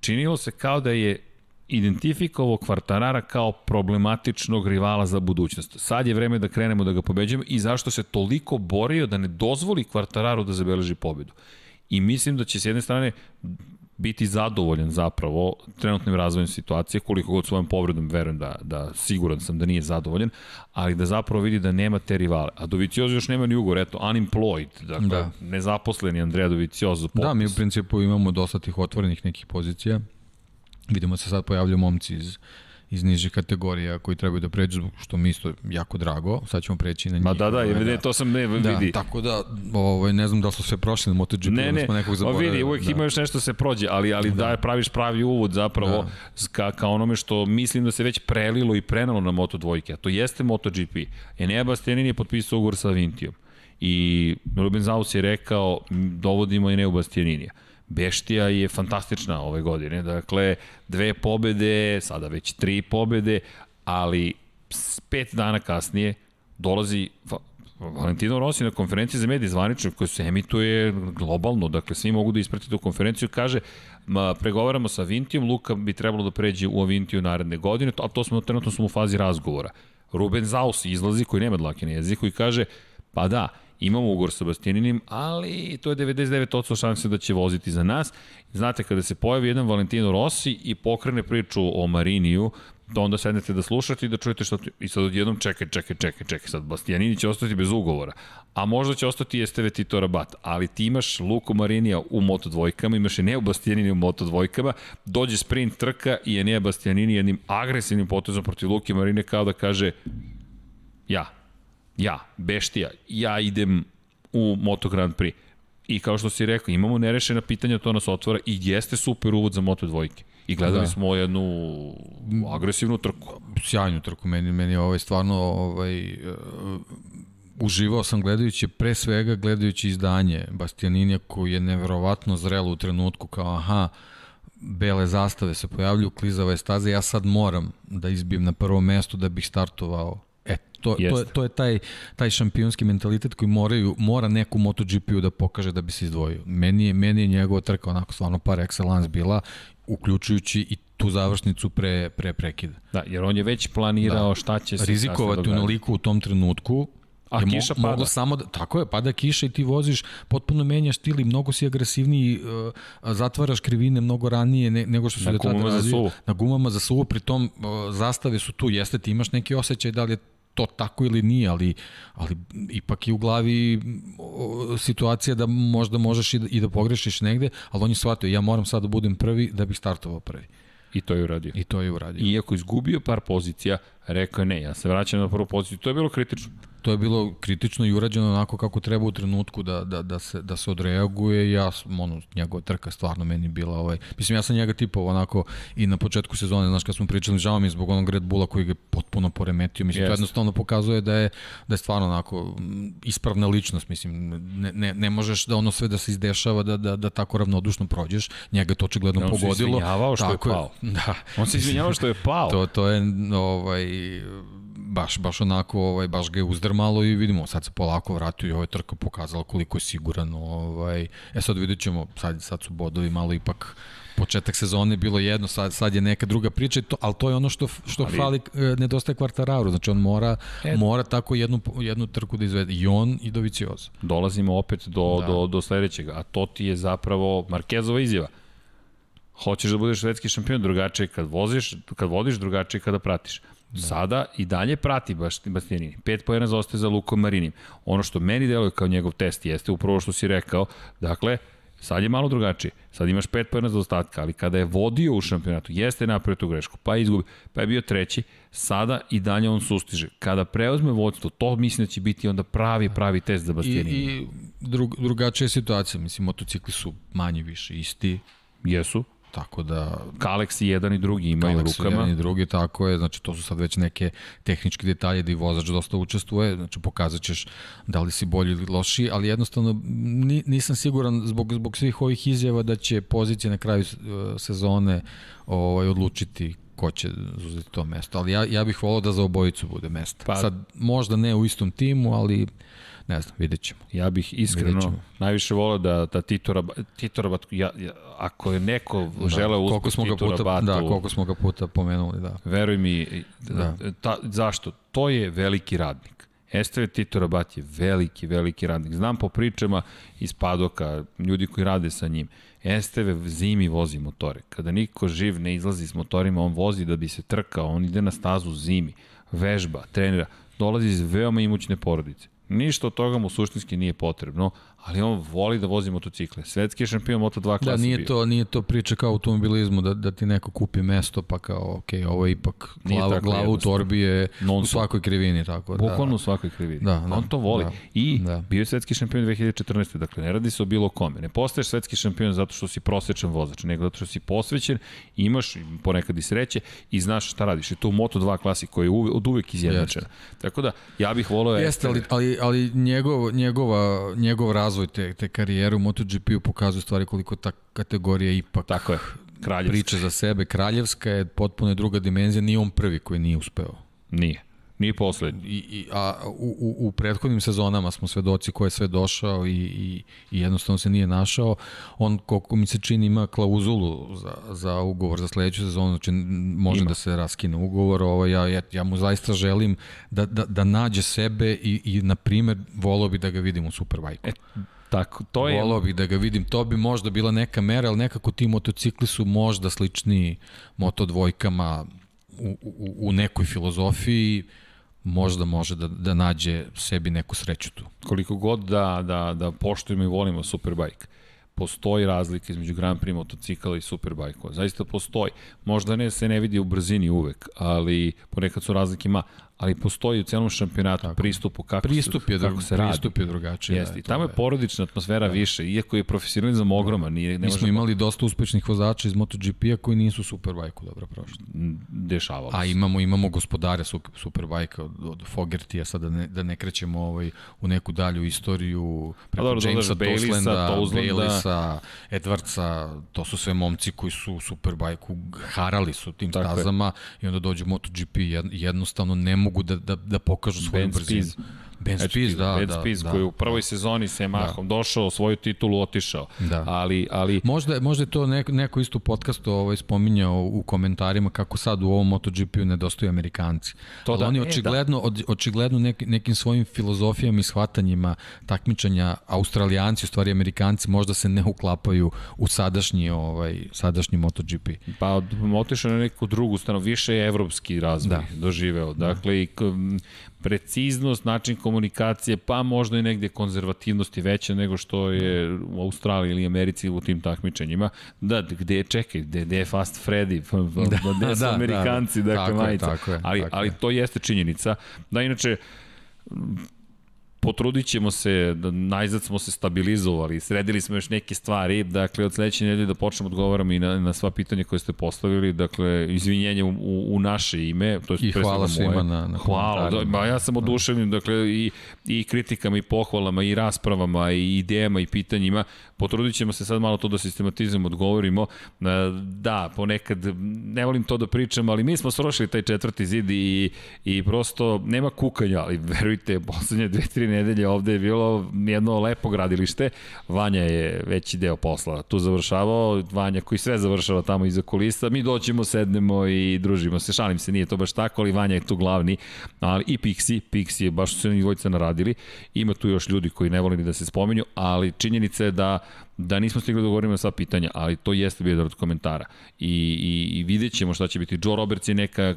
Speaker 1: činilo se kao da je identifikovao Kvartarara kao problematičnog rivala za budućnost. Sad je vreme da krenemo da ga pobeđujemo i zašto se toliko borio da ne dozvoli Kvartararu da zabeleži pobedu. I mislim da će s jedne strane biti zadovoljan zapravo trenutnim razvojem situacije, koliko god svojom povredom verujem da, da siguran sam da nije zadovoljan, ali da zapravo vidi da nema te rivale. A Doviciozo još nema ni ugor, eto, unemployed, dakle, da. nezaposleni Andrea Doviciozo.
Speaker 2: Popis. Da, mi u principu imamo dosta tih otvorenih nekih pozicija. Vidimo se sad pojavljaju momci iz iz nižih kategorija koji trebaju da pređu, što mi isto jako drago. Sad ćemo preći na njih.
Speaker 1: Ma da, da, ne, to sam ne da, vidi.
Speaker 2: Tako da, ovaj, ne znam da su sve prošli na MotoGP, ne, ne, smo nekog zaboravili.
Speaker 1: vidi, uvek da. ima još nešto se prođe, ali, ali da. da praviš pravi uvod zapravo da. ka, ka onome što mislim da se već prelilo i prenalo na Moto dvojke, a to jeste MotoGP. Enea Bastianin je potpisao ugovor sa Vintijom. I Ruben Zaus je rekao, dovodimo Eneu Bastianinija. Beštija je fantastična ove godine. Dakle, dve pobede, sada već tri pobede, ali pet dana kasnije dolazi Valentino Rossi na konferenciji za medije zvanično koja se emituje globalno, dakle svi mogu da isprati tu konferenciju, kaže ma, pregovaramo sa Vintijom, Luka bi trebalo da pređe u Avintiju naredne godine, a to smo trenutno smo u fazi razgovora. Ruben Zaus izlazi koji nema dlake na jeziku i kaže pa da, imamo ugor sa Bastianinim, ali to je 99% šanse da će voziti za nas. Znate, kada se pojavi jedan Valentino Rossi i pokrene priču o Mariniju, da onda sednete da slušate i da čujete što... I sad odjednom čekaj, čekaj, čekaj, čekaj, sad Bastianini će ostati bez ugovora. A možda će ostati Esteve Tito Rabat, ali ti imaš Luko Marinija u Moto dvojkama, imaš Eneo Bastianini u Moto dvojkama, dođe sprint trka i Enea Bastianini jednim agresivnim potezom protiv Luke Marine kao da kaže ja, ja, Beštija, ja idem u Moto Grand Prix. I kao što si rekao, imamo nerešena pitanja, to nas otvara i jeste super uvod za Moto dvojke. I gledali da. smo jednu agresivnu trku.
Speaker 2: Sjajnu trku, meni, meni je ovaj stvarno ovaj, uh, uživao sam gledajući, pre svega gledajući izdanje Bastianinja koji je neverovatno zrelo u trenutku kao aha, bele zastave se pojavljuju, klizave staze, ja sad moram da izbijem na prvo mesto da bih startovao To, to, je, to je taj, taj šampionski mentalitet koji moraju, mora neku MotoGP-u da pokaže da bi se izdvojio. Meni je, meni je njegova trka onako stvarno par excellence bila, uključujući i tu završnicu pre, pre prekida.
Speaker 1: Da, jer on je već planirao da. šta će se
Speaker 2: Rizikovati unoliko u tom trenutku,
Speaker 1: A je kiša mo, pada. Moglo
Speaker 2: samo da, tako je, pada kiša i ti voziš, potpuno menjaš stil i mnogo si agresivniji, uh, zatvaraš krivine mnogo ranije ne, nego što su
Speaker 1: da tada razviju.
Speaker 2: Na gumama za suvu, pritom uh, zastave su tu, jeste ti imaš neki osjećaj da li je to tako ili nije, ali, ali ipak je u glavi situacija da možda možeš i da, i da pogrešiš negde, ali on je shvatio, ja moram sad da budem prvi da bih startovao prvi.
Speaker 1: I to je uradio.
Speaker 2: I to je uradio.
Speaker 1: Iako izgubio par pozicija, rekao je ne, ja se vraćam na prvu poziciju. To je bilo kritično
Speaker 2: to je bilo kritično i urađeno onako kako treba u trenutku da, da, da, se, da se odreaguje. Ja, ono, njegova trka stvarno meni bila, ovaj, mislim, ja sam njega tipao onako i na početku sezone, znaš, kad smo pričali, žao mi zbog onog Red Bulla koji ga potpuno poremetio. Mislim, yes. to jednostavno pokazuje da je, da je stvarno onako ispravna ličnost, mislim, ne, ne, ne možeš da ono sve da se izdešava, da, da, da tako ravnodušno prođeš. Njega to očigledno
Speaker 1: on
Speaker 2: pogodilo.
Speaker 1: On se izvinjavao što tako je pao.
Speaker 2: Da.
Speaker 1: On se izvinjavao što je pao.
Speaker 2: to, to je, ovaj, baš, baš onako, ovaj, baš ga je uzdrmalo i vidimo, sad se polako vratio i je trka pokazala koliko je siguran. Ovaj, e sad vidjet ćemo, sad, sad su bodovi malo ipak početak sezone bilo jedno, sad, sad je neka druga priča, to, ali to je ono što, što ali, fali, e, nedostaje kvartararu, znači on mora, e, mora tako jednu, jednu trku da izvede, i on i Dovicioza.
Speaker 1: Dolazimo opet do, da. do, do sledećeg, a to ti je zapravo Markezova izjava. Hoćeš da budeš svetski šampion, drugačije kad voziš, kad vodiš, drugačije kada pratiš. Da. Sada i dalje prati baš Bastianini. Pet pojena zaostaje za Lukom Marinim. Ono što meni deluje kao njegov test jeste upravo što si rekao, dakle, sad je malo drugačije. Sad imaš pet pojena za ostatka, ali kada je vodio u šampionatu, jeste napravio tu grešku, pa je izgubio, pa je bio treći, sada i dalje on sustiže. Kada preuzme vodstvo, to mislim da će biti onda pravi, pravi test za Bastianini.
Speaker 2: I, i drug, drugačija situacija, mislim, motocikli su manje više isti.
Speaker 1: Jesu.
Speaker 2: Tako da...
Speaker 1: Kalex i jedan i drugi imaju Kalex rukama.
Speaker 2: jedan i drugi, tako je. Znači, to su sad već neke tehničke detalje da i vozač dosta učestvuje. Znači, pokazat ćeš da li si bolji ili loši, ali jednostavno nisam siguran zbog, zbog svih ovih izjava da će pozicija na kraju e, sezone ovaj, odlučiti ko će uzeti to mesto. Ali ja, ja bih volao da za obojicu bude mesto. Pa, Sad, možda ne u istom timu, ali ne znam, vidjet ćemo.
Speaker 1: Ja bih iskreno najviše volao da, da Tito, Tito Rabat, ja, ja, ako je neko da, želeo usput smo Tito
Speaker 2: puta,
Speaker 1: Rabatu,
Speaker 2: da, koliko smo ga puta pomenuli, da.
Speaker 1: Veruj mi, da. Ta, zašto? To je veliki radnik. Esteve Tito Rabat je veliki, veliki radnik. Znam po pričama iz Padoka, ljudi koji rade sa njim. Esteve zimi vozi motore. Kada niko živ ne izlazi s motorima, on vozi da bi se trkao, on ide na stazu zimi, vežba, trenira, dolazi iz veoma imućne porodice. Ništa od toga mu suštinski nije potrebno, ali on voli da vozi motocikle. Svetski je šampion Moto2 klasa
Speaker 2: Da, nije to, nije to priča kao automobilizmu, da, da ti neko kupi mesto, pa kao, ok, ovo je ipak glava, glava u torbi je u svakoj krivini. Tako,
Speaker 1: da. Bukvalno da. u svakoj krivini. Da, da, on to voli. Da, I da. bio je svetski šampion 2014. Dakle, ne radi se o bilo kome. Ne postaješ svetski šampion zato što si prosečan vozač, nego zato što si posvećen, imaš ponekad i sreće i znaš šta radiš. I to u Moto2 klasi koja je uve, od uvek izjednačena. Tako da, ja bih volio...
Speaker 2: Jeste, ali, ali, ali njegov, njegova, njegov raz razvoj te, te karijere u MotoGP-u pokazuje stvari koliko ta kategorija ipak
Speaker 1: Tako je. Kraljevska.
Speaker 2: priča za sebe. Kraljevska je potpuno druga dimenzija, nije on prvi koji nije uspeo.
Speaker 1: Nije. Nije poslednji.
Speaker 2: I, i, a u, u, u prethodnim sezonama smo svedoci ko je sve došao i, i, i jednostavno se nije našao. On, koliko mi se čini, ima klauzulu za, za ugovor za sledeću sezonu, znači može ima. da se raskine ugovor. Ovo, ja, ja, ja mu zaista želim da, da, da nađe sebe i, i na primer, volao bi da ga vidim u Superbajku. E,
Speaker 1: Tako, to je...
Speaker 2: Volao bih da ga vidim, to bi možda bila neka mera, ali nekako ti motocikli su možda slični moto dvojkama u, u, u nekoj filozofiji, možda može da, da nađe sebi neku sreću tu.
Speaker 1: Koliko god da, da, da poštujemo i volimo Superbike, postoji razlika između Grand Prix motocikala i Superbike-ova. Zaista postoji. Možda ne se ne vidi u brzini uvek, ali ponekad su razlike ima, ali postoji u celom šampionatu Tako. pristupu kako
Speaker 2: pristup je,
Speaker 1: se, kako se radi.
Speaker 2: Pristup je drugačiji.
Speaker 1: Jeste. Da, I tamo je porodična atmosfera da. više, iako je profesionalizam ogroman. Nije,
Speaker 2: ne Mi smo imali dosta uspešnih vozača iz MotoGP-a koji nisu Superbike-u dobro prošli.
Speaker 1: Dešavalo
Speaker 2: A imamo, imamo gospodare Superbike od, od Fogertija, sad da ne, da ne krećemo ovaj, u neku dalju istoriju preko dobro, Jamesa Toslanda, Baileysa, Edwardsa, to su sve momci koji su Superbike-u harali su tim Tako stazama je. i onda dođe MotoGP jednostavno ne mogu da, da, da pokažu svoju brzinu. Ben Spies, da,
Speaker 1: ben
Speaker 2: da,
Speaker 1: Spies,
Speaker 2: da,
Speaker 1: koji je u prvoj sezoni sa Yamahom da. došao, svoju titulu otišao.
Speaker 2: Da.
Speaker 1: Ali, ali...
Speaker 2: Možda, možda je to neko, neko isto podcastu ovaj, spominjao u komentarima kako sad u ovom MotoGP-u nedostaju Amerikanci. To ali da, oni očigledno, e, da. očigledno nek, nekim svojim filozofijama i shvatanjima takmičanja Australijanci, u stvari Amerikanci, možda se ne uklapaju u sadašnji, ovaj, sadašnji MotoGP.
Speaker 1: Pa otišao na neku drugu stranu, više je evropski razvoj da. doživeo. Dakle, i preciznost, način komunikacije, pa možda i negde konzervativnosti veća nego što je u Australiji ili Americi u tim takmičenjima. Da, gde je, čekaj, gde, gde je Fast Freddy, da, gde su da, Amerikanci, da, da. dakle, tako majica. Je, tako je, ali, tako ali to jeste činjenica. Da, inače, potrudit ćemo se, da najzad smo se stabilizovali, sredili smo još neke stvari, dakle od sledeće nedelje da počnemo da odgovaramo i na, na sva pitanja koje ste postavili, dakle izvinjenje u, u, u naše ime, to
Speaker 2: je I hvala svima na, na
Speaker 1: Hvala, da, ba, ja sam oduševljen, dakle i, i kritikama i pohvalama i raspravama i idejama i pitanjima, potrudit ćemo se sad malo to da sistematizujemo, odgovorimo, e, da, ponekad, ne volim to da pričam, ali mi smo srošili taj četvrti zid i, i prosto nema kukanja, ali verujte, poslednje dve, tri nedelje ovde je bilo jedno lepo gradilište. Vanja je veći deo posla tu završavao, Vanja koji sve završava tamo iza kulisa, mi doćemo, sednemo i družimo se. Šalim se, nije to baš tako, ali Vanja je tu glavni. Ali i Pixi, Pixi je baš su se dvojica naradili. Ima tu još ljudi koji ne vole ni da se spomenju, ali činjenica je da da nismo stigli da govorimo sva pitanja, ali to jeste bio jedan od komentara. I, i, i vidjet ćemo šta će biti. Joe Roberts je neka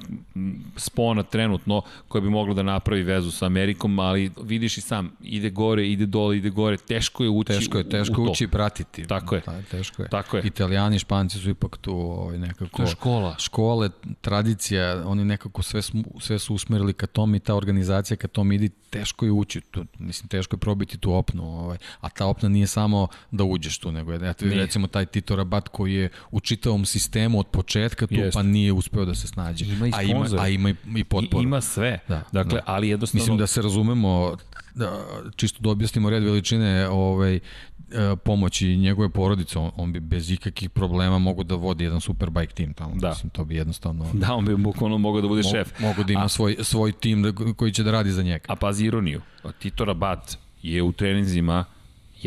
Speaker 1: spona trenutno koja bi mogla da napravi vezu sa Amerikom, ali vidiš i sam, ide gore, ide dole, ide gore, teško je ući
Speaker 2: Teško je, teško ući i pratiti.
Speaker 1: Tako je.
Speaker 2: Da, teško je.
Speaker 1: Tako je.
Speaker 2: Italijani, Španci su ipak tu ovaj, nekako...
Speaker 1: To je škola.
Speaker 2: Škole, tradicija, oni nekako sve, sve su usmerili ka tom i ta organizacija ka tom ide, teško je ući. Tu, mislim, teško je probiti tu opnu. Ovaj, a ta opna nije samo da uđe uđeš tu, nego je, eto, nije. recimo taj Tito Rabat koji je u čitavom sistemu od početka tu, Jest. pa nije uspeo da se snađe.
Speaker 1: Ima i
Speaker 2: a ima, a ima i, i potporu.
Speaker 1: I, ima sve. Da, dakle, da. ali jednostavno...
Speaker 2: Mislim da se razumemo, da, čisto da objasnimo red veličine ovaj, e, pomoći njegove porodice, on, on bi bez ikakih problema mogu da vodi jedan superbike tim tamo. Da. Mislim, to bi jednostavno...
Speaker 1: Da, on bi bukvalno mogao da bude mo, šef.
Speaker 2: Mogu da ima a, svoj, svoj tim da, koji će da radi za njega.
Speaker 1: A pazi ironiju, Tito Rabat je u treninzima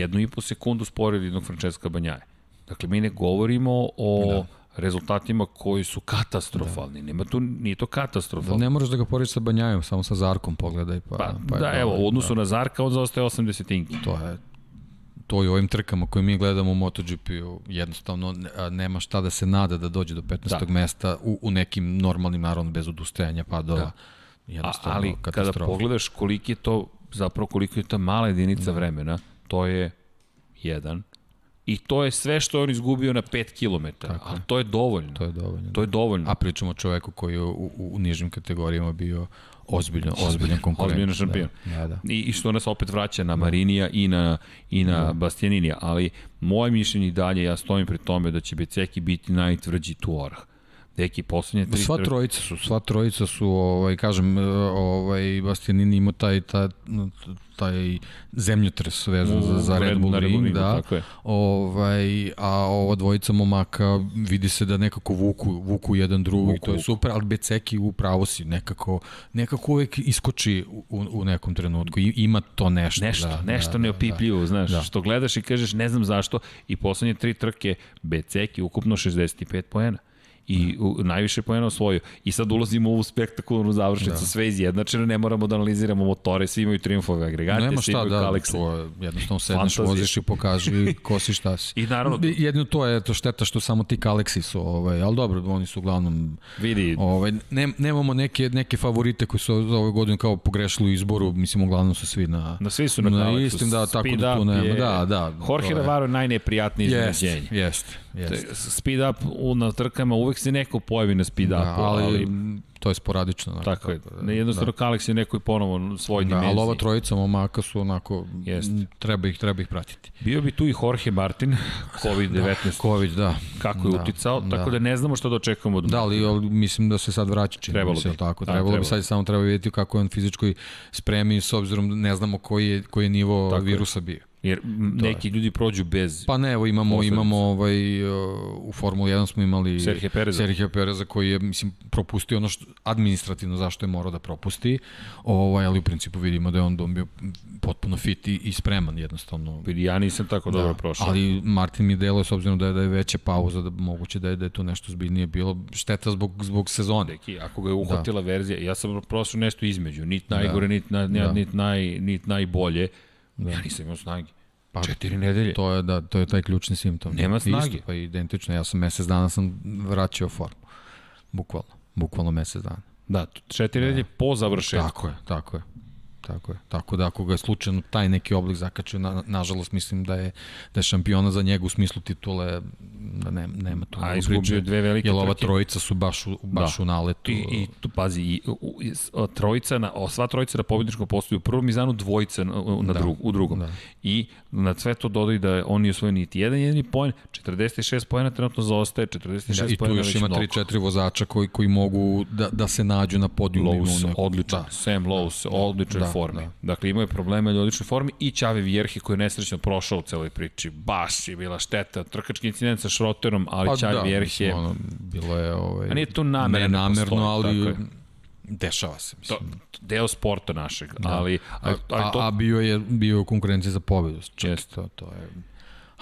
Speaker 1: jednu i po sekundu sporili jednog Francesca Banjaje. Dakle, mi ne govorimo o da rezultatima koji su katastrofalni. Da. Nema tu, nije to katastrofalno.
Speaker 2: Da ne moraš da ga poriš sa Banjajom, samo sa Zarkom pogledaj. Pa,
Speaker 1: pa, pa da, evo, u odnosu da. na Zarka on zaostaje 80 tinki.
Speaker 2: To je to i ovim trkama koje mi gledamo u MotoGP-u jednostavno nema šta da se nada da dođe do 15. Da. mesta u, u nekim normalnim, naravno bez odustajanja padova. Da.
Speaker 1: Jednostavno, A, ali kada pogledaš koliki je to, zapravo koliko je ta mala jedinica da. vremena, to je jedan. I to je sve što je on izgubio na 5 km. A to je dovoljno.
Speaker 2: To je dovoljno.
Speaker 1: To je dovoljno.
Speaker 2: A pričamo o čoveku koji je u, u, u nižim kategorijama bio ozbiljno, ozbiljan konkurent.
Speaker 1: Ozbiljno šampion. Da, da, da. I, I što nas opet vraća na Marinija i na, i na da. Bastianinija. Ali moje mišljenje dalje, ja stojim pri tome da će Beceki biti najtvrđi tu orah. Deki, poslednje tri...
Speaker 2: Sva trojica su, sva trojica su, ovaj, kažem, e, ovaj, Bastianini ima taj, taj, taj zemljotres vezan za, za Red Bull Ring, Ring da. Ovaj, a ova dvojica momaka vidi se da nekako vuku, vuku jedan drugi, vuku, to je super, ali Beceki upravo si, nekako, nekako uvek iskoči u, u nekom trenutku, I, ima to nešto.
Speaker 1: Nešto, da, nešto da, neopipljivo, da, znaš, da. što gledaš i kažeš ne znam zašto, i poslednje tri trke Beceki ukupno 65 poena i u, najviše pojena osvojio. I sad ulazimo u ovu spektakularnu završnicu, da. sve izjednačeno, ne moramo da analiziramo motore, svi imaju triumfove agregate,
Speaker 2: Nema
Speaker 1: svi imaju
Speaker 2: da,
Speaker 1: kalekse.
Speaker 2: To je, jednostavno sedneš, voziš i pokaži ko si šta si.
Speaker 1: I naravno...
Speaker 2: Jedino to je to šteta što samo ti kaleksi su, ovaj, ali dobro, oni su uglavnom...
Speaker 1: Vidi.
Speaker 2: Ovaj, ne, nemamo neke, neke favorite koji su za ove godine kao pogrešili u izboru, mislim, uglavnom su svi na...
Speaker 1: Na svi su na,
Speaker 2: na istim, da, tako da tu nema. Je, da, da.
Speaker 1: Jorge Navarro je najneprijatniji iznenađenje.
Speaker 2: Jeste, jeste. Jest.
Speaker 1: Speed up u, na trkama uvek se neko pojavi na speed upu, da,
Speaker 2: ali, ali to je sporadično.
Speaker 1: Znači, tako je. Ne, jednostavno da. Kalex je neko i ponovo svoj da, dimenziji.
Speaker 2: Ali ova trojica momaka su onako, Jest. treba ih, treba ih pratiti.
Speaker 1: Bio bi tu i Jorge Martin, COVID-19. da,
Speaker 2: COVID, da.
Speaker 1: Kako je da, uticao, da. tako da ne znamo šta da očekujemo od
Speaker 2: Da, ali mislim da se sad vraća čini trebalo bi. Tako, da, trebalo, trebalo bi sad samo treba vidjeti kako je on fizičkoj spremi s obzirom da ne znamo koji je, koji je nivo tako virusa bio.
Speaker 1: Jer neki ljudi prođu bez...
Speaker 2: Pa ne, evo imamo, posledica. imamo ovaj, u Formuli 1 smo imali
Speaker 1: Sergio Pereza.
Speaker 2: Sergio Pereza koji je, mislim, propustio ono što, administrativno zašto je morao da propusti, ovaj, ali u principu vidimo da je on, on bio potpuno fit i, i spreman jednostavno.
Speaker 1: Vidi, ja nisam tako da, dobro prošao.
Speaker 2: Ali Martin mi deluje s obzirom da je, da je veća pauza, da moguće da je, da je tu nešto zbiljnije bilo, šteta zbog, zbog sezone.
Speaker 1: Deki, ako ga je uhvatila da. verzija, ja sam prošao nešto između, nit najgore, da. nit, na, da. nit, naj, nit najbolje, Da. Ja nisam imao snage. Pa, Četiri nedelje.
Speaker 2: To je, da, to je taj ključni simptom.
Speaker 1: Nema snage.
Speaker 2: Isto, pa identično. Ja sam mesec dana sam vraćao formu. Bukvalno. Bukvalno mesec dana.
Speaker 1: Da, četiri da. nedelje po završetku.
Speaker 2: Tako je, tako je. Tako je. Tako da ako ga je slučajno taj neki oblik zakačio, na, nažalost mislim da je da je šampiona za njega u smislu titule da ne, nema tu.
Speaker 1: A izgubio dve velike
Speaker 2: Jer ova trojica su baš u, baš da. u naletu.
Speaker 1: I, i tu pazi, i, u, i, trojica na, sva trojica na pobedničkom postoju u prvom izanu, dvojica na, na da. drug, u drugom. Da. I na sve to dodaju da on nije osvojio niti jedan jedini poen, 46 poena trenutno zaostaje, 46 da,
Speaker 2: I tu još ima 3-4 vozača koji, koji mogu da, da se nađu na podijumu.
Speaker 1: Lowe's, odličan. Da. Sam Lowe's, da. odličan da, formi. Da. Dakle, imao je probleme u odličnoj formi i Čave Vjerhi koji je nesrećno prošao u celoj priči. Baš je bila šteta. Trkački incident sa Šroterom, ali pa, Čave da, Vjerhi je... Ono,
Speaker 2: bilo je... Ovaj,
Speaker 1: a nije to namerno.
Speaker 2: Ne namerno, ali dešava se. Mislim.
Speaker 1: To, deo sporta našeg, da. ali...
Speaker 2: A, a, to... a, bio je bio u konkurenciji za pobedu. Često, to, to je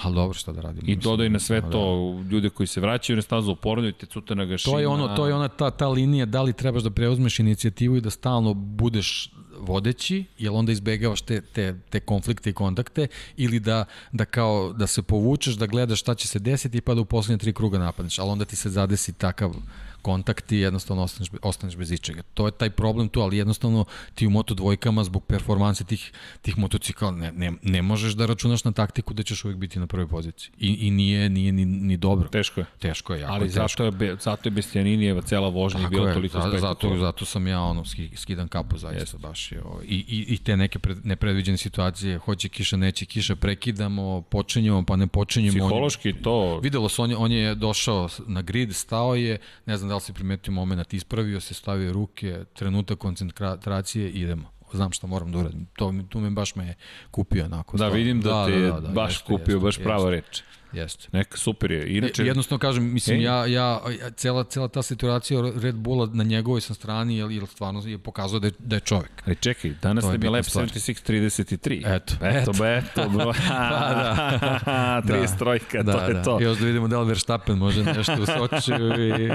Speaker 2: Ali dobro, šta da radimo.
Speaker 1: I dodaj na sve da. to da. ljude koji se vraćaju na stazu, oporavljaju te Cutana Gašina.
Speaker 2: To je ono, to je ona ta, ta linija, da li trebaš da preuzmeš inicijativu i da stalno budeš vodeći, jel onda izbegavaš te, te, te konflikte i kontakte, ili da, da kao da se povučeš, da gledaš šta će se desiti pa da u poslednje tri kruga napadneš, ali onda ti se zadesi takav kontakt i jednostavno ostaneš, ostaneš bez ičega. To je taj problem tu, ali jednostavno ti u moto dvojkama zbog performanse tih, tih motocikla ne, ne, ne možeš da računaš na taktiku da ćeš uvijek biti na prvoj poziciji. I, i nije, nije ni, ni dobro.
Speaker 1: Teško je.
Speaker 2: Teško je, jako
Speaker 1: Ali
Speaker 2: je teško.
Speaker 1: zato je, be, zato je Bestijaninijeva cela vožnja i bila toliko
Speaker 2: za, zato, zato sam ja ono, skidan kapu zaista Jest. baš. Je, I, i, I te neke pred, nepredviđene situacije, hoće kiša, neće kiša, prekidamo, počinjemo, pa ne počinjemo.
Speaker 1: Psihološki to...
Speaker 2: Videlo se, on je, on je došao na grid, stao je, ne znam da li si primetio moment, ispravio se, stavio ruke, trenutak koncentracije, idemo znam šta moram da uradim. To, tu me baš me kupio onako.
Speaker 1: Da, vidim da, da te da, da, da, baš jeste, kupio, jeste, baš prava reč.
Speaker 2: Jeste.
Speaker 1: Neka super je. Inače...
Speaker 2: Jednostavno kažem, mislim, e? ja, ja, cela, cela ta situacija Red Bulla na njegovoj sam strani, jer, jer stvarno je pokazao da je, da je čovek.
Speaker 1: Ali čekaj, danas je bio Lab 76-33.
Speaker 2: Eto.
Speaker 1: Eto, eto, bro. da, da. 33, da, to da, je da. to.
Speaker 2: Još da vidimo da li Verstappen može nešto u Sočiju i...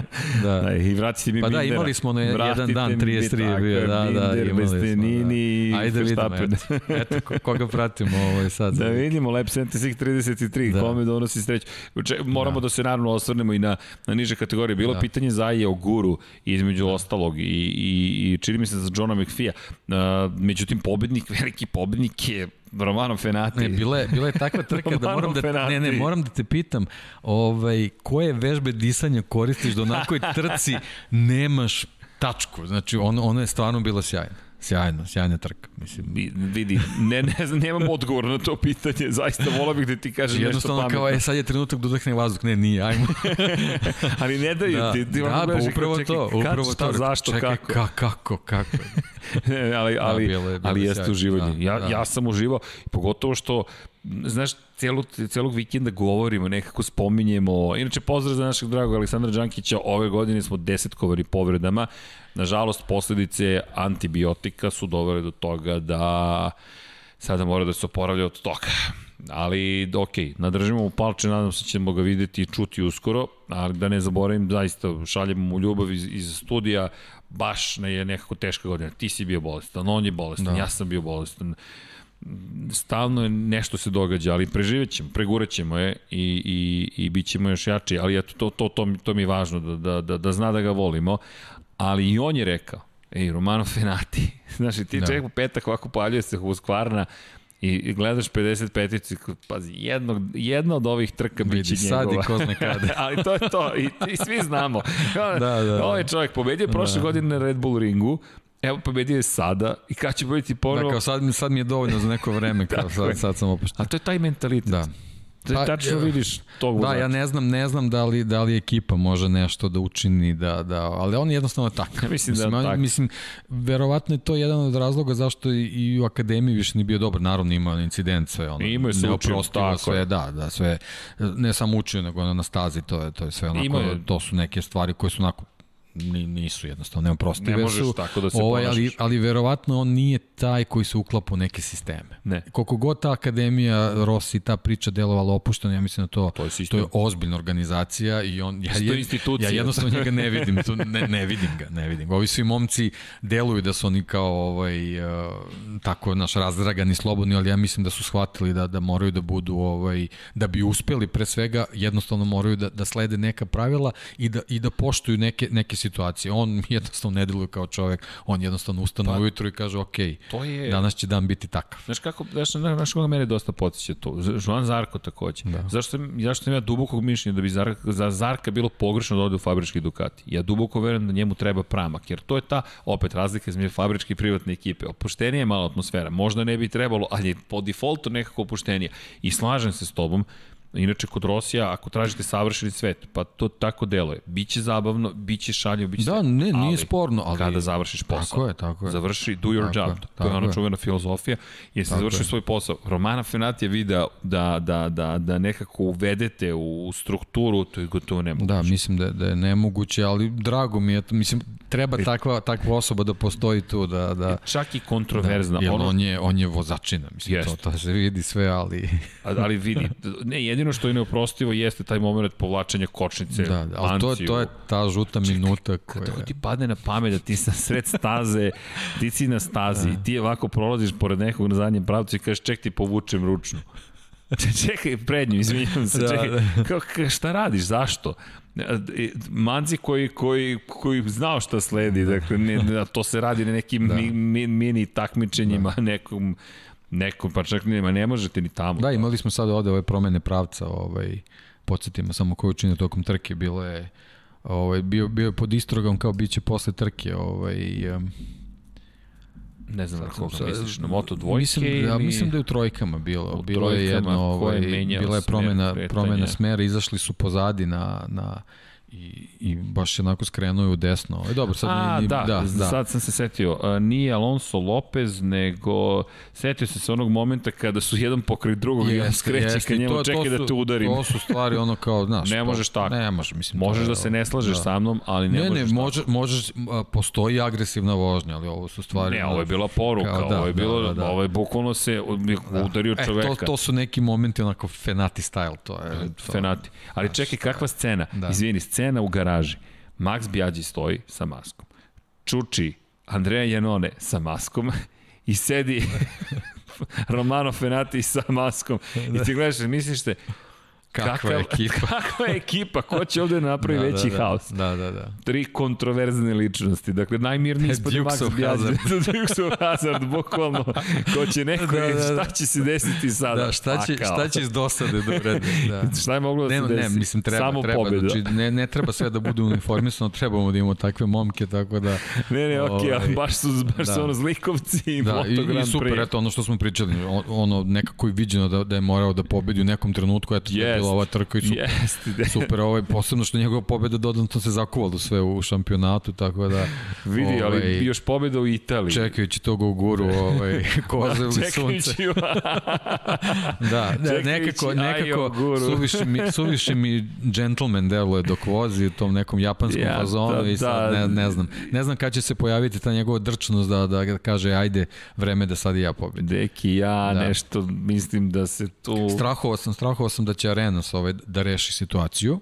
Speaker 2: Da.
Speaker 1: da I vratite mi
Speaker 2: Pa da, imali smo na jedan dan 33 bio, da, da, imali smo.
Speaker 1: Nini da. Ajde vidimo,
Speaker 2: eto, eto, koga pratimo ovaj sad.
Speaker 1: Da vidimo Lab 76-33, da. kome da donosi sreću. Moramo da. da se naravno osvrnemo i na, na niže kategorije. Bilo da. pitanje za Aje Oguru između da. ostalog i, i, i čini mi se za Johna McFee-a. Uh, međutim, pobednik, veliki pobednik je Romano Fenati.
Speaker 2: Ne, bila je, bila je takva trka da moram da, Fenati. ne, ne, moram da te pitam ovaj, koje vežbe disanja koristiš da onakoj trci nemaš tačku. Znači, ono, ono je stvarno bilo sjajno. Sjajno, sjajna trka. Mislim.
Speaker 1: Vidi, ne, ne znam, nemam odgovor na to pitanje, zaista vola bih da ti kažem nešto pametno. Jednostavno
Speaker 2: kao, je, sad je trenutak da udahne vazduh, ne, nije, ajmo.
Speaker 1: Ali ne daju
Speaker 2: da,
Speaker 1: ti, ti
Speaker 2: da, pa upravo čekaj, to, upravo
Speaker 1: šta, to. zašto,
Speaker 2: čekaj,
Speaker 1: kako.
Speaker 2: Ka, kako, kako.
Speaker 1: ne, ali, ali, da, bilo, bilo ali jeste uživanje. Da, ja, da. ja sam uživao, pogotovo što znaš, celu, celog vikenda govorimo, nekako spominjemo. Inače, pozdrav za našeg dragog Aleksandra Đankića, ove godine smo desetkovali povredama. Nažalost, posledice antibiotika su dovele do toga da sada mora da se oporavlja od toga. Ali, ok, nadržimo mu palče, nadam se ćemo ga videti i čuti uskoro, ali da ne zaboravim, zaista šaljemo mu ljubav iz, iz studija, baš je nekako teška godina. Ti si bio bolestan, on je bolestan, da. ja sam bio bolestan stalno je nešto se događa, ali preživet ćemo, pregurat ćemo je i, i, i bit ćemo još jači, ali eto, to, to, to, to mi je važno, da, da, da, da zna da ga volimo, ali i on je rekao, ej, Romano Fenati, znaš, ti da. čovjek u petak ovako paljuje se Husqvarna, i gledaš 55-ici, pazi, jedno, jedna od ovih trka biće njegova.
Speaker 2: Sad i ko zna kada.
Speaker 1: Ali to je to, i, i svi znamo. da, da, da. Ovaj čovjek pobedio prošle da. godine na Red Bull ringu, Evo pobedio je sada i kad će pobediti ponovo...
Speaker 2: Da, kao sad, sad mi je dovoljno za neko vreme, kao sad, sad sam opušten.
Speaker 1: A to je taj mentalitet.
Speaker 2: Da.
Speaker 1: Pa, tačno vidiš tog
Speaker 2: Da, ja ne znam, ne znam da li, da li ekipa može nešto da učini, da, da, ali on je jednostavno tak.
Speaker 1: Ja mislim, mislim da on, tak.
Speaker 2: Mislim, verovatno je to jedan od razloga zašto i, i u akademiji više nije bio dobar. Naravno imao incident, sve ono,
Speaker 1: Ima se učio, tako
Speaker 2: sve, da, da, sve, ne samo učio, nego na stazi, to je, to je sve onako, je... to su neke stvari koje su onako nisu jednostavno neoprostive
Speaker 1: ne možeš
Speaker 2: su,
Speaker 1: tako da se
Speaker 2: ovaj, ali, ali verovatno on nije taj koji se uklapa u neke sisteme.
Speaker 1: Ne.
Speaker 2: Koliko god ta akademija Rossi ta priča delovala opušteno, ja mislim da to,
Speaker 1: to, je,
Speaker 2: to je ozbiljna organizacija i on
Speaker 1: ja, je,
Speaker 2: ja jednostavno njega ne vidim, tu, ne, ne vidim ga, ne vidim ga. Ovi svi momci deluju da su oni kao ovaj uh, tako naš razdragani, slobodni, ali ja mislim da su shvatili da da moraju da budu ovaj da bi uspeli pre svega jednostavno moraju da da slede neka pravila i da i da poštuju neke neke situacije. On jednostavno ne deluje kao čovek, on jednostavno ustane pa, ujutru i kaže ok, to je... danas će dan biti takav.
Speaker 1: Znaš kako, znaš, znaš koga mene dosta podsjeća to? Joan Zarko takođe. Da. Zašto, zašto sam ja dubokog mišljenja da bi Zarka, za Zarka bilo pogrešno da ode u fabrički Ducati? Ja duboko verujem da njemu treba pramak, jer to je ta, opet, razlika između fabričke i privatne ekipe. Opuštenije je malo atmosfera. Možda ne bi trebalo, ali po defaultu nekako opuštenije. I slažem se s tobom, Inače, kod Rosija, ako tražite savršeni svet, pa to tako deluje. Biće zabavno, biće šaljivo, biće
Speaker 2: Da, ne, nije ali, sporno, ali...
Speaker 1: Kada završiš posao.
Speaker 2: Tako je, tako je.
Speaker 1: Završi, do your tako job. Je, to je ona čuvena filozofija. Jesi završio svoj posao. Romana Fenat je video da, da, da, da nekako uvedete u strukturu, to je gotovo nemoguće.
Speaker 2: Da, mislim da, da je nemoguće, ali drago mi je, mislim, treba e, takva, takva osoba da postoji tu, da... da
Speaker 1: čak i kontroverzna.
Speaker 2: Da, ono, on, je, on je vozačina, mislim, jest. to, to se vidi sve, ali...
Speaker 1: ali vidi, ne, jedino što je neoprostivo jeste taj moment povlačenja kočnice.
Speaker 2: Da, da ali to, to je ta žuta Čekaj, minuta koja...
Speaker 1: Kako ti padne na pamet da ti sa sred staze, ti si na stazi da. i ti ovako prolaziš pored nekog na zadnjem pravcu i kažeš ček ti povučem ručnu. čekaj, prednju, izvinjam se, da, čekaj, da. Kao, šta radiš, zašto? Manzi koji, koji, koji znao šta sledi, dakle, ne, to se radi na nekim da. mi, mi, mini takmičenjima, da. nekom Neko, pa čak nema, ne možete ni tamo.
Speaker 2: Da, imali smo sad ovde ove promene pravca, ovaj, podsjetimo samo koju učinio tokom trke, bilo je, ovaj, bio, bio je pod istrogom kao biće posle trke, ovaj, um,
Speaker 1: Ne znam na koga misliš, na moto dvojke
Speaker 2: mislim, ili... Ja mislim da je u trojkama bilo. U bilo je jedno, ovaj, bila je promena, promena smera, izašli su pozadi na, na i, i baš je onako skrenuo u desno. E, dobro, sad
Speaker 1: A,
Speaker 2: ni,
Speaker 1: da,
Speaker 2: da,
Speaker 1: da, sad sam se setio. A, nije Alonso Lopez, nego setio sam se onog momenta kada su jedan pokraj drugog jest, i on skreće ka njemu, čekaj da te udarim.
Speaker 2: To su stvari ono kao, znaš.
Speaker 1: ne možeš tako.
Speaker 2: Ne možeš, mislim.
Speaker 1: Možeš da se ne slažeš da. sa mnom, ali ne, ne možeš
Speaker 2: Ne, može, možeš, postoji agresivna vožnja, ali ovo su stvari...
Speaker 1: Ne, ovo je bila poruka, kao, da, ovo je bilo, da, da, da. ovo je bukvalno se da. udario e, čoveka.
Speaker 2: To, to su neki momenti onako Fenati style, to je...
Speaker 1: To, Fenati. Ali čekaj, kakva scena? Da. Izvini, scena u garaži. Max Bjađi stoji sa maskom. Čuči Andreja Janone sa maskom i sedi Romano Fenati sa maskom. I ti gledaš, misliš te,
Speaker 2: Kakva Kakav, ekipa.
Speaker 1: Kakva ekipa, ko će ovde napravi da, veći
Speaker 2: da,
Speaker 1: haos?
Speaker 2: Da, da, da.
Speaker 1: Tri kontroverzne ličnosti, dakle najmirniji ispod Max Bjazi. Dukes of Hazard, bukvalno. Ko će neko, da, da, da. šta će se desiti sada?
Speaker 2: Da, šta će, šta će iz dosade da uredi? Da.
Speaker 1: šta je moglo da
Speaker 2: ne,
Speaker 1: se desi?
Speaker 2: Ne, mislim, treba, Samo treba. Pobjeda. Znači, ne, ne treba sve da bude uniformisano, trebamo da imamo takve momke, tako da...
Speaker 1: Ne, ne, okej, okay, ovaj, baš su, baš da. su ono zlikovci i da, Moto Grand
Speaker 2: Prix. I super, eto, ono što smo pričali, ono, nekako je viđeno da, da je morao da pobedi u nekom trenutku, eto, yes bila ova trka i super. Jeste, super, ovaj, posebno što njegova pobeda dodatno se zakuvalo sve u šampionatu, tako da...
Speaker 1: Vidi, ovaj, ali još pobeda u Italiji.
Speaker 2: Čekajući tog u guru, ovaj, koze ili sunce. da, da nekako, nekako suviše mi, suviše mi gentleman deluje dok vozi u tom nekom japanskom ja, fazonu da, i sad da, ne, ne znam. Ne znam kada će se pojaviti ta njegova drčnost da, da kaže ajde vreme da sad i ja pobedim.
Speaker 1: Deki, ja da. nešto mislim da se tu...
Speaker 2: Strahovao sam, strahovao sam da će Arenas ovaj, da reši situaciju.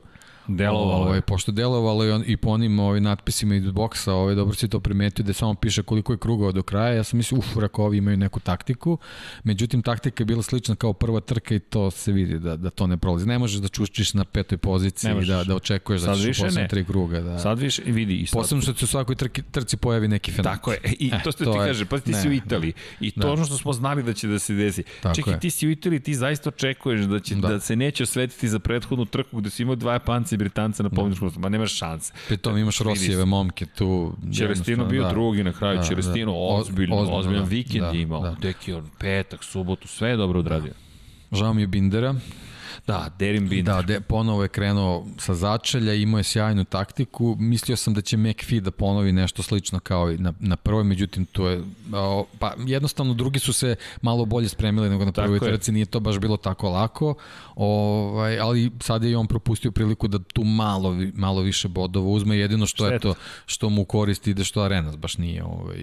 Speaker 1: Delovalo
Speaker 2: ovaj, Pošto delovalo i, on, i po onim ovaj, natpisima iz boksa, ovaj, dobro si to primetio da samo piše koliko je krugova do kraja. Ja sam mislio, uf, rako, ovi imaju neku taktiku. Međutim, taktika je bila slična kao prva trka i to se vidi da, da to ne prolazi. Ne možeš da čuščiš na petoj poziciji i da, da očekuješ da ćeš u poslednje tri kruga. Da.
Speaker 1: Sad više, vidi. I sad...
Speaker 2: Posebno što se u svakoj trki, trci pojavi neki fenomen.
Speaker 1: Tako je. I to ste eh, ti je, kaže, pa ti ne, si u Italiji. I to da. ono što smo znali da će da se desi. Tako Čekaj, je. ti si u Italiji, ti zaista očekuješ da, će, da. da se neće osvetiti za prethodnu trku gde si imao dva Japanca i Britanca na pobedničkom ma nemaš šanse.
Speaker 2: Pri tom imaš Rosijeve momke tu.
Speaker 1: Čerestino bio da, drugi na kraju, da, Čerestino da, ozbiljno, ozbiljno, ozbiljan da, vikend da, imao. Da. Petak, subotu, sve je dobro odradio.
Speaker 2: Da. Žao mi je Bindera.
Speaker 1: Da, Derin Binder.
Speaker 2: Da, de, ponovo je krenuo sa začelja, imao je sjajnu taktiku. Mislio sam da će McPhee da ponovi nešto slično kao i na, na prvoj, međutim to je, pa jednostavno drugi su se malo bolje spremili nego na prvoj trci, nije to baš bilo tako lako, ovaj, ali sad je i on propustio priliku da tu malo, malo više bodova uzme, jedino što je to što mu koristi ide što Arenas baš nije, ovaj,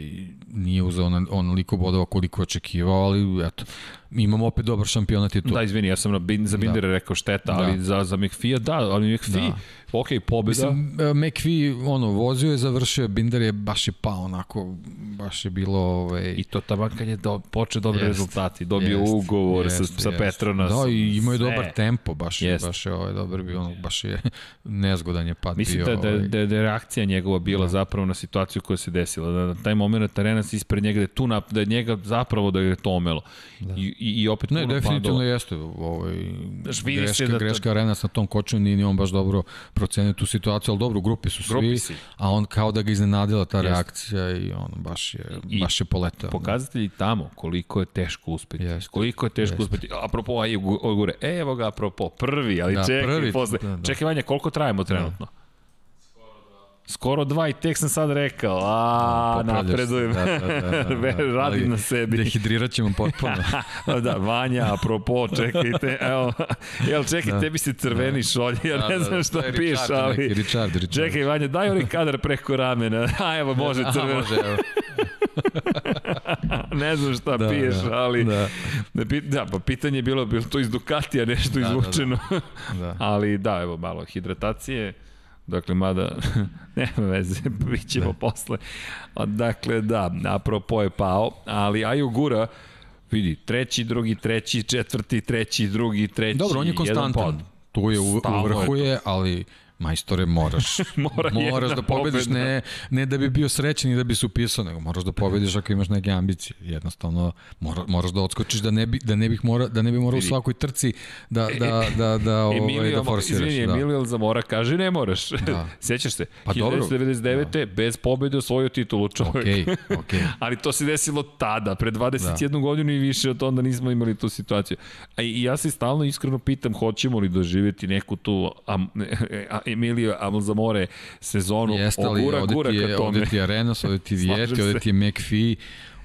Speaker 2: nije uzeo on, onoliko bodova koliko očekivao, ali eto, imamo opet dobar šampionat i tu.
Speaker 1: Da, izvini, ja sam na, za Bindera da. rekao šteta, ali da. za, za McPhee, da, ali McPhee, da. Ok, pobjeda. Mislim,
Speaker 2: e, McPhee, ono, vozio je, završio, Binder je baš je pao, onako, baš je bilo... Ovaj...
Speaker 1: I to tamo kad je do, počeo dobri jest, rezultati, dobio jest, ugovor jest, sa, sa Petronas.
Speaker 2: Da, i imao je dobar tempo, baš, jest. baš je ovaj, dobar bio, ono, baš je nezgodan je pad
Speaker 1: Mislim
Speaker 2: bio.
Speaker 1: Mislim da, da, da, da, je reakcija njegova bila da. zapravo na situaciju koja se desila, da na taj moment Arenas ispred njega, da je tu nap, da je njega zapravo da je to omelo. Da. I, i, i opet
Speaker 2: ne, definitivno padova. jeste ovaj, greška, da greška Arenas na tom koču, nije on baš dobro procenio tu situaciju, ali dobro, u grupi su svi, si. a on kao da ga iznenadila ta jeste. reakcija i on baš je, I baš je poletao.
Speaker 1: Pokazatelji tamo koliko je teško uspeti. Jeste. Koliko je teško jeste. uspeti. Apropo, aj, gore, evo ga, apropo, prvi, ali da, čekaj, prvi, posle. Da, da. Čekaj, Vanja, koliko trajemo trenutno? Da. Skoro dva i tek sam sad rekao, a, da, napredujem, da, da, da, da, da. radim na sebi.
Speaker 2: Dehidrirat ćemo potpuno.
Speaker 1: da, Vanja, apropo, čekajte, evo, jel čekaj, da. tebi se crveni da. šolje, ja ne da, znam šta da, piš, ali... Neki,
Speaker 2: Richard, Richard.
Speaker 1: Čekaj, Vanja, daj onaj kadar preko ramena, a evo, može crveno. može, evo. ne znam šta da, piješ, da, ali da. da, pa pitanje je bilo, bilo to iz Ducatija nešto da, izvučeno, da, da. da. ali da, evo, malo hidratacije, Dakle, mada, nema veze, bit ćemo da. posle. Dakle, da, apropo je pao, ali Aju Gura, vidi, treći, drugi, treći, četvrti, treći, drugi, treći,
Speaker 2: Dobro, on je konstantan. Tu je u, u vrhu je, ali Majstore, moraš, Mora moraš da pobediš, ne, ne da bi bio srećan i da bi se upisao, nego moraš da pobediš ako imaš neke ambicije. Jednostavno, mora, moraš da odskočiš da ne bi, da ne bih mora, da ne bi morao u svakoj trci da, da, da, da, ovaj, Emilio, da forsiraš.
Speaker 1: Izvini,
Speaker 2: da.
Speaker 1: Emilio Zamora kaže ne moraš. Da. Sećaš se? Pa 1999. Da. bez pobede osvojio titulu čovjek.
Speaker 2: Okay, okay.
Speaker 1: Ali to se desilo tada, pre 21 da. godinu i više od onda nismo imali tu situaciju. A i ja se stalno iskreno pitam hoćemo li doživjeti neku tu am, Emilio Amlzamore sezonu
Speaker 2: Jeste, ali ogura, gura ka tome. Ovde ti je Arenas, ovde ti Vijeti, ovde ti je McPhee,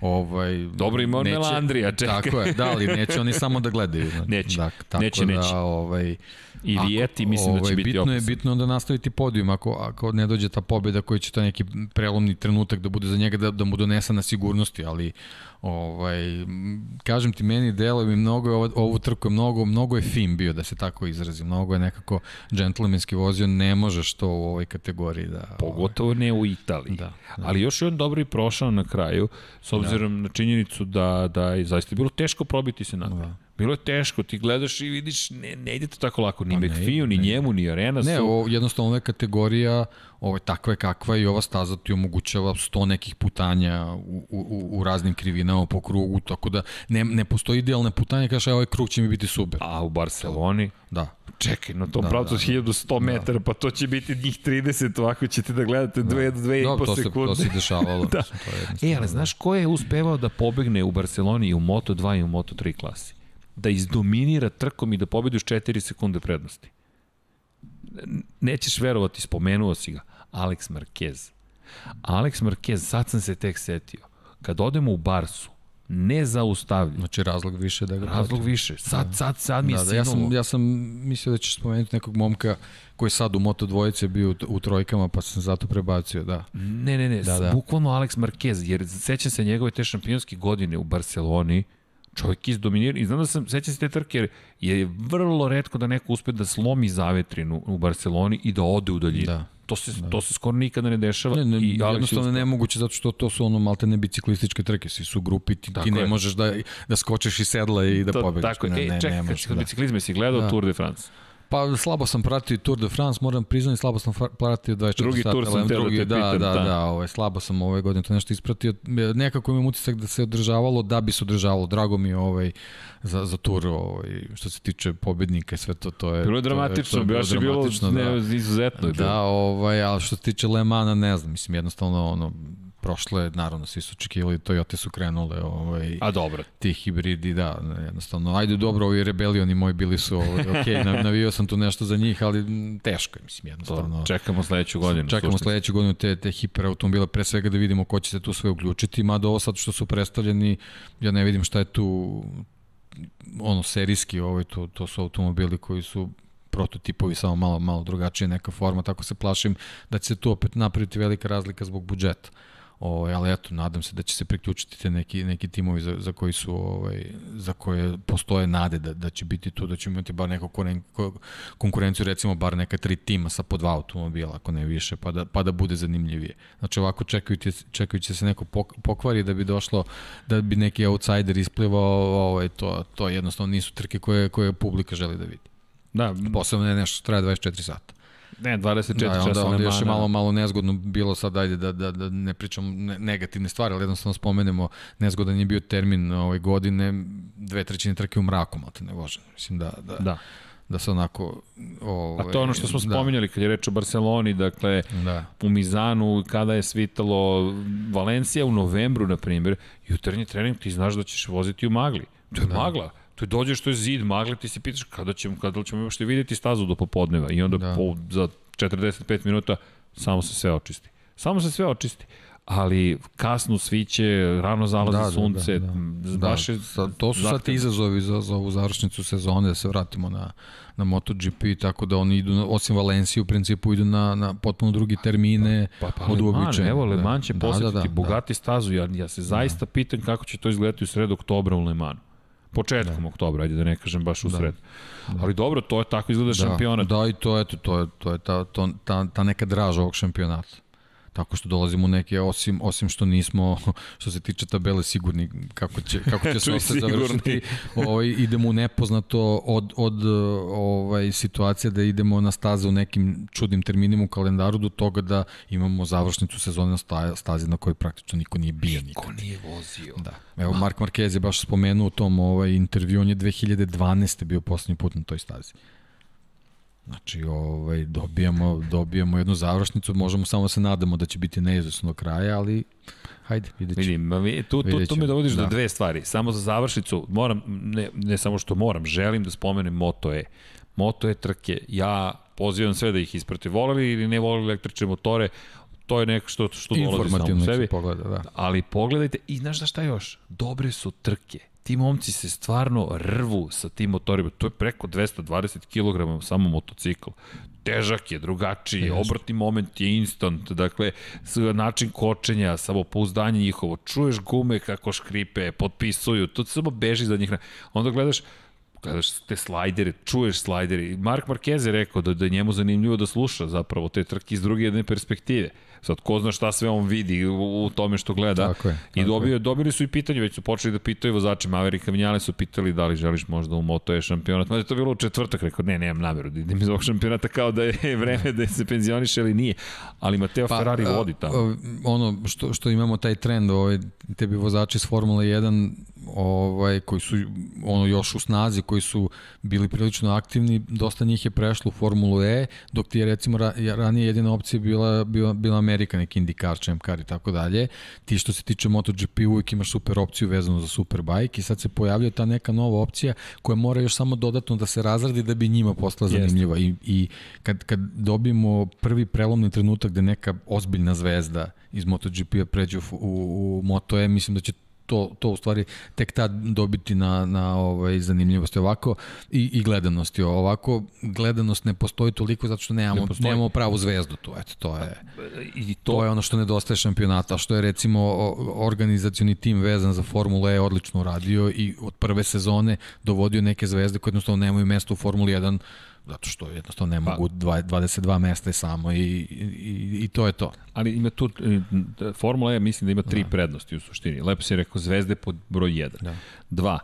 Speaker 2: Ovaj,
Speaker 1: Dobro ima on Melandrija, čekaj.
Speaker 2: Tako je, da, ali neće oni samo da gledaju. Znači,
Speaker 1: neće, dak, tako neće, da, neće.
Speaker 2: Ovaj,
Speaker 1: I Vijeti mislim ovaj, da će ovaj, biti
Speaker 2: bitno je, bitno je da nastaviti podijum ako, ako ne dođe ta pobjeda koji će to neki prelomni trenutak da bude za njega da, da mu donesa na sigurnosti, ali ovaj, kažem ti, meni delo mi mnogo je, ovo, ovu trku je mnogo, mnogo je fin bio, da se tako izrazi, mnogo je nekako džentlmenski vozio, ne možeš to u ovoj kategoriji da...
Speaker 1: Pogotovo ovaj, ne u Italiji. Da, da. Ali još je on dobro i prošao na kraju, s da. obzirom da. na činjenicu da, da je zaista bilo teško probiti se na da. Bilo je teško, ti gledaš i vidiš, ne, ne ide to tako lako, ni pa McPhee, ni njemu, ni Arena su...
Speaker 2: Ne, o, jednostavno ova kategorija, ovo, takva je kakva i ova staza ti omogućava sto nekih putanja u, u, u raznim krivinama po krugu, tako da ne, ne postoji idealne putanje, kaže, ovaj krug će mi biti super.
Speaker 1: A u Barceloni?
Speaker 2: Da.
Speaker 1: Čekaj, na tom da, pravcu da, 1100 da. metara, pa to će biti njih 30, ovako ćete da gledate 2 do 2,5 sekunde.
Speaker 2: To se dešavalo.
Speaker 1: da. To je e, ali znaš ko je uspevao da pobegne u Barceloni i u Moto2 i u Moto3 klasi? Da izdominira trkom i da pobedi uz 4 sekunde prednosti. Nećeš verovati, spomenuo si ga, Alex Marquez. Alex Marquez, sad sam se tek setio, kad odemo u Barsu, ne zaustavlja.
Speaker 2: Znači razlog više da ga
Speaker 1: Razlog pratim. više. Sad, da. sad, sad mi da,
Speaker 2: da, ja sam, ja sam mislio da ćeš spomenuti nekog momka koji sad u Moto dvojice bio u, u trojkama, pa sam zato prebacio, da.
Speaker 1: Ne, ne, ne, da, da. bukvalno Alex Marquez, jer sećam se njegove te šampionske godine u Barceloni, čovjek izdominira i znam da sam, sećam se te trke jer je vrlo redko da neko uspe da slomi zavetrinu u Barceloni i da ode u daljinu. Da. To se, da. to se skoro nikada ne dešava.
Speaker 2: Ne, ne, I jednostavno je nemoguće zato što to su ono malte ne biciklističke trke, svi su u grupi, ti, ti ne je. možeš da, da skočeš iz sedla i da to, pobediš.
Speaker 1: Tako
Speaker 2: je,
Speaker 1: ne, e, čekaj, kad da. biciklizme si gledao da. Tour de France.
Speaker 2: Pa slabo sam pratio Tour de France, moram priznati, slabo sam pratio 24
Speaker 1: drugi
Speaker 2: sata.
Speaker 1: Drugi tur sam drugi, da,
Speaker 2: da,
Speaker 1: pitam,
Speaker 2: da, da, da, ovaj, slabo sam ove godine to nešto ispratio. Nekako imam utisak da se održavalo, da bi se održavalo. Drago mi je ovaj, za, za tur, ovaj, što se tiče pobednika i sve to, to je...
Speaker 1: Bilo je dramatično, to je, je baš je bilo ne, da, izuzetno.
Speaker 2: Da, ovaj, ali što se tiče Le Mana, ne znam, mislim, jednostavno, ono, prošle, naravno, svi su očekivali, Toyota su krenule, ovaj,
Speaker 1: A dobro.
Speaker 2: ti hibridi, da, jednostavno, ajde dobro, ovi rebelioni moji bili su, ovaj, ok, navio sam tu nešto za njih, ali teško je, mislim, jednostavno.
Speaker 1: To, čekamo sledeću godinu.
Speaker 2: Čekamo sledeću godinu te, te hiperautomobile, pre svega da vidimo ko će se tu sve uključiti, mada ovo sad što su predstavljeni, ja ne vidim šta je tu ono serijski, ovaj, to, to su automobili koji su prototipovi, samo malo, malo drugačije neka forma, tako se plašim da će se tu opet napraviti velika razlika zbog budžeta. Ovaj, ali eto, nadam se da će se priključiti te neki, neki timovi za, za koji su ovaj, za koje postoje nade da, da će biti tu, da će imati bar neku konkurenciju, recimo bar neka tri tima sa po dva automobila, ako ne više, pa da, pa da bude zanimljivije. Znači ovako čekajući, čekajući da se neko pokvari da bi došlo, da bi neki outsider isplivao, ovaj, to, to jednostavno nisu trke koje, koje publika želi da vidi. Da. Posebno je nešto što traje 24 sata.
Speaker 1: Ne, 24 da,
Speaker 2: onda,
Speaker 1: časa
Speaker 2: onda još je malo, malo nezgodno bilo sad, ajde da, da, da ne pričam negativne stvari, ali jednostavno spomenemo, nezgodan je bio termin ove godine, dve trećine trke u mraku, malte ne vože. Mislim da, da, da da se onako...
Speaker 1: Ovaj, A to je ono što smo da. spominjali kad je reč o Barceloni, dakle, da. u Mizanu, kada je svitalo Valencija u novembru, na primjer, jutarnji trening, ti znaš da ćeš voziti u magli. To je da. magla Tu dođeš, to je zid, magle, ti se pitaš kada ćemo, kada ćemo još vidjeti stazu do popodneva i onda da. po, za 45 minuta samo se sve očisti. Samo se sve očisti ali kasno sviće, rano zalazi da, sunce, da, da, da. baš je...
Speaker 2: Da, to su sad izazovi za, za ovu završnicu sezone, da se vratimo na, na MotoGP, tako da oni idu, osim Valencije, u principu idu na, na potpuno drugi termine
Speaker 1: pa, pa, od uobičaja. Evo, Le Mans će da, posetiti da, da, bogati da. stazu, ja, ja se zaista da. pitam kako će to izgledati u sredu oktobra u Le Mans početkom da. oktobra, ajde da ne kažem baš u da. sred. Da. Ali dobro, to je tako izgleda da, šampionat.
Speaker 2: Da, i to, eto, to je, to je ta, to, ta, ta neka draža ovog šampionata tako što dolazimo u neke, osim, osim što nismo, što se tiče tabele, sigurni kako će, kako će se sve završiti. Ovaj, idemo u nepoznato od, od ovaj, situacije da idemo na staze u nekim čudnim terminima u kalendaru do toga da imamo završnicu sezone na stazi na kojoj praktično niko nije bio nikad.
Speaker 1: Niko nije vozio.
Speaker 2: Da. Evo, Mark Marquez je baš spomenuo u tom ovaj, intervju, on je 2012. bio poslednji put na toj stazi. Znači, ovaj, dobijamo, dobijamo jednu završnicu, možemo samo se nadamo da će biti neizvesno do kraja, ali hajde, vidjet ćemo.
Speaker 1: Vidim, tu, tu, tu mi dovodiš da. do dve stvari. Samo za završnicu, moram, ne, ne samo što moram, želim da spomenem Moto E. Moto E trke, ja pozivam sve da ih isprate. Voleli ili ne voleli električne motore, to je neko što, što dolazi samo u sebi.
Speaker 2: Pogleda, da.
Speaker 1: Ali pogledajte, i znaš da šta još? Dobre su trke ti momci se stvarno rvu sa tim motorima. To je preko 220 kg samo motocikl. Težak je, drugačiji, je, obratni moment je instant, dakle, način kočenja, samopouzdanje njihovo, čuješ gume kako škripe, potpisuju, to samo beži za njih. Onda gledaš, gledaš te slajdere, čuješ slajdere. Mark Marquez je rekao da, da je njemu zanimljivo da sluša zapravo te trke iz druge jedne perspektive. Sad, ko zna šta sve on vidi u, u tome što gleda.
Speaker 2: Tako je.
Speaker 1: I dobio, dobili su i pitanje, već su počeli da pitaju vozače Maverika Vinjale su pitali da li želiš možda u Moto E šampionat. Možda je to bilo u četvrtak, rekao, ne, nemam nameru da idem iz ovog šampionata kao da je vreme da se penzioniše ili nije. Ali Mateo pa, Ferrari vodi tamo.
Speaker 2: Ono što, što imamo taj trend, ovaj, tebi vozači iz Formule 1 ovaj, koji su ono još u snazi, koji su bili prilično aktivni, dosta njih je prešlo u Formulu E, dok ti je recimo ra, ranije jedina opcija bila, bila, bila Amerika, neki IndyCar, Car i tako dalje. Ti što se tiče MotoGP uvijek imaš super opciju vezanu za Superbike i sad se pojavlja ta neka nova opcija koja mora još samo dodatno da se razradi da bi njima postala zanimljiva. I, i kad, kad dobijemo prvi prelomni trenutak gde neka ozbiljna zvezda iz MotoGP-a pređe u, u, u Moto E, mislim da će to, to u stvari tek tad dobiti na, na ovaj, zanimljivosti ovako i, i gledanosti. Ovako gledanost ne postoji toliko zato što nemamo, ne nemamo pravu zvezdu tu. Eto, to je, I to... to je ono što nedostaje šampionata, što je recimo organizacioni tim vezan za Formula E odlično radio i od prve sezone dovodio neke zvezde koje jednostavno nemaju mesto u Formuli 1 zato što jednostavno ne pa- mogu pa, 22 mesta je samo i, i, i to je to.
Speaker 1: Ali ima tu, e, Formula E mislim da ima tri da. prednosti u suštini. Lepo si rekao, zvezde pod broj 1. Da. Dva,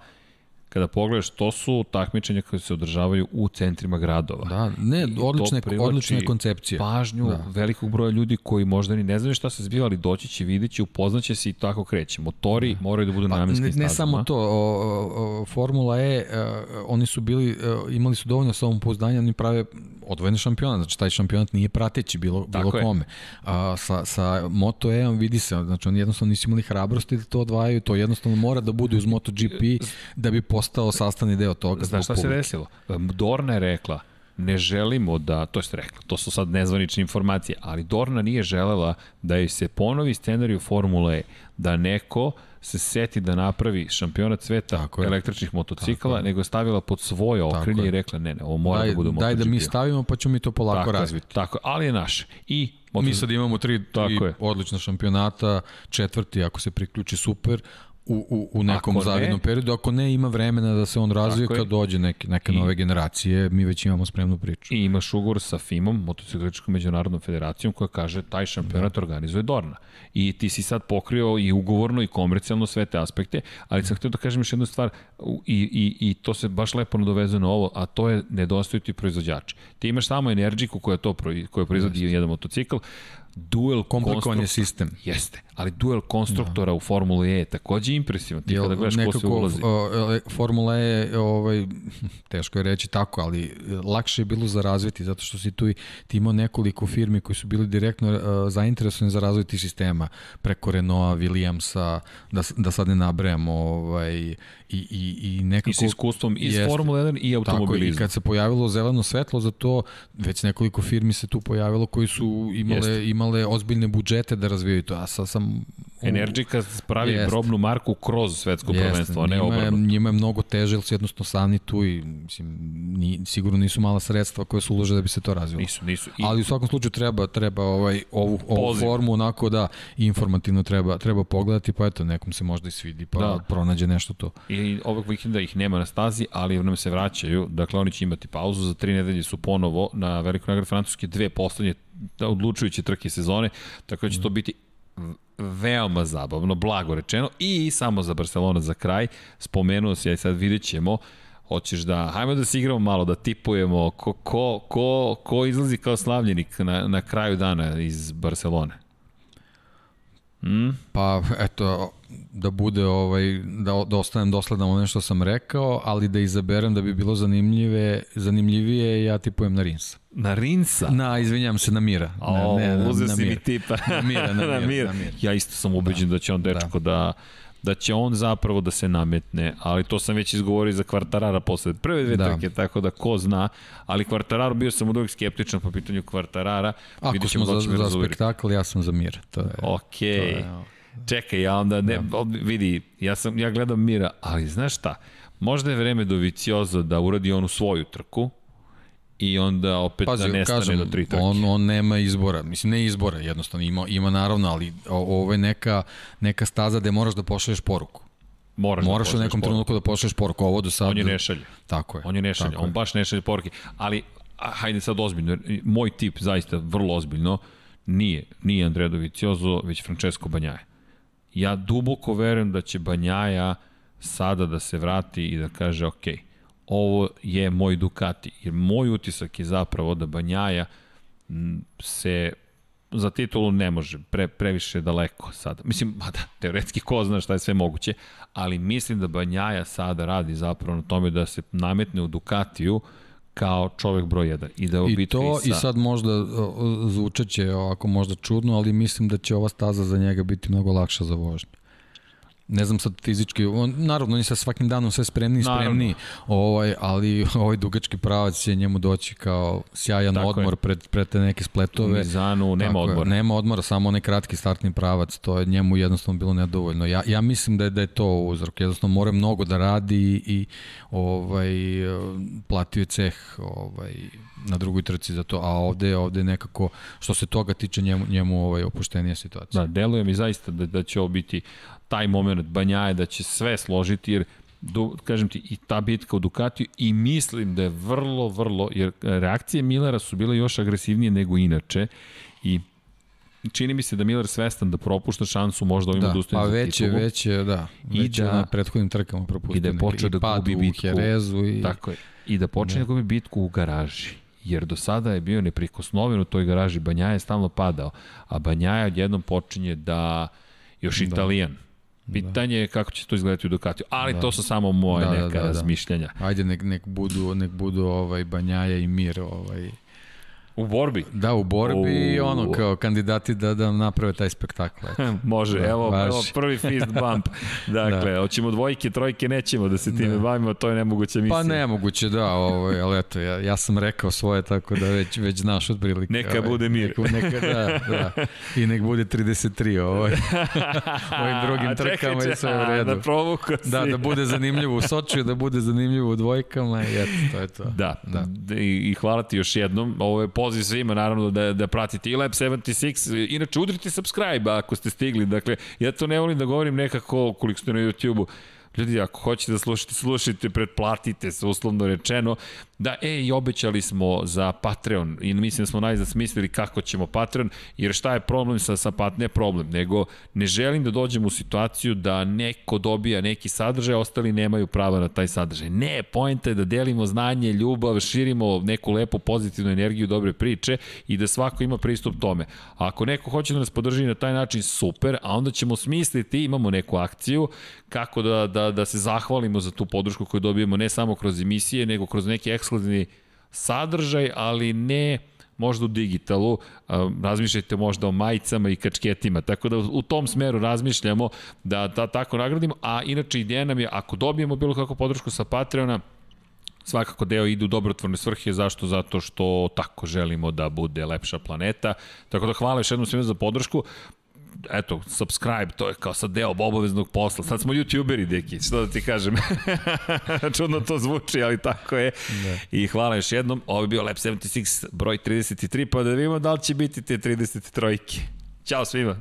Speaker 1: kada pogledaš, to su takmičenja koje se održavaju u centrima gradova.
Speaker 2: Da, ne, odlične, odlične koncepcije.
Speaker 1: Pažnju da. velikog broja ljudi koji možda ni ne znaju šta se zbiva, ali doći će, vidjet će, upoznaće se i tako kreće. Motori da. moraju da budu pa, namenski
Speaker 2: ne, ne samo to, o, o, Formula E, uh, oni su bili, uh, imali su dovoljno samopouzdanja, oni prave odvojeni šampionat, znači taj šampionat nije prateći bilo, bilo
Speaker 1: je.
Speaker 2: kome. A, sa, sa Moto E vidi se, znači oni jednostavno nisu imali hrabrosti da to odvajaju, to jednostavno mora da bude uz MotoGP da bi postao sastavni deo toga.
Speaker 1: Znaš šta se
Speaker 2: publike.
Speaker 1: desilo? Dorna je rekla, ne želimo da, to je rekla, to su sad nezvanične informacije, ali Dorna nije želela da joj se ponovi scenariju Formule E, da neko se seti da napravi šampionat sveta
Speaker 2: Tako je.
Speaker 1: električnih motocikala, nego je stavila pod svoje okrilje
Speaker 2: je.
Speaker 1: i rekla ne, ne, ovo mora
Speaker 2: Daj,
Speaker 1: da bude
Speaker 2: daj da mi
Speaker 1: MotoGP.
Speaker 2: stavimo pa ćemo mi to polako
Speaker 1: tako
Speaker 2: razviti.
Speaker 1: Je, tako, ali je naše. I
Speaker 2: Mi sad imamo tri,
Speaker 1: Tako
Speaker 2: tri odlična šampionata, četvrti ako se priključi super, u, u, u nekom
Speaker 1: Ako ne-
Speaker 2: zavidnom periodu. Ako ne, ima vremena da se on razvije
Speaker 1: Tako je.
Speaker 2: kad dođe neke, neke
Speaker 1: I-
Speaker 2: nove generacije, mi već imamo spremnu priču.
Speaker 1: I imaš ugovor sa FIM-om, motocikličkom međunarodnom federacijom, koja kaže taj šampionat
Speaker 2: Da.
Speaker 1: organizuje Dorna. I ti si sad pokrio i ugovorno i komercijalno sve te aspekte, ali sam htio da kažem još jednu stvar i, i, i to se baš lepo nadovezuje na ovo, a to je nedostaju ti proizvođači. Ti imaš samo Energiku koja to koja proizvodi jedan motocikl, duel
Speaker 2: Komplikovan je sistem.
Speaker 1: Jeste, ali duel konstruktora u Formuli E je takođe impresivan. Ti kada gledaš ko sve ulazi.
Speaker 2: o, e, Formula E, ovaj, teško je reći tako, ali e, lakše je bilo za razviti, zato što si tu i ti imao nekoliko firmi koji su bili direktno uh, zainteresovani za razvoj tih sistema, preko Renaulta, Williamsa, da, s- da sad ne nabrajamo, ovaj, i, i, i nekako...
Speaker 1: I sa iskustvom iz
Speaker 2: Jeste.
Speaker 1: Formule 1 i
Speaker 2: Tako je, i
Speaker 1: automobilizma.
Speaker 2: kad se pojavilo zeleno svetlo za to, već nekoliko firmi se tu pojavilo koji su imale,
Speaker 1: Jeste.
Speaker 2: Imale ozbiljne budžete da razvijaju to. A sad sam... u-
Speaker 1: Energika pravi
Speaker 2: Jeste.
Speaker 1: probnu marku kroz svetsko
Speaker 2: Jeste,
Speaker 1: prvenstvo, a ne obrnuto.
Speaker 2: njima je mnogo teže, jer su jednostavno sami tu i mislim, ni, sigurno nisu mala sredstva koje su ulože da bi se to razvilo.
Speaker 1: Nisu, nisu. I,
Speaker 2: Ali u svakom slučaju treba treba ovaj ovu ovu
Speaker 1: Poziv.
Speaker 2: formu onako da informativno treba treba pogledati pa eto nekom se možda i svidi pa
Speaker 1: Da.
Speaker 2: pronađe nešto to.
Speaker 1: I ovog vikenda ih nema na stazi, ali nam se vraćaju. Dakle, oni će imati pauzu. Za tri nedelje su ponovo na velikoj nagradi Francuske dve poslednje odlučujuće trke sezone, tako da će to biti v- veoma zabavno, blago rečeno i samo za Barcelona za kraj, spomenuo se, ja i sad vidjet ćemo, hoćeš da, hajmo da se igramo malo, da tipujemo ko, ko, ko, ko izlazi kao slavljenik na, na kraju dana iz Barcelone. Hmm?
Speaker 2: Pa eto da bude ovaj da da ostanem dosledan ono što sam rekao, ali da izaberem da bi bilo zanimljive zanimljivije ja tipujem na Rinsa.
Speaker 1: Na Rinsa?
Speaker 2: Na izvinjavam se na Mira.
Speaker 1: O,
Speaker 2: ne, ne,
Speaker 1: uzeo
Speaker 2: na
Speaker 1: si mi
Speaker 2: Mira.
Speaker 1: tipa.
Speaker 2: Na Mira, na Mira,
Speaker 1: Mir.
Speaker 2: na Mira.
Speaker 1: Ja isto sam ubeđen da, da će on dečko da. da da će on zapravo da se nametne, ali to sam već izgovorio za Kvartarara posle prve dve
Speaker 2: Da.
Speaker 1: trke, tako da ko zna, ali Kvartararu bio sam od uvijek skeptičan po pitanju Kvartarara,
Speaker 2: Ako smo
Speaker 1: da
Speaker 2: za, za spektakl, ja sam za Mir. To je,
Speaker 1: Ok,
Speaker 2: je,
Speaker 1: čekaj, ja onda ne, da. vidi, ja, sam, ja gledam Mira, ali znaš šta, možda je vreme do Viciozo da uradi onu svoju trku, i onda opet
Speaker 2: Pazi,
Speaker 1: da nestane
Speaker 2: kažem,
Speaker 1: do tri trke.
Speaker 2: on, on nema izbora, mislim ne izbora, jednostavno ima, ima naravno, ali ovo je neka, neka staza gde moraš da pošalješ poruku.
Speaker 1: Moraš,
Speaker 2: Moraš
Speaker 1: da
Speaker 2: u nekom
Speaker 1: poruku.
Speaker 2: trenutku da pošalješ poruku, ovo do sada...
Speaker 1: On je ne šalje.
Speaker 2: Tako je.
Speaker 1: On je ne šalje,
Speaker 2: tako
Speaker 1: on
Speaker 2: je.
Speaker 1: baš ne šalje poruke. Ali, hajde sad ozbiljno, moj tip zaista vrlo ozbiljno, nije, nije Andrea Dovizioso, već Francesco Banjaje. Ja duboko verujem da će Banjaja sada da se vrati i da kaže, ok, ovo je moj Ducati. Jer moj utisak je zapravo da Banjaja se za titulu ne može, pre, previše daleko sada. Mislim, mada, teoretski ko zna šta je sve moguće, ali mislim da Banjaja sada radi zapravo na tome da se nametne u Ducatiju kao čovek broj 1 i da
Speaker 2: I to,
Speaker 1: sa...
Speaker 2: i sad možda zvučeće ovako možda čudno, ali mislim da će ova staza za njega biti mnogo lakša za vožnju. Ne znam sad fizički, on, naravno on je sa svakim danom sve spremniji spremniji, ovaj, ali ovaj dugački pravac će njemu doći kao sjajan
Speaker 1: Tako
Speaker 2: odmor
Speaker 1: je.
Speaker 2: pred, pred te neke spletove.
Speaker 1: Mizanu nema
Speaker 2: Tako je,
Speaker 1: odmora.
Speaker 2: Nema odmora, samo onaj kratki startni pravac, to je njemu jednostavno bilo nedovoljno. Ja, ja mislim da je, da je to uzrok, jednostavno mora mnogo da radi i ovaj, platio je ceh ovaj, na drugoj trci za to, a ovde, ovde nekako, što se toga tiče njemu, njemu ovaj, opuštenija situacija.
Speaker 1: Da, deluje mi zaista da, da će ovo biti taj moment Banjaje, da će sve složiti, jer du, kažem ti, i ta bitka u Ducatiju i mislim da je vrlo, vrlo, jer reakcije Millera su bile još agresivnije nego inače i čini mi se da Miller svestan da propušta šansu možda ovim
Speaker 2: Da,
Speaker 1: odustajem
Speaker 2: pa već je, već je, da, već
Speaker 1: da-
Speaker 2: na prethodnim trkama propustio.
Speaker 1: i da je
Speaker 2: neke-
Speaker 1: počeo
Speaker 2: i
Speaker 1: da gubi
Speaker 2: u
Speaker 1: bitku.
Speaker 2: Herezu i...
Speaker 1: Tako je. I da počne da gubi bitku u garaži. Jer do sada je bio neprikosnoven u toj garaži. Banjaja je stalno padao. A Banjaja odjednom počinje da još italijan. Pitanje je kako će to izgledati u Ducatiju. Ali
Speaker 2: Da.
Speaker 1: to su samo moje
Speaker 2: Da, da,
Speaker 1: neka
Speaker 2: da, da.
Speaker 1: razmišljanja.
Speaker 2: Ajde, nek, nek budu, nek budu ovaj, Banjaja i Mir ovaj,
Speaker 1: U borbi?
Speaker 2: Da, u borbi i ono kao kandidati da, da naprave taj spektakl.
Speaker 1: Može, da, evo, evo prvi fist bump. Dakle, da. hoćemo dvojke, trojke, nećemo da se time da. bavimo, to je nemoguća misija.
Speaker 2: Pa nemoguće, da, ovaj, ali eto, ja, ja sam rekao svoje, tako da već, već znaš otprilike.
Speaker 1: Neka ovaj, bude mir.
Speaker 2: Neka, neka, da, da. I nek bude 33 ovaj. ovim drugim trkama i sve u redu.
Speaker 1: Da provuka si.
Speaker 2: Da, da bude zanimljivo u Sočiju, da bude zanimljivo u dvojkama i eto, to je to.
Speaker 1: Da, da. I, i hvala ti još jednom. Ovo je poziv svima, naravno, da, da pratite i Lab 76. Inače, udrite subscribe ako ste stigli. Dakle, ja to ne volim da govorim nekako koliko ste na YouTube-u. Ljudi, ako hoćete da slušate, slušajte, pretplatite se, uslovno rečeno. Da, e, i obećali smo za Patreon i mislim da smo najzad smislili kako ćemo Patreon, jer šta je problem sa, sa Pat, ne problem, nego ne želim da dođem u situaciju da neko dobija neki sadržaj, ostali nemaju prava na taj sadržaj. Ne, pojenta je da delimo znanje, ljubav, širimo neku lepu pozitivnu energiju, dobre priče i da svako ima pristup tome. A ako neko hoće da nas podrži na taj način, super, a onda ćemo smisliti, imamo neku akciju, kako da, da, da se zahvalimo za tu podršku koju dobijemo ne samo kroz emisije, nego kroz neki ekskluzivni sadržaj, ali ne možda u digitalu, razmišljajte možda o majicama i kačketima, tako da u tom smeru razmišljamo da, da tako nagradimo, a inače ideja nam je, ako dobijemo bilo kakvu podršku sa Patreona, svakako deo ide u dobrotvorne svrhe, zašto? Zato što tako želimo da bude lepša planeta. Tako da hvala još jednom svima za podršku eto, subscribe, to je kao sad deo obaveznog posla. Sad smo youtuberi, deki, što da ti kažem. Čudno to zvuči, ali tako je. Ne. I hvala još jednom. Ovo je bio Lab 76, broj 33, pa da vidimo da li će biti te 33-ke. Ćao svima!